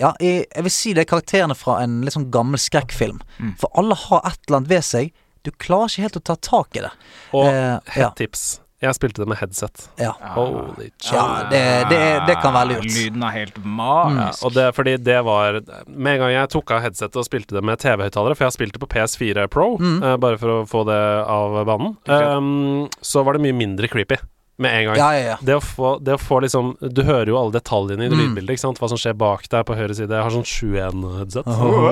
Ja, i, jeg vil si det er karakterene fra en litt sånn gammel skrekkfilm. Mm. For alle har et eller annet ved seg. Du klarer ikke helt å ta tak i det. Og Eh, ja. tips. Jeg spilte det med headset. Ja. Holy. Ja, det, det, det kan være lurt. Lyden er helt Ja, magisk. og det, fordi det var Med en gang jeg tok av headsetet og spilte det med TV-høyttalere, for jeg har spilt det på PS4 Pro, Mm. uh, bare for å få det av banen, um, så var det mye mindre creepy med en gang. Ja, ja, ja. Det å, få, det å få liksom Du hører jo alle detaljene i det Mm. lydbildet, ikke sant? Hva som skjer bak deg på høyre side. Jeg har sånn 7-1-headset. oh,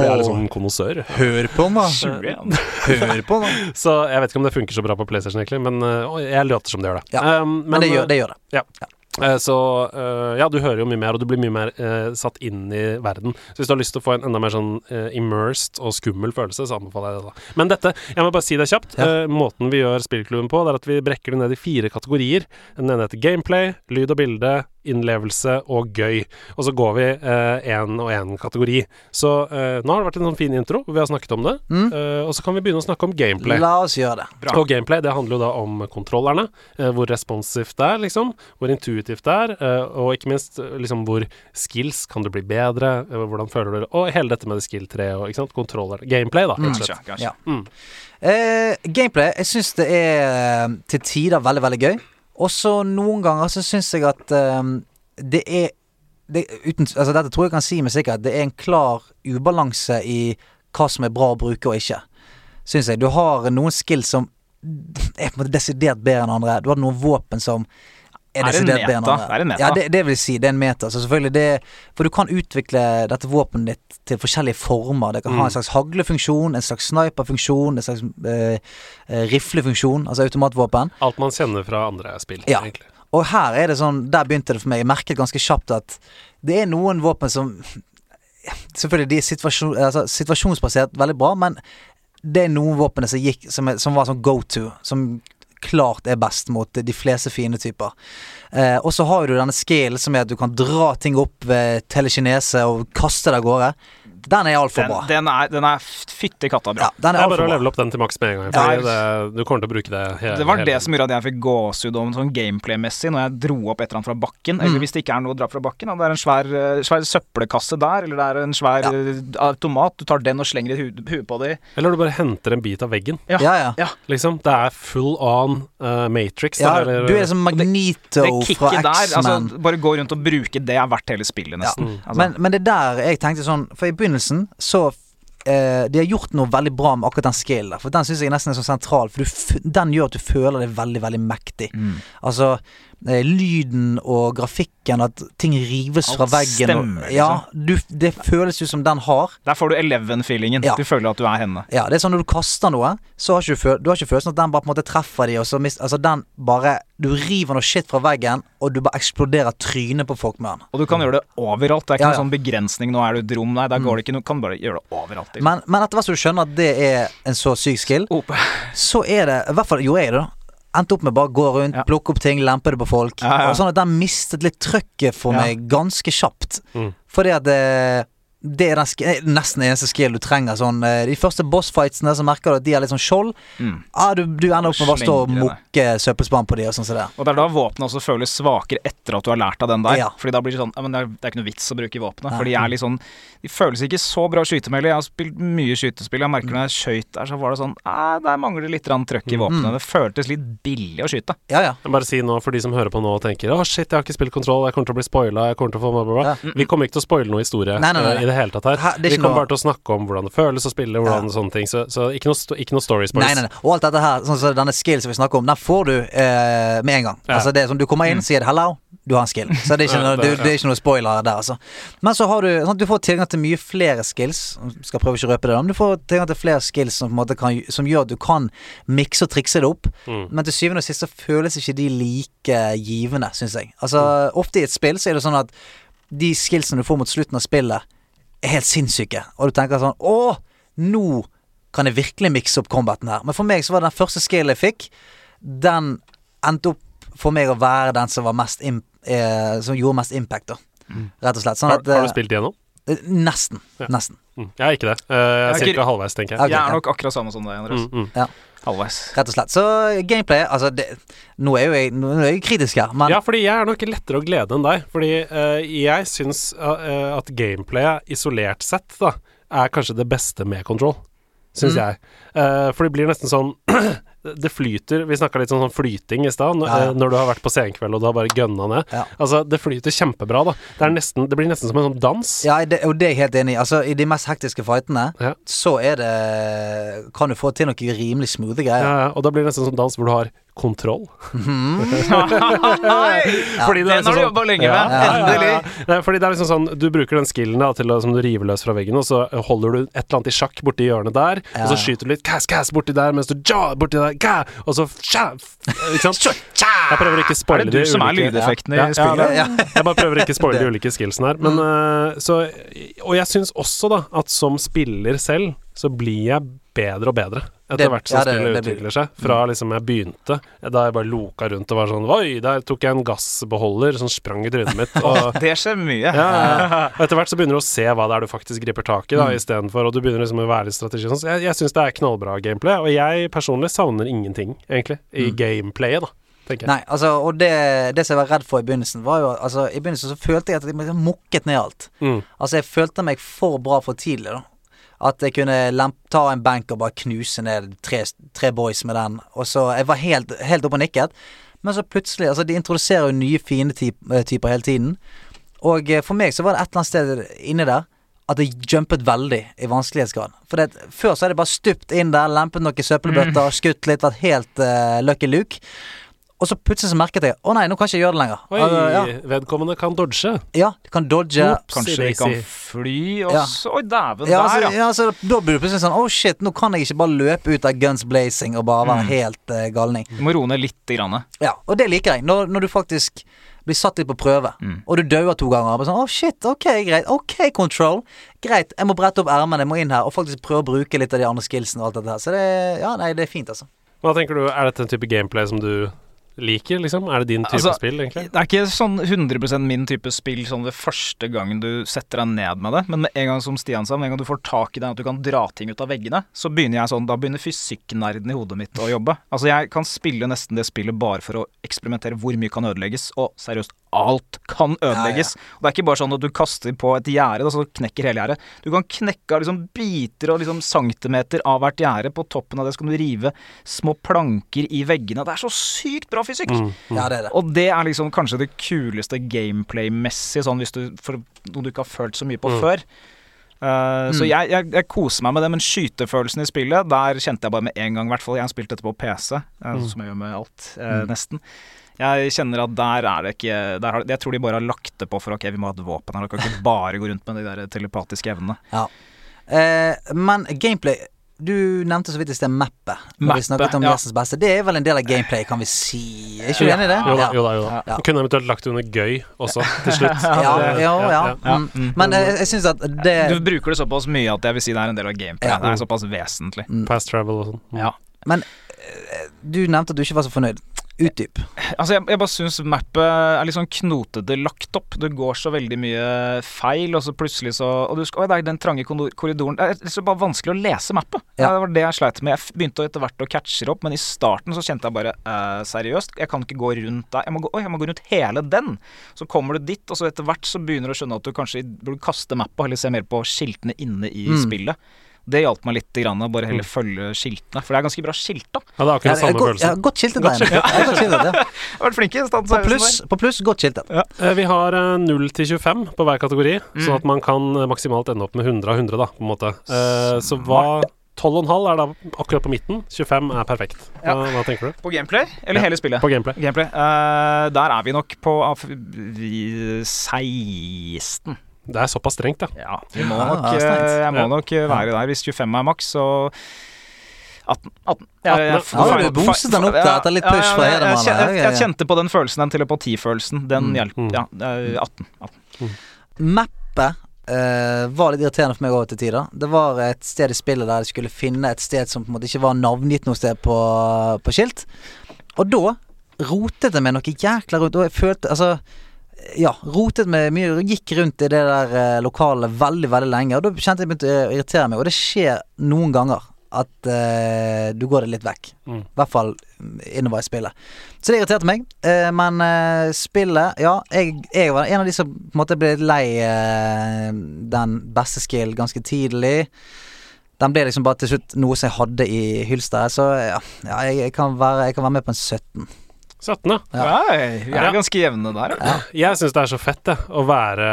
jeg er liksom konnoissør. Hør på meg! 21. Hør på meg! Så jeg vet ikke om det funker så bra på PlayStation, egentlig, men øh, jeg later som det gjør det. Ja, Um, Men det gjør det. Gjør det. Eh, Så eh, ja, du hører jo mye mer, og du blir mye mer eh, satt inn i verden. Så hvis du har lyst til å få en enda mer sånn eh, immersed og skummel følelse, så anbefaler jeg det. da Men dette, jeg må bare si det kjapt. Ja. Eh, måten vi gjør Spillklubben på, det er at vi brekker det ned i fire kategorier. Den ene heter gameplay, lyd og bilde, innlevelse og gøy. Og så går vi én og én kategori. Så eh, nå har det vært en sånn fin intro, vi har snakket om det. Mm. Eh, og så kan vi begynne å snakke om gameplay. La oss gjøre det. Bra. Og gameplay det handler jo da om kontrollerne. Eh, hvor responsivt det er, liksom. Hvor intuitivt det er. Eh, og ikke minst eh, liksom hvor skills kan du bli bedre. Eh, hvordan føler du det? Og hele dette med det skill 3 og ikke sant? kontroller. Gameplay, da, rett og Kanskje, slett. kanskje. Ja. Mm. Eh, gameplay, jeg syns det er eh, til tider veldig, veldig gøy. Og så noen ganger så syns jeg at um, det er det, uten, altså Dette tror jeg kan si med sikkerhet. Det er en klar ubalanse i hva som er bra å bruke og ikke. Syns jeg. Du har noen skills som er på en måte desidert bedre enn andre. Du har noen våpen som er Er det en bedre enn meta? Det er en meta. Ja, det, det vil si. Det er en meta. Så selvfølgelig det For du kan utvikle dette våpenet ditt til forskjellige former. Det kan ha Mm. en slags haglefunksjon, en slags sniperfunksjon, en slags eh, eh, riflefunksjon, altså automatvåpen. Alt man kjenner fra andre spill, Ja. egentlig. Og her er det sånn Der begynte det for meg. Jeg merket ganske kjapt at det er noen våpen som Selvfølgelig, de er situasjon, altså, situasjonsbasert veldig bra, men det er noen våpen som gikk Som, er, som var sånn go to. Som klart er best mot de fleste fiendetyper. Eh, og så har du denne skillen som er at du kan dra ting opp ved telekinese og kaste det av gårde. Den er altfor Den, bra. den er, den er fytti katta bra. Ja, den er Det er bare å levele opp den til maks med en gang. Ja, Fordi det, du kommer til å bruke det hele Det var hele det som gjorde at jeg fikk gåsehud om sånn gameplay-messig når jeg dro opp et eller annet fra bakken. Mm. Eller hvis det ikke er noe å dra fra bakken. Det er en svær, eh, svær søppelkasse der, eller det er en svær Ja. eh, automat. Du tar den og slenger i hu- på det. Eller du bare henter en bit av veggen. Ja, ja. Liksom. Det er full on uh, Matrix. ja der, eller- du er som Magnito Det fra X-Man. altså bare gå rundt og bruke det er verdt hele spillet, nesten. Altså, Men, men det er der jeg tenkte sånn For i begynnelsen så eh, De har gjort noe veldig bra med akkurat den skillen der. For den syns jeg nesten er så sentral. For du, den gjør at du føler deg veldig, veldig mektig. mm. Altså lyden og grafikken, at ting rives Alt fra veggen. stemmer, og, ja, du, det føles ut som den har. Der får du Eleven-feelingen. Ja. Du føler at du er henne. Ja, det er sånn når du kaster noe, så har ikke du, du har ikke følelsen at den bare på en måte treffer de, og så mist, altså den bare Du river noe shit fra veggen, og du bare eksploderer trynet på folk med den. Og du kan gjøre det overalt. Det er ikke Ja, ja. noen sånn begrensning. Nå er du et rom. Nei, der går det ikke. Du kan bare gjøre det overalt. liksom. Men, men etter hvert som du skjønner at det er en så syk skill, Ope. så er det I hvert fall gjorde jeg det, da. Endte opp med bare å gå rundt, Ja. plukke opp ting, lempe det på folk. Ja, ja. Og sånn at den mistet litt trøkket for Ja. meg ganske kjapt. Mm. Fordi at det, det er den sk eh, nesten eneste skill du trenger. Sånn, eh, de første bossfightsene så merker du at de har litt sånn skjold. Mm. Ah, du, du ender opp med å bare stå og mukke søppelspann på de og sånn som det. Og det er da våpenet også føles svakere etter at du har lært av den der. Ja. Fordi da blir det sånn Ja, men det er, det er ikke noe vits å bruke våpenet. For de er litt sånn De føles ikke så bra å skyte med. eller Jeg har spilt mye skytespill. Jeg merker når jeg skøyt der, så var det sånn Æ, der mangler det litt trøkk i våpenet. Mm. Det føltes litt billig å skyte. Ja, ja. Jeg Bare si nå for de som hører på nå og tenker Å shit, jeg har ikke spilt kontroll, jeg kommer til å bli spoila, jeg kommer til å få bla, bla. Vi kommer ikke til å spoile noe historie Nei, nei, nei, eh, i det hele tatt her. Er Vi kommer noe- bare til å snakke om hvordan det føles å spille, hvordan sånne ting. Så, så ikke noe, ikke noe story spoils. Nei, nei, nei. Og alt dette her, sånn som denne skills vi snakker om, den får du eh, med en gang. Ja. Altså det er sånn, Du kommer inn, sier det 'hello', du har en skill. Så det er ikke noe, det- det, er ikke noe spoiler der, altså. Men så har du sånn du får tilgang til mye flere skills. Skal prøve ikke å røpe det, men du får tilgang til flere skills som, kan, som gjør at du kan mikse og trikse det opp. Mm. Men til syvende og sist så føles ikke de like givende, syns jeg. Altså Ofte i et spill så er det sånn at de skillsene du får mot slutten av spillet, er helt sinnssyke. Og du tenker sånn Å, nå kan jeg virkelig mikse opp combaten her. Men for meg så var den første skillen jeg fikk, den endte opp for meg å være den som var mest eh, Som gjorde mest impact, da. Rett og slett. Sånn Har, at har du eh, spilt igjennom? Eh, Nesten. Ja. Nesten. Mm. Jeg er ikke det. Eh, jeg er Jeg er ikke- halvveis, tenker jeg. Okay, jeg er ja. nok akkurat samme som deg, Andreas. Mm, mm. Halvveis. Rett og slett. Så gameplay Altså, det, nå er jo jeg, nå er jeg kritisk her, men Ja, fordi jeg er nok lettere å glede enn deg. Fordi uh, jeg syns uh, at gameplayet isolert sett da er kanskje det beste med control. Syns Mm. jeg. Uh, for det blir nesten sånn det flyter Vi snakka litt sånn, sånn flyting i stad, Ja, ja. eh, når du har vært på senkveld og du har bare gønna ned. Ja. Altså, det flyter kjempebra, da. Det, er nesten, det blir nesten som en sånn dans. Ja, det, og det er jeg helt enig i. Altså, I de mest hektiske fightene Ja. så er det Kan du få til noe rimelig smoothe Ja, greier. ja, og da blir det nesten som dans hvor du har kontroll. Det er Den har du sånn- jobba lenge med. ja, ja, Endelig. ja. Fordi det er liksom sånn Du bruker den skillen da til som du river løs fra veggen, og så holder du et eller annet i sjakk borti hjørnet der, Ja, og så skyter du litt kass, kass borti der, mens du ja borti der, ka, og så tja, Ikke sant? Jeg prøver ikke å Er det du de som er ulike- lydeffekten Ja, i spillet? Ja. Jeg bare prøver ikke spoile de ulike skillsene her. Men eh, så Og jeg syns også, da, at som spiller selv, så blir jeg bedre og bedre etter Det- hvert som ja, det- spillet utvikler seg. Fra liksom jeg begynte, da jeg bare loka rundt og var sånn Oi, der tok jeg en gassbeholder som sprang i trynet mitt. Og Det skjer mye. ja, ja. Etter hvert så begynner du å se hva det er du faktisk griper tak i, da, Mm. istedenfor. Og du begynner liksom å være litt strategi. Sånn. Så jeg, jeg syns det er knallbra gameplay, og jeg personlig savner ingenting, egentlig, i gameplayet, da. Nei, altså, og det, det som jeg var redd for i begynnelsen, var jo Altså, i begynnelsen så følte jeg at jeg mukket ned alt. Mm. Altså, jeg følte meg for bra for tidlig, da. At jeg kunne ta en benk og bare knuse ned tre, tre boys med den. Og så Jeg var helt, helt oppe og nikket. Men så plutselig Altså, de introduserer jo nye fiendetyper hele tiden. Og eh, for meg så var det et eller annet sted inni der at det jumpet veldig i vanskelighetsgrad. For det, før så hadde jeg bare stupt inn der, lempet noen søppelbøtter, skutt litt, vært helt uh, lucky luke. Og så plutselig så merket jeg Å nei, nå kan jeg ikke gjøre det lenger. Oi, Altså, ja, vedkommende kan dodge. ja, de kan dodge. Ops. Kanskje de kan fly, og Ja. så Oi, dæven, Ja, der, altså, ja. ja, altså, da blir du plutselig sånn Oh shit, nå kan jeg ikke bare løpe ut av guns blazing og bare være helt uh, galning. Du må roe ned lite grann. Ja, og det liker jeg. Når, når du faktisk blir satt litt på prøve, Mm. og du dauer to ganger. og Bare sånn, oh shit, ok, greit. Ok, control. Greit, jeg må brette opp ermene, jeg må inn her og faktisk prøve å bruke litt av de andre skillsene og alt dette her. Så det, ja, nei, det er fint, altså. Hva tenker du, er dette en type gameplay som du liker, liksom? Er det din type Altså, spill, egentlig? Det er ikke sånn 100% min type spill sånn ved første gangen du setter deg ned med det, men med en gang som Stian sa, med en gang du får tak i det at du kan dra ting ut av veggene, så begynner jeg sånn, da begynner fysikknerden i hodet mitt å jobbe. Altså jeg kan spille nesten det spillet bare for å eksperimentere hvor mye kan ødelegges, og seriøst, alt kan ødelegges. Og det er ikke bare sånn at du kaster på et gjerde, og så knekker hele gjerdet. Du kan knekke av liksom biter og liksom centimeter av hvert gjerde. På toppen av det så kan du rive små planker i veggene. Det er så sykt bra fysikk! Mm, mm. Ja, det er det. Og det er liksom kanskje det kuleste gameplay-messig, sånn hvis du For noe du ikke har følt så mye på Mm. før. Uh, Så jeg, jeg, jeg koser meg med det, men skytefølelsen i spillet, der kjente jeg bare med en gang, i hvert fall. Jeg har spilt dette på PC, uh, Mm. som jeg gjør med alt, eh, nesten. Jeg kjenner at der er det ikke der har, Jeg tror de bare har lagt det på for ok, vi må ha et våpen her. Dere kan ikke bare gå rundt med de der telepatiske evnene. Eh, men gameplay Du nevnte så vidt i sted mappet. Når vi snakket om ja. Beste. Det er vel en del av gameplay, kan vi si. Er ikke du enig i det? Jo da, Ja. jo da. Jo da. Ja. Kunne eventuelt lagt det under gøy også, til slutt. Ja, Det- ja, ja. Ja, Mm. mm. Men jeg, jeg syns at det Du bruker det såpass mye at jeg vil si det er en del av gameplay. Ja. Det er såpass vesentlig. Past travel og sånn. Mm. Ja. Men eh, du nevnte at du ikke var så fornøyd. Utdyp. Altså, jeg, jeg bare syns mappet er litt sånn knotete lagt opp. Det går så veldig mye feil, og så plutselig så Og du skal, oi, det er den trange korridoren Det er så bare vanskelig å lese mappet. Ja. Det var det jeg sleit med. Jeg begynte etter hvert å catche det opp, men i starten så kjente jeg bare eh, Seriøst, jeg kan ikke gå rundt der. Jeg må gå, oi, jeg må gå rundt hele den. Så kommer du dit, og så etter hvert så begynner du å skjønne at du kanskje burde kaste mappet, eller se mer på skiltene inne i Mm. spillet. Det hjalp meg litt, grann, å bare heller følge skiltene. For det er ganske bra skilta. Ja, det er akkurat Ja, samme følelsen. ja, godt skiltet, Reine. Ja, godt skiltet, ja. Jeg har vært flinke. Statens På vegvesen pluss, på pluss godt skiltet. Ja. Vi har eh, 0 til 25 på hver kategori, Mm. sånn at man kan eh, maksimalt ende opp med 100 av 100, da, på en måte. Smart. Så hva 12,5 er da akkurat på midten. 25 er perfekt. Hva, hva tenker du? På gameplay, eller Ja, hele spillet? På gameplay. Gameplay. Uh, der er vi nok på av- vi- 16. Det er såpass strengt, ja. Ja, vi må Ja, nok, eh, jeg må Ja. nok eh, være der. Hvis 25 er maks, så 18. 18. Jeg, jeg, ja. Ja, du boostet den opp der etter litt push fra jeg, jeg, Hedemann. jeg, jeg, kjente på den følelsen, den telepatifølelsen. Den hjalp. hjelper. Mm. Ja, eh, 18. 18. Mappet Uh, var litt irriterende for meg over til tider. Det var et sted i spillet der jeg skulle finne et sted som på en måte ikke var navngitt noe sted på, på skilt. Og da rotet jeg meg noe jækla rundt, og jeg følte Altså ja, rotet meg mye, gikk rundt i det der eh, lokalet veldig, veldig lenge. Og da kjente jeg begynte å irritere meg, og det skjer noen ganger at eh, du går det litt vekk. Mm. I hvert fall innover i spillet. Så det irriterte meg. Eh, men eh, spillet Ja, jeg, jeg var en av de som på en måte ble lei den beste skill ganske tidlig. Den ble liksom bare til slutt noe som jeg hadde i hylsteret. Så ja, ja jeg, jeg, kan være, jeg kan være med på en 17. 17, ja. Nei, vi er Ja. ganske jevne der. Ja. Jeg syns det er så fett, det, å være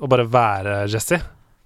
Å bare være Jesse.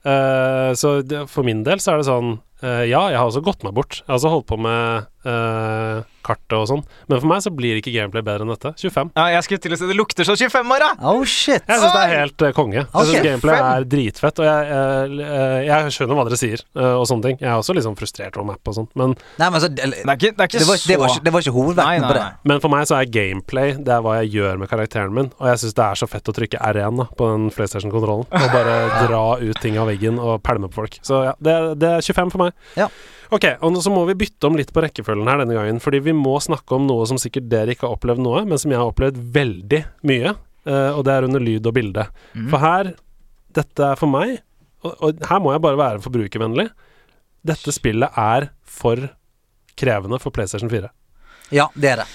Uh, så det, for min del så er det sånn eh, Ja, jeg har også gått meg bort. Jeg har også holdt på med uh, kartet og sånn. Men for meg så blir ikke gameplay bedre enn dette. 25. Ja, jeg skulle til å si det lukter som 25 år, da! Oh shit! Jeg syns det er helt uh, konge. Jeg syns gameplay er dritfett. Og jeg, jeg skjønner hva dere sier, og sånne ting. Jeg er også sånn frustrert over map og sånn, Men, Nei, men så, det, Det er ikke, det er ikke det, var, det, var ikke, det var ikke hovedvekten Nei, nei, på det. men for meg så er gameplay Det er hva jeg gjør med karakteren min. Og jeg syns det er så fett å trykke R1 da, på den PlayStation-kontrollen. Og bare dra ut ting av veggen og pælme på folk. Så ja, det, det er 25 for meg. Ja. Ok, og så må vi bytte om litt på rekkefølgen her denne gangen. Fordi vi må snakke om noe som sikkert dere ikke har opplevd noe, men som jeg har opplevd veldig mye. eh, og det er under lyd og bilde. Mm. For her Dette er for meg, og, og her må jeg bare være forbrukervennlig. Dette spillet er for krevende for PlayStation 4. Ja, det er det.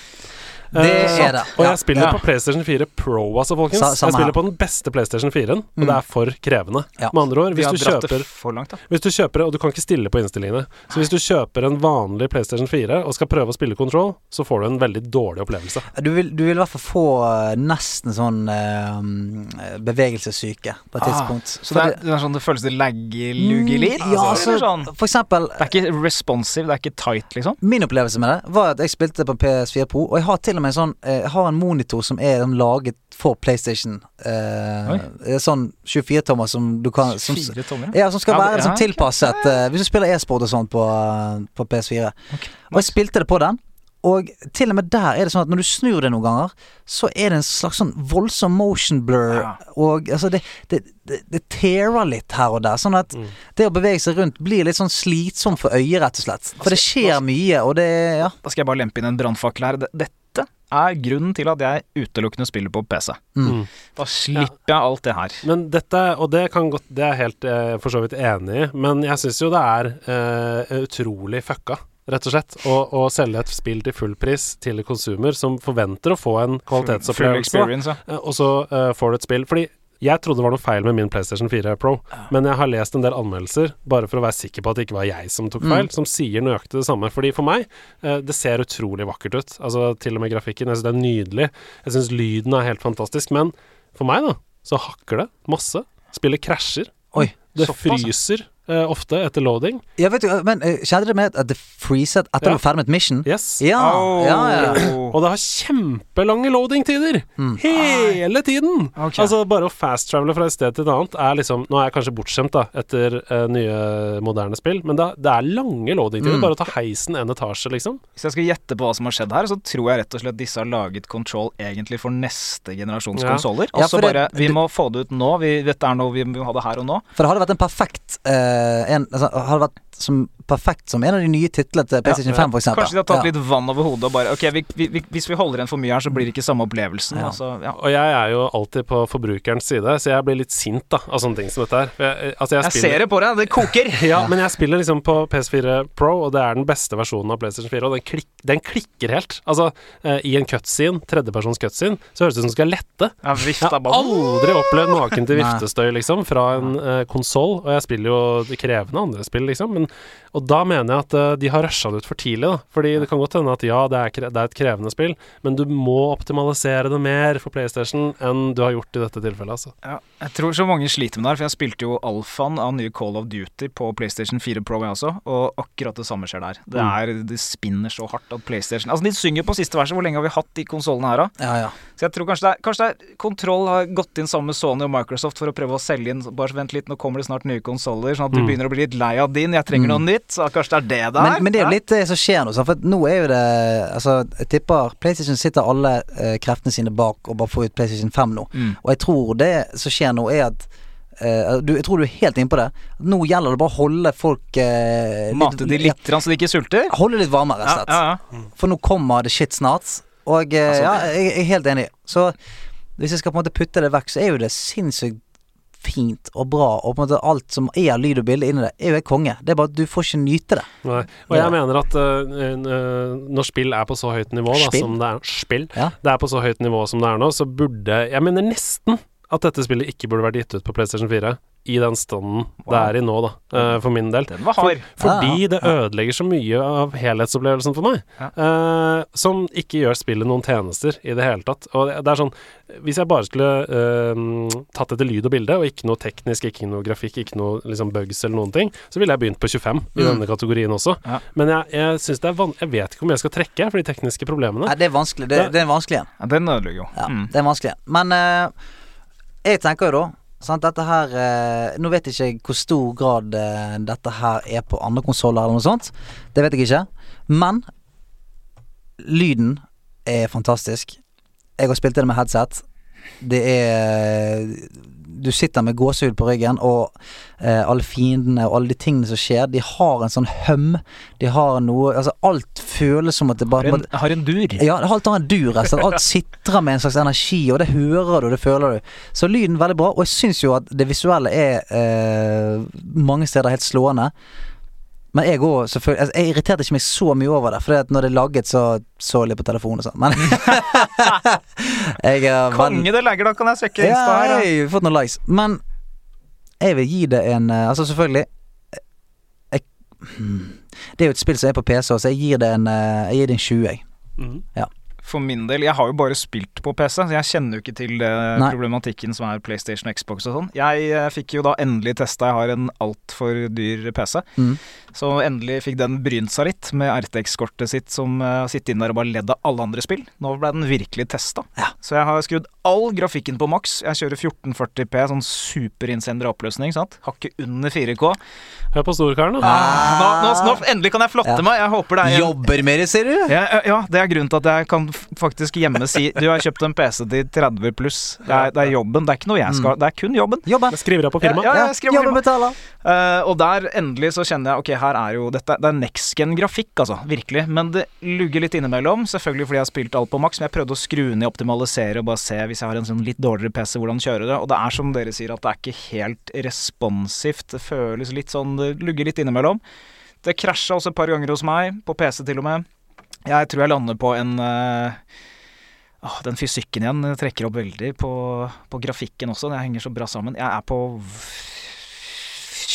Det Eh, er det. Og jeg spiller Ja. på PlayStation 4 Pro, altså, folkens. Sa- jeg spiller her. på den beste PlayStation 4-en, og Mm. det er for krevende. Ja. Med andre ord, hvis du, kjøper, det for langt, da. hvis du kjøper Og du kan ikke stille på innstillingene. Så hvis du kjøper en vanlig PlayStation 4 og skal prøve å spille Control, så får du en veldig dårlig opplevelse. Du vil, du vil i hvert fall få eh, nesten sånn eh, bevegelsessyke på et Ah, tidspunkt. Så det er, det er sånn det føles det lagger, luger litt? Mm, Ja, altså, altså, sånn. for eksempel Det er ikke responsive, det er ikke tight, liksom? Min opplevelse med det var at jeg spilte på PS4 Pro, og jeg har til og med en sånn eh, Jeg har en monitor som er sånn laget for PlayStation. Eh, sånn 24-tommer som du kan som, tommer, ja. Ja, som skal Ja, være liksom ja, sånn, tilpasset eh, Hvis du spiller e-sport og sånt på, på PS4. Okay. Og jeg spilte det på den. Og til og med der er det sånn at når du snur det noen ganger, så er det en slags sånn voldsom motion blur. Ja. Og altså, det, det, det, det tearer litt her og der. Sånn at Mm. det å bevege seg rundt blir litt sånn slitsomt for øyet, rett og slett. For det skjer mye, og det Ja. Da skal jeg bare lempe inn en brannfakkel her. Det- Dette er grunnen til at jeg utelukkende spiller på PC. Mm. Da slipper jeg alt det her. Men dette, og det kan godt Det er jeg helt eh, for så vidt enig i, men jeg syns jo det er eh, utrolig fucka. Rett og slett. Å, å selge et spill til full pris til konsumer som forventer å få en kvalitetsopplevelse, ja. Eh, og så eh, får du et spill Fordi jeg trodde det var noe feil med min PlayStation 4 Pro, men jeg har lest en del anmeldelser, bare for å være sikker på at det ikke var jeg som tok feil, som sier nøyaktig det samme. Fordi for meg, eh, det ser utrolig vakkert ut. Altså til og med grafikken. Jeg syns det er nydelig. Jeg syns lyden er helt fantastisk. Men for meg, da, så hakker det masse. Spillet krasjer. Oi. Det fryser eh, ofte etter loading. Ja, vet du, men uh, Skjedde dere med at det freeset etter Ja. du var ferdig med et mission? Yes. Ja, ja, ja. Oh. Og det har kjempelange loading-tider! Hele tiden! Okay. Altså Bare å fast-travele fra et sted til et annet er liksom Nå er jeg kanskje bortskjemt da etter uh, nye, moderne spill, men det, det er lange loading-tider. Mm. Bare å ta heisen en etasje, liksom. Hvis jeg skal gjette på hva som har skjedd her, så tror jeg rett og slett disse har laget Control egentlig for neste generasjons Ja. konsoller. Ja, det- bare Vi må få det ut nå. Vi, dette er noe vi må ha det her og nå. For det hadde vært en perfekt eh, en, altså, Hadde vært som, perfekt som en av de nye titlene til PlayStation 5, for eksempel. Kanskje de har tatt Ja. litt vann over hodet og bare Ok, vi, vi, vi, hvis vi holder igjen for mye her, så blir det ikke samme opplevelsen. Ja. Altså, ja. Og jeg er jo alltid på forbrukerens side, så jeg blir litt sint da av sånne ting som dette her. Jeg, eh, altså jeg, Jeg ser det på deg, det koker! Ja, men jeg spiller liksom på PS4 Pro, og det er den beste versjonen av PlayStation 4, og den, klik, den klikker helt. Altså, eh, i en cutscene, tredjepersons cutscene, så høres det ut som du skal lette. Jeg har aldri opplevd maken til viftestøy, liksom, fra en uh, konsoll. Og jeg spiller jo de krevende andre spill, liksom. Men, og da mener jeg at eh, de har rusha det ut for tidlig, da. Fordi det kan godt hende at ja, det er, det er et krevende spill, men du må optimalisere det mer for PlayStation enn du har gjort i dette tilfellet, altså. Ja, jeg tror så mange sliter med det her, for jeg spilte jo alfaen av nye Call of Duty på PlayStation 4 Pro, jeg også, og akkurat det samme skjer der. Det, Mm. er, det spinner så hardt at PlayStation Altså, de synger på siste verset. Hvor lenge har vi hatt de konsollene her, da? Ja, ja. Så jeg tror kanskje det er, kanskje det er Kontroll har gått inn sammen med Sony og Microsoft for å prøve å selge inn Bare vent litt, nå kommer det snart nye konsoller, sånn at du Mm. begynner å bli litt lei av din. Jeg trenger noe nytt. Så kanskje det er det det er? Men, men det er jo litt det som skjer nå. For nå er jo det Altså, jeg tipper PlayStation sitter alle eh, kreftene sine bak og bare får ut PlayStation 5 nå. Mm. Og jeg tror det som skjer nå, er at Uh, du, Jeg tror du er helt inne på det. Nå gjelder det bare å holde folk uh, Mate de litt, ja, så de ikke sulter? Holde litt varmere, rett og slett. Ja, ja, For nå kommer det shit snart. Og uh, Altså, ja, jeg, jeg er helt enig. Så hvis jeg skal på en måte putte det vekk, så er jo det sinnssykt fint og bra, og på en måte alt som er av lyd og bilde inni det, er jo et konge. Det er bare at du får ikke nyte det. Nei. Og jeg mener at øh, når spill er på så høyt nivå da, som det er Spill. Ja. Det er på så høyt nivå som det er nå, så burde Jeg mener nesten at dette spillet ikke burde vært gitt ut på PlayStation 4 i den standen det er i nå, da, eh, for min del. Den var For, fordi Ja, det ødelegger så mye av helhetsopplevelsen for meg. Ja. eh, som ikke gjør spillet noen tjenester i det hele tatt. Og det, er sånn Hvis jeg bare skulle uh, tatt etter lyd og bilde, og ikke noe teknisk, ikke noe grafikk, ikke noe liksom bugs eller noen ting, så ville jeg begynt på 25 i Mm. denne kategorien også. Ja. Men jeg, jeg syns det er van Jeg vet ikke om jeg skal trekke for de tekniske problemene. Nei, det er vanskelig. Det, det er vanskelig en. Ja, den ødelegger jo. Ja, Mm. det er vanskelig. Men eh, jeg tenker jo da Sant, dette her eh, Nå vet jeg ikke hvor stor grad eh, dette her er på andre konsoller eller noe sånt. Det vet jeg ikke. Men lyden er fantastisk. Jeg har spilt det med headset. Det er Du sitter med gåsehud på ryggen, og eh, alle fiendene og alle de tingene som skjer, de har en sånn høm. De har noe Altså, alt føles som at det bare Har en, har en dur. ja, alt har en dur. slett. Alt sitrer med en slags energi, og det hører du, det føler du. Så lyden veldig bra, og jeg syns jo at det visuelle er eh, mange steder helt slående. Men jeg òg, selvfølgelig altså, Jeg irriterte ikke meg så mye over det, for når det er laget, så så jeg litt på telefonen og sånn. Men jeg er Konge det legger da kan jeg svekke Insta her. Ja, jeg har fått noen likes. Men jeg vil gi det en eh, Altså, selvfølgelig jeg, hmm, Det er jo et spill som er på PC, så jeg gir det en, eh, jeg gir det en 20, jeg. Mhm. For min del, jeg har jo bare spilt på PC, så jeg kjenner jo ikke til Nei. problematikken som er PlayStation Xbox og sånn. Jeg eh, fikk jo da endelig testa, jeg har en altfor dyr PC, Mm. Så endelig fikk den brynt seg litt med RTX-kortet sitt som uh, sitter inne der og bare ledd av alle andre spill. Nå ble den virkelig testa. Ja. Så jeg har skrudd all grafikken på maks. Jeg kjører 1440P, sånn superinnsender oppløsning, sant. Hakket under 4K. Hør på storkaren, da. Ah, nå, nå, nå, endelig kan jeg flotte Ja. meg. Jeg håper det er en Jobber mer, sier du? ja, ja, ja, det er grunnen til at jeg kan faktisk hjemme si Du har kjøpt en PC til 30 pluss. Det er, det er jobben. Det er ikke noe jeg skal Det er kun jobben. Jobben. Jeg skriver av på firmaet. Ja, ja, jeg skriver Jobben betaler. Uh, og der endelig så kjenner jeg Ok, her er jo dette Det er nexgen-grafikk, altså. Virkelig. Men det lugger litt innimellom. Selvfølgelig fordi jeg har spilt alt på maks. Men jeg prøvde å skru ned, optimalisere og bare se hvis jeg har en sånn litt dårligere PC, hvordan kjører det. Og det er som dere sier, at det er ikke helt responsivt. Det føles litt sånn Det lugger litt innimellom. Det krasja også et par ganger hos meg, på PC til og med. Jeg tror jeg lander på en uh, den fysikken igjen trekker opp veldig på, på grafikken også. Det henger så bra sammen. Jeg er på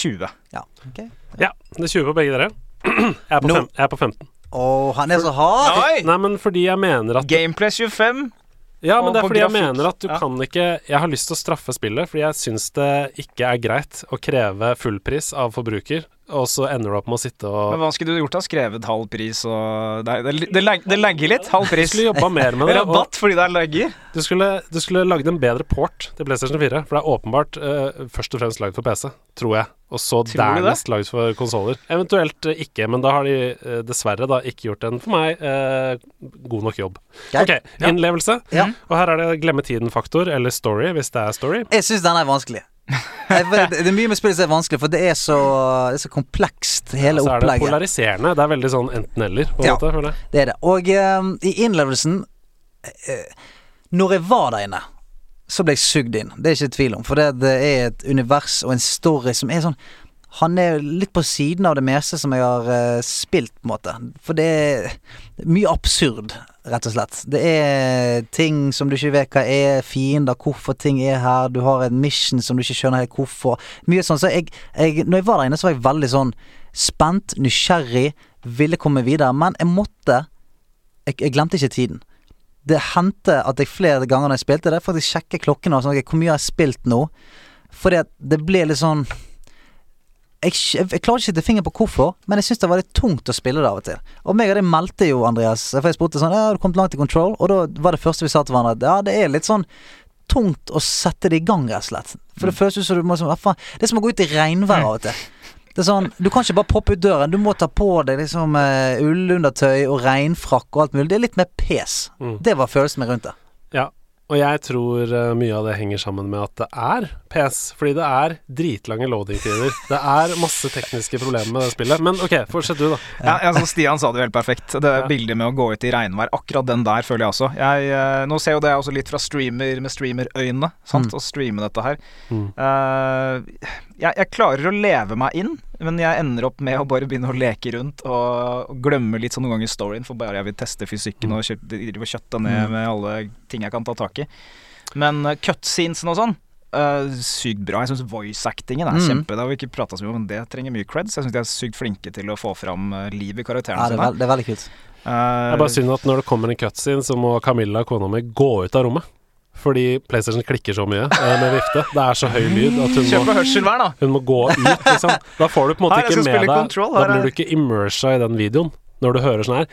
20. Ja, okay. Ja, det er 20 på begge dere. Jeg er på, no. fem, jeg er på 15. Å, han er så hard! Oi! Nei, men fordi jeg mener at Gameplay 25. Ja, men det er fordi jeg grafikk. mener at du Ja. kan ikke Jeg har lyst til å straffe spillet, fordi jeg syns det ikke er greit å kreve fullpris av forbruker, og så ender du opp med å sitte og Men hva skulle du gjort da? Skrevet halv pris og Det, det, det, det lagger litt. Halv Du skulle jobba mer med det. Rabatt fordi det er lagger. du skulle, du skulle lagd en bedre port til PlayStation 4, for det er åpenbart uh, først og fremst lagd for PC, tror jeg. Og så dernest lagd for konsoller. Eventuelt eh, ikke, men da har de eh, dessverre da ikke gjort en, for meg, eh, god nok jobb. Ok, innlevelse. Ja. Og her er det glemme tiden-faktor, eller story, hvis det er story. Jeg syns den er vanskelig. Det er mye med spillet som er vanskelig, for det er så, det er så komplekst, hele opplegget så er det opplegget. polariserende. Det er veldig sånn enten-eller, på en Ja. måte. føler. Det er det. Og um, i innlevelsen uh, Når jeg var der inne, så ble jeg sugd inn. Det er ikke tvil om. For det, det er et univers og en story som er sånn Han er litt på siden av det meste som jeg har uh, spilt, på en måte. For det er mye absurd, rett og slett. Det er ting som du ikke vet hva er, fiender, hvorfor ting er her. Du har en mission som du ikke skjønner helt hvorfor. Mye sånn. Så jeg, jeg Når jeg var der inne, så var jeg veldig sånn spent, nysgjerrig, ville komme videre. Men jeg måtte jeg, jeg glemte ikke tiden. Det hendte at jeg flere ganger når jeg spilte det, faktisk sjekke klokken og sånn, okay, hvor mye har jeg spilt nå? Fordi at det ble litt sånn jeg, jeg, jeg klarer ikke å sette fingeren på hvorfor, men jeg syns det var litt tungt å spille det av og til. Og meg og det meldte jo Andreas, for jeg spurte sånn Ja, har du kommet langt i Control? Og da var det første vi sa til hverandre at ja, det er litt sånn tungt å sette det i gang, rett og slett. For det føles ut som du må faen Det er som å gå ut i regnvær av og til. Det er sånn, Du kan ikke bare poppe ut døren. Du må ta på deg liksom uh, ullundertøy og regnfrakk og alt mulig. Det er litt mer pes. Mm. Det var følelsen min rundt det. Ja. Og jeg tror eh, mye av det henger sammen med at det er PS, fordi det er dritlange loading-tider. Det er masse tekniske problemer med det spillet. Men ok, fortsett du, da. Ja, altså Stian sa det jo helt perfekt. Det Ja. bildet med å gå ut i regnvær, akkurat den der føler jeg også. Jeg, eh, nå ser jo det også litt fra streamer med streamerøyne, sant, Mm. å streame dette her. Mm. Uh, jeg, jeg klarer å leve meg inn, men jeg ender opp med å bare begynne å leke rundt og, glemme litt sånn noen ganger storyen, for bare jeg vil teste fysikken og kjø- drive kjøtte ned Mm. med alle ting jeg kan ta tak i. Men uh, cutscenesen og sånn, uh, sykt bra. Jeg syns voice-actingen er Mm. kjempe. Det har vi ikke prata så mye om, men det trenger mye creds. Jeg syns de er sykt flinke til å få fram uh, liv i karakterene Ja, sine. det er veldig kult. Uh, Det er bare synd at når det kommer en cutscene, så må Camilla, kona mi, gå ut av rommet. Fordi PlayStation klikker så mye eh, med vifte. Det er så høy lyd at hun Kjøp må, hørselvern, da! hun må gå ut, liksom. Da får du på en måte Her, ikke med deg Control, Da blir du ikke immersa i den videoen. Når du hører sånn her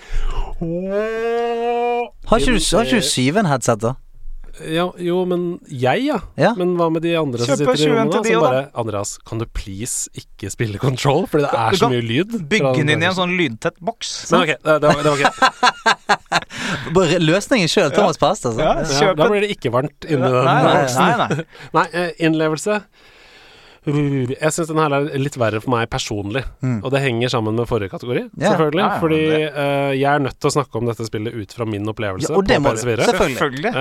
Har ikke du, har ikke du syven-headset, da? Ja, jo, men jeg, ja. Ja. Men hva med de andre som Kjøp på sitter i rommet? da? Som bare Andreas, kan du please ikke spille Control? Fordi det Du er så kan mye lyd. Bygge den inn i en sånn lydtett boks. Men ok, det, det, var, det var greit. Bare Løsningen sjøl, Thomas Past, altså. Ja, Ja, da blir det ikke varmt inni Nei, den nei, boksen. nei, nei. Nei, eh, innlevelse Jeg syns den her er litt verre for meg personlig. Mm. Og det henger sammen med forrige kategori, yeah. selvfølgelig. Ja, ja, fordi det- eh, jeg er nødt til å snakke om dette spillet ut fra min opplevelse Ja, og det på må du. PS4. Selvfølgelig. Selvfølgelig.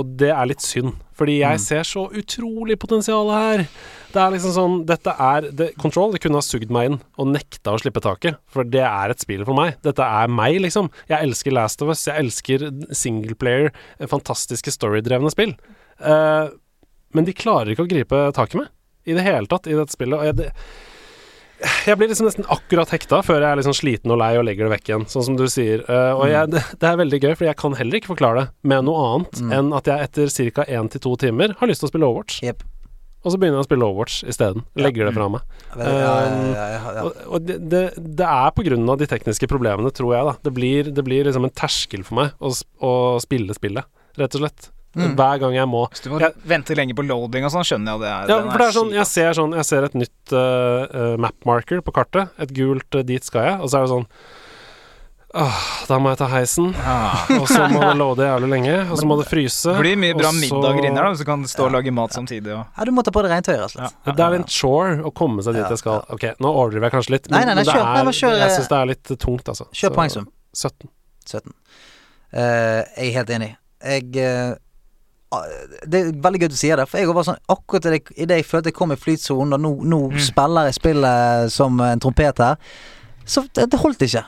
Og det er litt synd, fordi jeg Mm. ser så utrolig potensial her. Det er liksom sånn Dette er det, Control det kunne ha sugd meg inn og nekta å slippe taket, for det er et spill for meg. Dette er meg, liksom. Jeg elsker Last of Us, jeg elsker singleplayer, eh, fantastiske storydrevne spill. Uh, men de klarer ikke å gripe taket med i det hele tatt i dette spillet. Og jeg, det, jeg blir liksom nesten akkurat hekta før jeg er liksom sliten og lei og legger det vekk igjen, sånn som du sier. Uh, og jeg, det, det er veldig gøy, for jeg kan heller ikke forklare det med noe annet enn at jeg etter ca. én til to timer har lyst til å spille Overwatch. Yep. Og så begynner jeg å spille Overwatch isteden. Legger det fra meg. Ja, ja, ja, ja, ja. Og, og det, det, det er på grunn av de tekniske problemene, tror jeg, da. Det blir, det blir liksom en terskel for meg å, å spille spillet, rett og slett. Mm. Hver gang jeg må. Hvis du må Jeg- vente lenge på loading og sånn, skjønner jeg det. Er, Ja, for det er sånn, jeg ser sånn Jeg ser et nytt uh, map marker på kartet. Et gult uh, 'dit skal jeg', og så er det sånn Åh, da må jeg ta heisen, Ah. og så må det loade jævlig lenge, og så må det fryse. Det blir mye bra så- middager inni her, da, hvis du kan stå og lage mat samtidig. Og. ja, du må ta på deg rent rett og slett. Det er en chore å komme seg dit jeg skal. Ok, nå overdriver jeg kanskje litt, men, nei, nei, men nei, er, kjør, jeg syns det er litt tungt, altså. Kjør Så- poengsum. 17. 17. Uh, jeg er helt enig. Jeg uh, Det er veldig gøy du sier det, for jeg var sånn akkurat idet jeg, følte jeg kom i flytsonen, og nå, nå Mm. spiller jeg spillet som en trompet her, så det, det holdt ikke.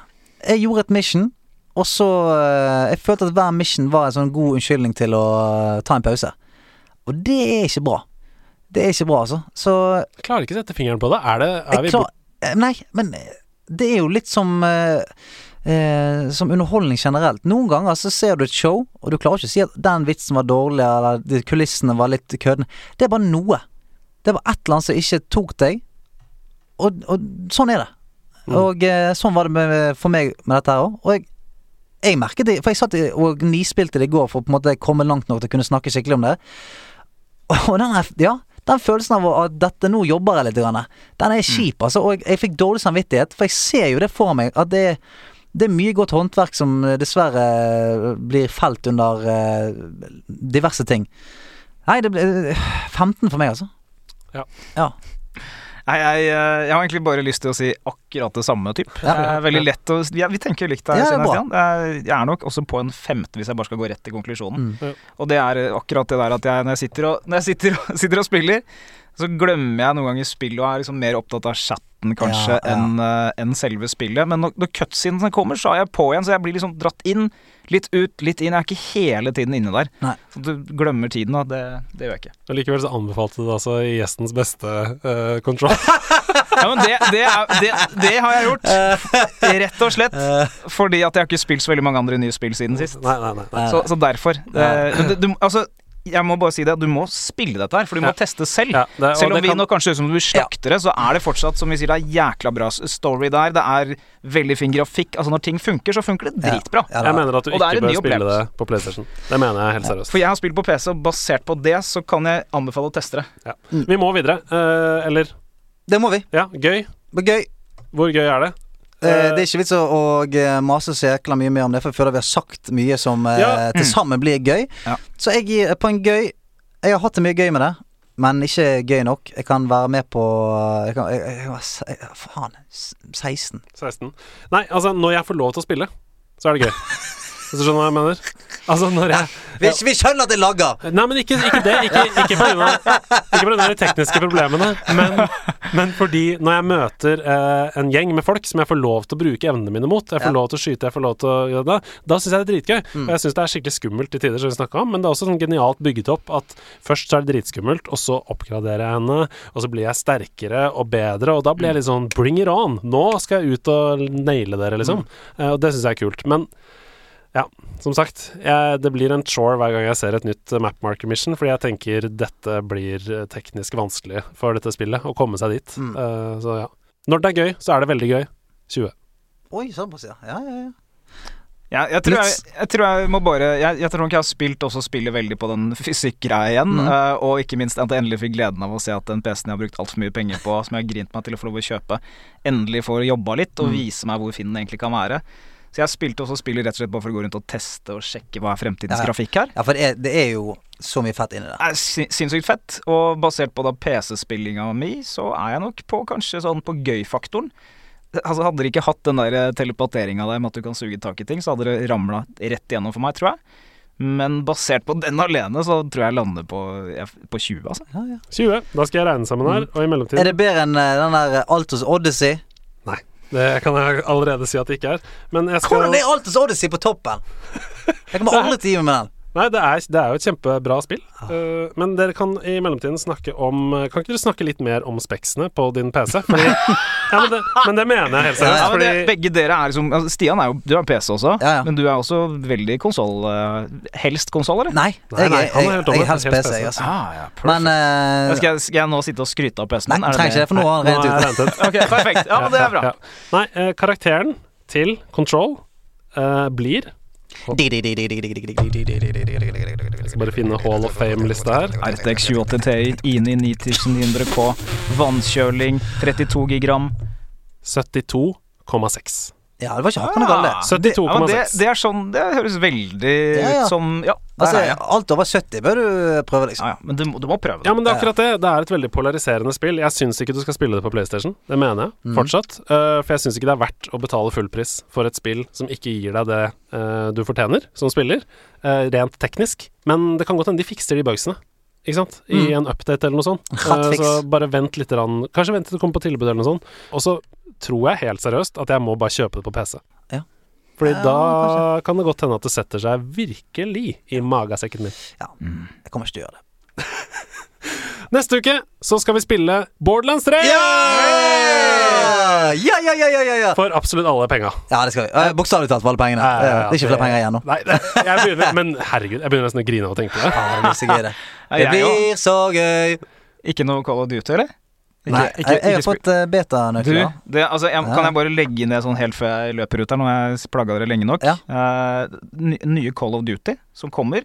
Jeg gjorde et mission, og så eh, Jeg følte at hver mission var en sånn god unnskyldning til å eh, ta en pause. Og det er ikke bra. Det er ikke bra, altså. Så Jeg klarer ikke å sette fingeren på det. Er, det, er vi klar, eh, Nei, men eh, det er jo litt som eh, eh, Som underholdning generelt. Noen ganger så ser du et show, og du klarer ikke å si at den vitsen var dårlig, eller kulissene var litt køddende. Det er bare noe. Det var et eller annet som ikke tok deg, og, og sånn er det. Mm. Og eh, sånn var det med, for meg med dette her òg. Og jeg, jeg merket det, for jeg satt og nispilte det i går for å på en måte komme langt nok til å kunne snakke skikkelig om det. Og den er, ja, den følelsen av at dette nå jobber jeg litt, den er kjip, altså. Og jeg, jeg fikk dårlig samvittighet, for jeg ser jo det for meg at det, det er mye godt håndverk som eh, dessverre eh, blir felt under eh, diverse ting. Nei, det ble eh, 15 for meg, altså. Ja. ja. Nei, jeg, jeg har egentlig bare lyst til å si akkurat det samme, typ. Ja. Det er veldig lett å ja, Vi tenker jo likt her, Ja, Jeg er nok også på en femte, hvis jeg bare skal gå rett til konklusjonen. Mm. Ja. Og det er akkurat det der at jeg, når jeg sitter og, når jeg sitter og, sitter og spiller, så glemmer jeg noen ganger spillet og er liksom mer opptatt av chatten kanskje Ja, ja. enn uh, en selve spillet. Men når, når cutscenene kommer, så er jeg på igjen, så jeg blir liksom dratt inn. Litt ut, litt inn. Jeg er ikke hele tiden inne der. Nei. Så du glemmer tiden, da. det, det gjør jeg ikke. Og likevel så anbefalte du det altså i gjestens beste uh, control. Ja, men det, det, er, det, det har jeg gjort. Rett og slett. Fordi at jeg har ikke spilt så veldig mange andre nye spill siden sist. nei, nei, nei. nei. Så, så derfor. Uh, men det, du, altså, jeg må bare si det, du må spille dette her, for du må Ja. teste selv. Ja, det, Selv om vi kan- nå kanskje ser ut som du slakter det, så er det fortsatt, som vi sier, det er jækla bra story der. Det er veldig fin grafikk. Altså, når ting funker, så funker det dritbra. Ja. Jeg mener at du ikke bør spille spille det på PlayStation. Det mener jeg helt seriøst. For jeg har spilt på PC, og basert på det, så kan jeg anbefale å teste det. Ja. Vi må videre. eh, eller Det må vi. Ja, gøy. Gøy. Hvor gøy er det? Eh, det er ikke vits å eh, mase så jækla mye mer om det, for jeg føler vi har sagt mye som eh, Ja. til sammen blir gøy. Ja. Så jeg gir på en gøy Jeg har hatt det mye gøy med det, men ikke gøy nok. Jeg kan være med på jeg kan, jeg, jeg, jeg, Faen. 16. 16. Nei, altså, når jeg får lov til å spille, så er det gøy. Hvis du skjønner hva jeg mener? Altså, når jeg Vi, vi skjønner at det lagger! Nei, men ikke, ikke det. Ikke, ikke av de tekniske problemene, men, men fordi når jeg møter eh, en gjeng med folk som jeg får lov til å bruke evnene mine mot, jeg får Ja. lov til å skyte, jeg får lov til å gjøre det, da syns jeg det er dritgøy. Og jeg syns det er skikkelig skummelt til tider, som vi snakka om, men det er også sånn genialt bygget opp at først så er det dritskummelt, og så oppgraderer jeg henne, og så blir jeg sterkere og bedre, og da blir jeg litt sånn bring it on! Nå skal jeg ut og naile dere, liksom. Eh, og det syns jeg er kult. Men ja, som sagt, jeg, det blir en chore hver gang jeg ser et nytt mapmarker mission, fordi jeg tenker dette blir eh, teknisk vanskelig for dette spillet, å komme seg dit. Eh, så ja. Når det er gøy, så er det veldig gøy. 20. Oi, såpass, ja. Ja, ja, ja. Ja, jeg, tror jeg, jeg tror jeg må bare Jeg, jeg tror nok jeg har spilt også spillet veldig på den fysikkgreia igjen. Mm. Uh, og ikke minst at jeg endelig fikk gleden av å se at den PC-en jeg har brukt altfor mye penger på, som jeg har grint meg til å få lov å kjøpe, endelig får jobba litt Mm. og vise meg hvor fin den egentlig kan være. Så jeg spilte også spillet rett og slett bare for å gå rundt og teste og sjekke hva er fremtidens Ja, ja. grafikk her. ja for det er, det er jo så mye fett inni der. sin- sinnssykt fett, og basert på da PC-spillinga mi, så er jeg nok på kanskje sånn på gøy-faktoren. Altså Hadde dere ikke hatt den der telepateringa der med at du kan suge tak i ting, så hadde det ramla rett igjennom for meg, tror jeg. Men basert på den alene, så tror jeg jeg lander på, på 20, altså. 20. Da skal jeg regne sammen her, og i mellomtiden Er det bedre enn eh, den der Altos Odyssey? Det kan jeg allerede si at det ikke er. Men jeg skal Hvordan er Altes Odyssey på toppen? Jeg kommer aldri til å gi meg med den. Nei, det er, det er jo et kjempebra spill. Uh, men dere kan i mellomtiden snakke om eh, Kan ikke dere snakke litt mer om speksene på din PC? Fordi, ja, men, det, men det mener jeg helt seriøst. Ja, det, fordi begge dere er liksom altså, Stian er jo Du har PC også, Ja, ja. men du er også veldig konsoll... helst konsoll, eller? Nei, Nei, jeg, nei, jeg, er jeg, helt jeg er helst PC, PC. jeg, altså. Ah, ja, Men eh, skal, jeg, skal jeg nå sitte og skryte av PC-en Nei? Er trenger ikke det, for nå har han rent ut. okay, perfekt. Ja, men det er bra. Ja. Nei, eh, karakteren til Control uh, blir skal bare finne Hall of Fame-lista her. RTX 28 Ti, INI 9900K, vannkjøling, 32 gigram. 72,6. Ja, det var ikke hakkende galt, det. 72,6. det, ja, men det, det er sånn Det høres veldig Ja, ja. ut som Ja, der Altså, er jeg. alt over 70 bør du prøve, liksom. Ja, ja, men du, må- du må prøve det. Ja, men det er akkurat det. Det er et veldig polariserende spill. Jeg syns ikke du skal spille det på PlayStation. Det mener jeg fortsatt. Eh, for jeg syns ikke det er verdt å betale fullpris for et spill som ikke gir deg det eh, du fortjener som spiller, eh, rent teknisk. Men det kan godt hende de fikser de bugsene. Ikke sant? I en update eller noe sånt. Uh, så bare vent litt. Rann. Kanskje vent til det kommer på tilbud eller noe sånt. Og så tror jeg helt seriøst at jeg må bare kjøpe det på PC. Ja. Fordi Ja, da kan det godt hende at det setter seg virkelig i magasekken min. Ja, jeg kommer ikke til å gjøre det. Neste uke så skal vi spille Borderlands 3! Ja, ja, ja, ja, ja, ja. For absolutt alle penga. ja det skal vi. Eh, Bokstavelig talt for alle pengene. Ja, ja, ja, det er ikke flere penger igjen nå. Nei, jeg begynner, men herregud, jeg begynner nesten å grine av å tenke på det. Ja, det blir så gøy, det. Det blir så gøy. Ikke noe Call of Duty, eller? Ikke- Nei, ikke- jeg, jeg har ikke fått uh, Du, altså, jeg, kan jeg bare legge ned sånn helt før jeg løper ut her, nå har jeg plaga dere lenge nok? Ja. Uh, nye Call of Duty som kommer.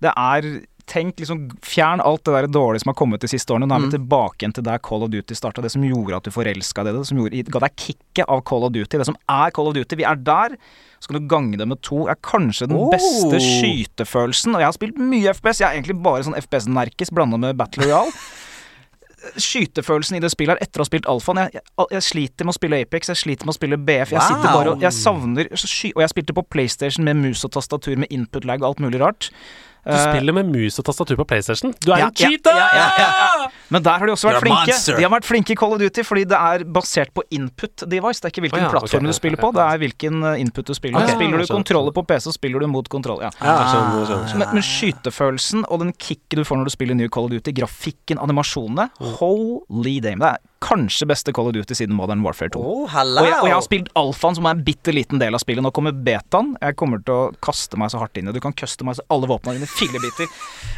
Det er Tenk liksom Fjern alt det der dårlige som har kommet de siste årene. Nå er vi Mm. tilbake igjen til der Call of Duty starta. Det som gjorde at du forelska deg i det. Det som gjorde, ga deg kicket av Call of Duty. Det som er Call of Duty. Vi er der. Så kan du gange det med to. Er kanskje den Oh. beste skytefølelsen. Og jeg har spilt mye FPS. Jeg er egentlig bare sånn FPS-nerkis blanda med Battle Royale skytefølelsen i det spillet her etter å ha spilt alfaen. Jeg, jeg, jeg sliter med å spille Apex, jeg sliter med å spille BF. Jeg sitter bare og Jeg savner sky Og jeg spilte på PlayStation med mus og tastatur med input lag og alt mulig rart. Du Eh, spiller med mus og tastatur på PlayStation. Du er Ja, en cheater! ja, ja, ja, Men der har de også vært flinke. monster. De har vært flinke i Call of Duty fordi det er basert på input device. Det er ikke hvilken oh, ja, plattform okay, du spiller på, det er hvilken eh, input du spiller. Okay. spiller du kontroller på PC, så spiller du mot kontroll. Men, men skytefølelsen og den kicket du får når du spiller nye Call of Duty, grafikken, animasjonene Holy damn. Det er kanskje beste Call of Duty siden Modern Warfare 2. Oh, Og jeg, og jeg har spilt alfaen, som er en bitte liten del av spillet. Nå kommer betaen. Jeg kommer til å kaste meg så hardt inn i. Du kan køste meg så alle våpnene dine fillebiter.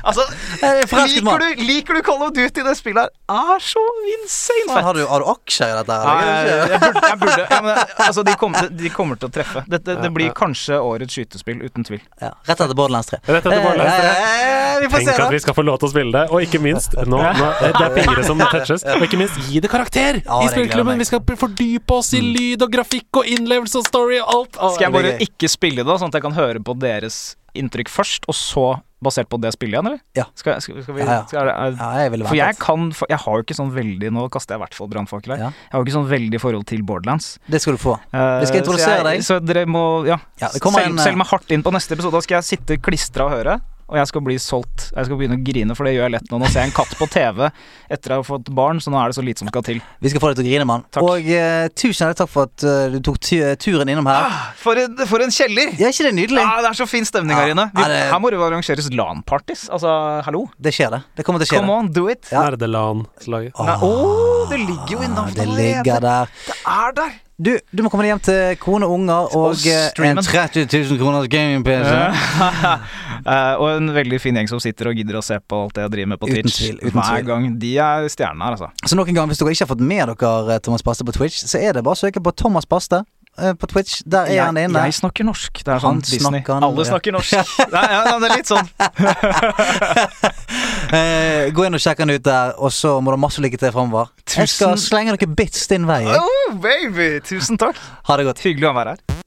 Altså, er liker du, liker du Call of Duty? Det spillet her er så insane fett. har, du, har du aksjer i dette? her? Nei, jeg, jeg burde, jeg burde ja, men, Altså, de kommer, de kommer til å treffe. Det, det blir kanskje årets skytespill, uten tvil. Ja, rett etter Borderlands 3. Rett etter Borderlands 3. Eh, eh, vi får Tenk se, at vi skal få lov til å spille det, og ikke minst nå, nå, Det er fingre som touches. Og ikke minst, gi det karakter Ja, i spillklubben! Vi skal fordype oss i lyd og grafikk og innlevelse og story og alt. Å, Skal jeg bare ikke spille det, sånn at jeg kan høre på deres inntrykk først, og så basert på det spillet igjen, eller? Ja. Skal, skal, skal vi. Skal, er, Ja, jeg for jeg kan for Jeg har jo ikke sånn veldig Nå kaster jeg i hvert fall brannfakkel her. Ja. Jeg har jo ikke sånn veldig forhold til Borderlands. Det skal du få. Eh, Vi skal introdusere deg. Så dere må Ja. Ja, selv, en, selv meg hardt inn på neste episode. Da skal jeg sitte klistra og høre. Og jeg skal bli solgt. Jeg skal begynne å grine, for det gjør jeg lett nå. Nå ser jeg en katt på TV etter å ha fått barn, så nå er det så lite som skal til. Vi skal få deg til å grine, mann. Og uh, tusen hjertelig takk for at uh, du tok turen innom her. For en, for en kjeller! Ja, ikke det nydelig? Ja, det er så fin stemning Ja. her inne. Vi, det- Her må det jo arrangeres LAN-parties. Altså, hallo. Det skjer, det. Det kommer til å skje. Come on, do it. Ja. Nerdeland-slaget. Å, det ligger jo i Ah, det ligger der. Det er der. Du, du må komme deg hjem til kone og unger og, Og eh, en streamen. 30 000 kroners gaming-PC. Eh, og en veldig fin gjeng som sitter og gidder å se på alt det jeg driver med på Uten Twitch. tvil, uten Hver tvil. gang. De er stjernene her, altså. Så noen gang, hvis dere ikke har fått med dere eh, Thomas Paste på Twitch, så er det bare å søke på Thomas Baste eh, på Twitch. Der er han jeg, inne. jeg snakker norsk. Det er Han sånn Disney. snakker han- Alle ja. snakker norsk. Nei, ja, det er litt sånn. Eh, gå inn og sjekk han ut der, og så må du ha masse lykke til framover. Jeg skal slenge noen bits din vei. Oh, baby! Tusen takk. Ha det godt. Hyggelig å være her.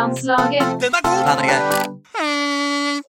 Landslaget. Den er god! Den er gøy.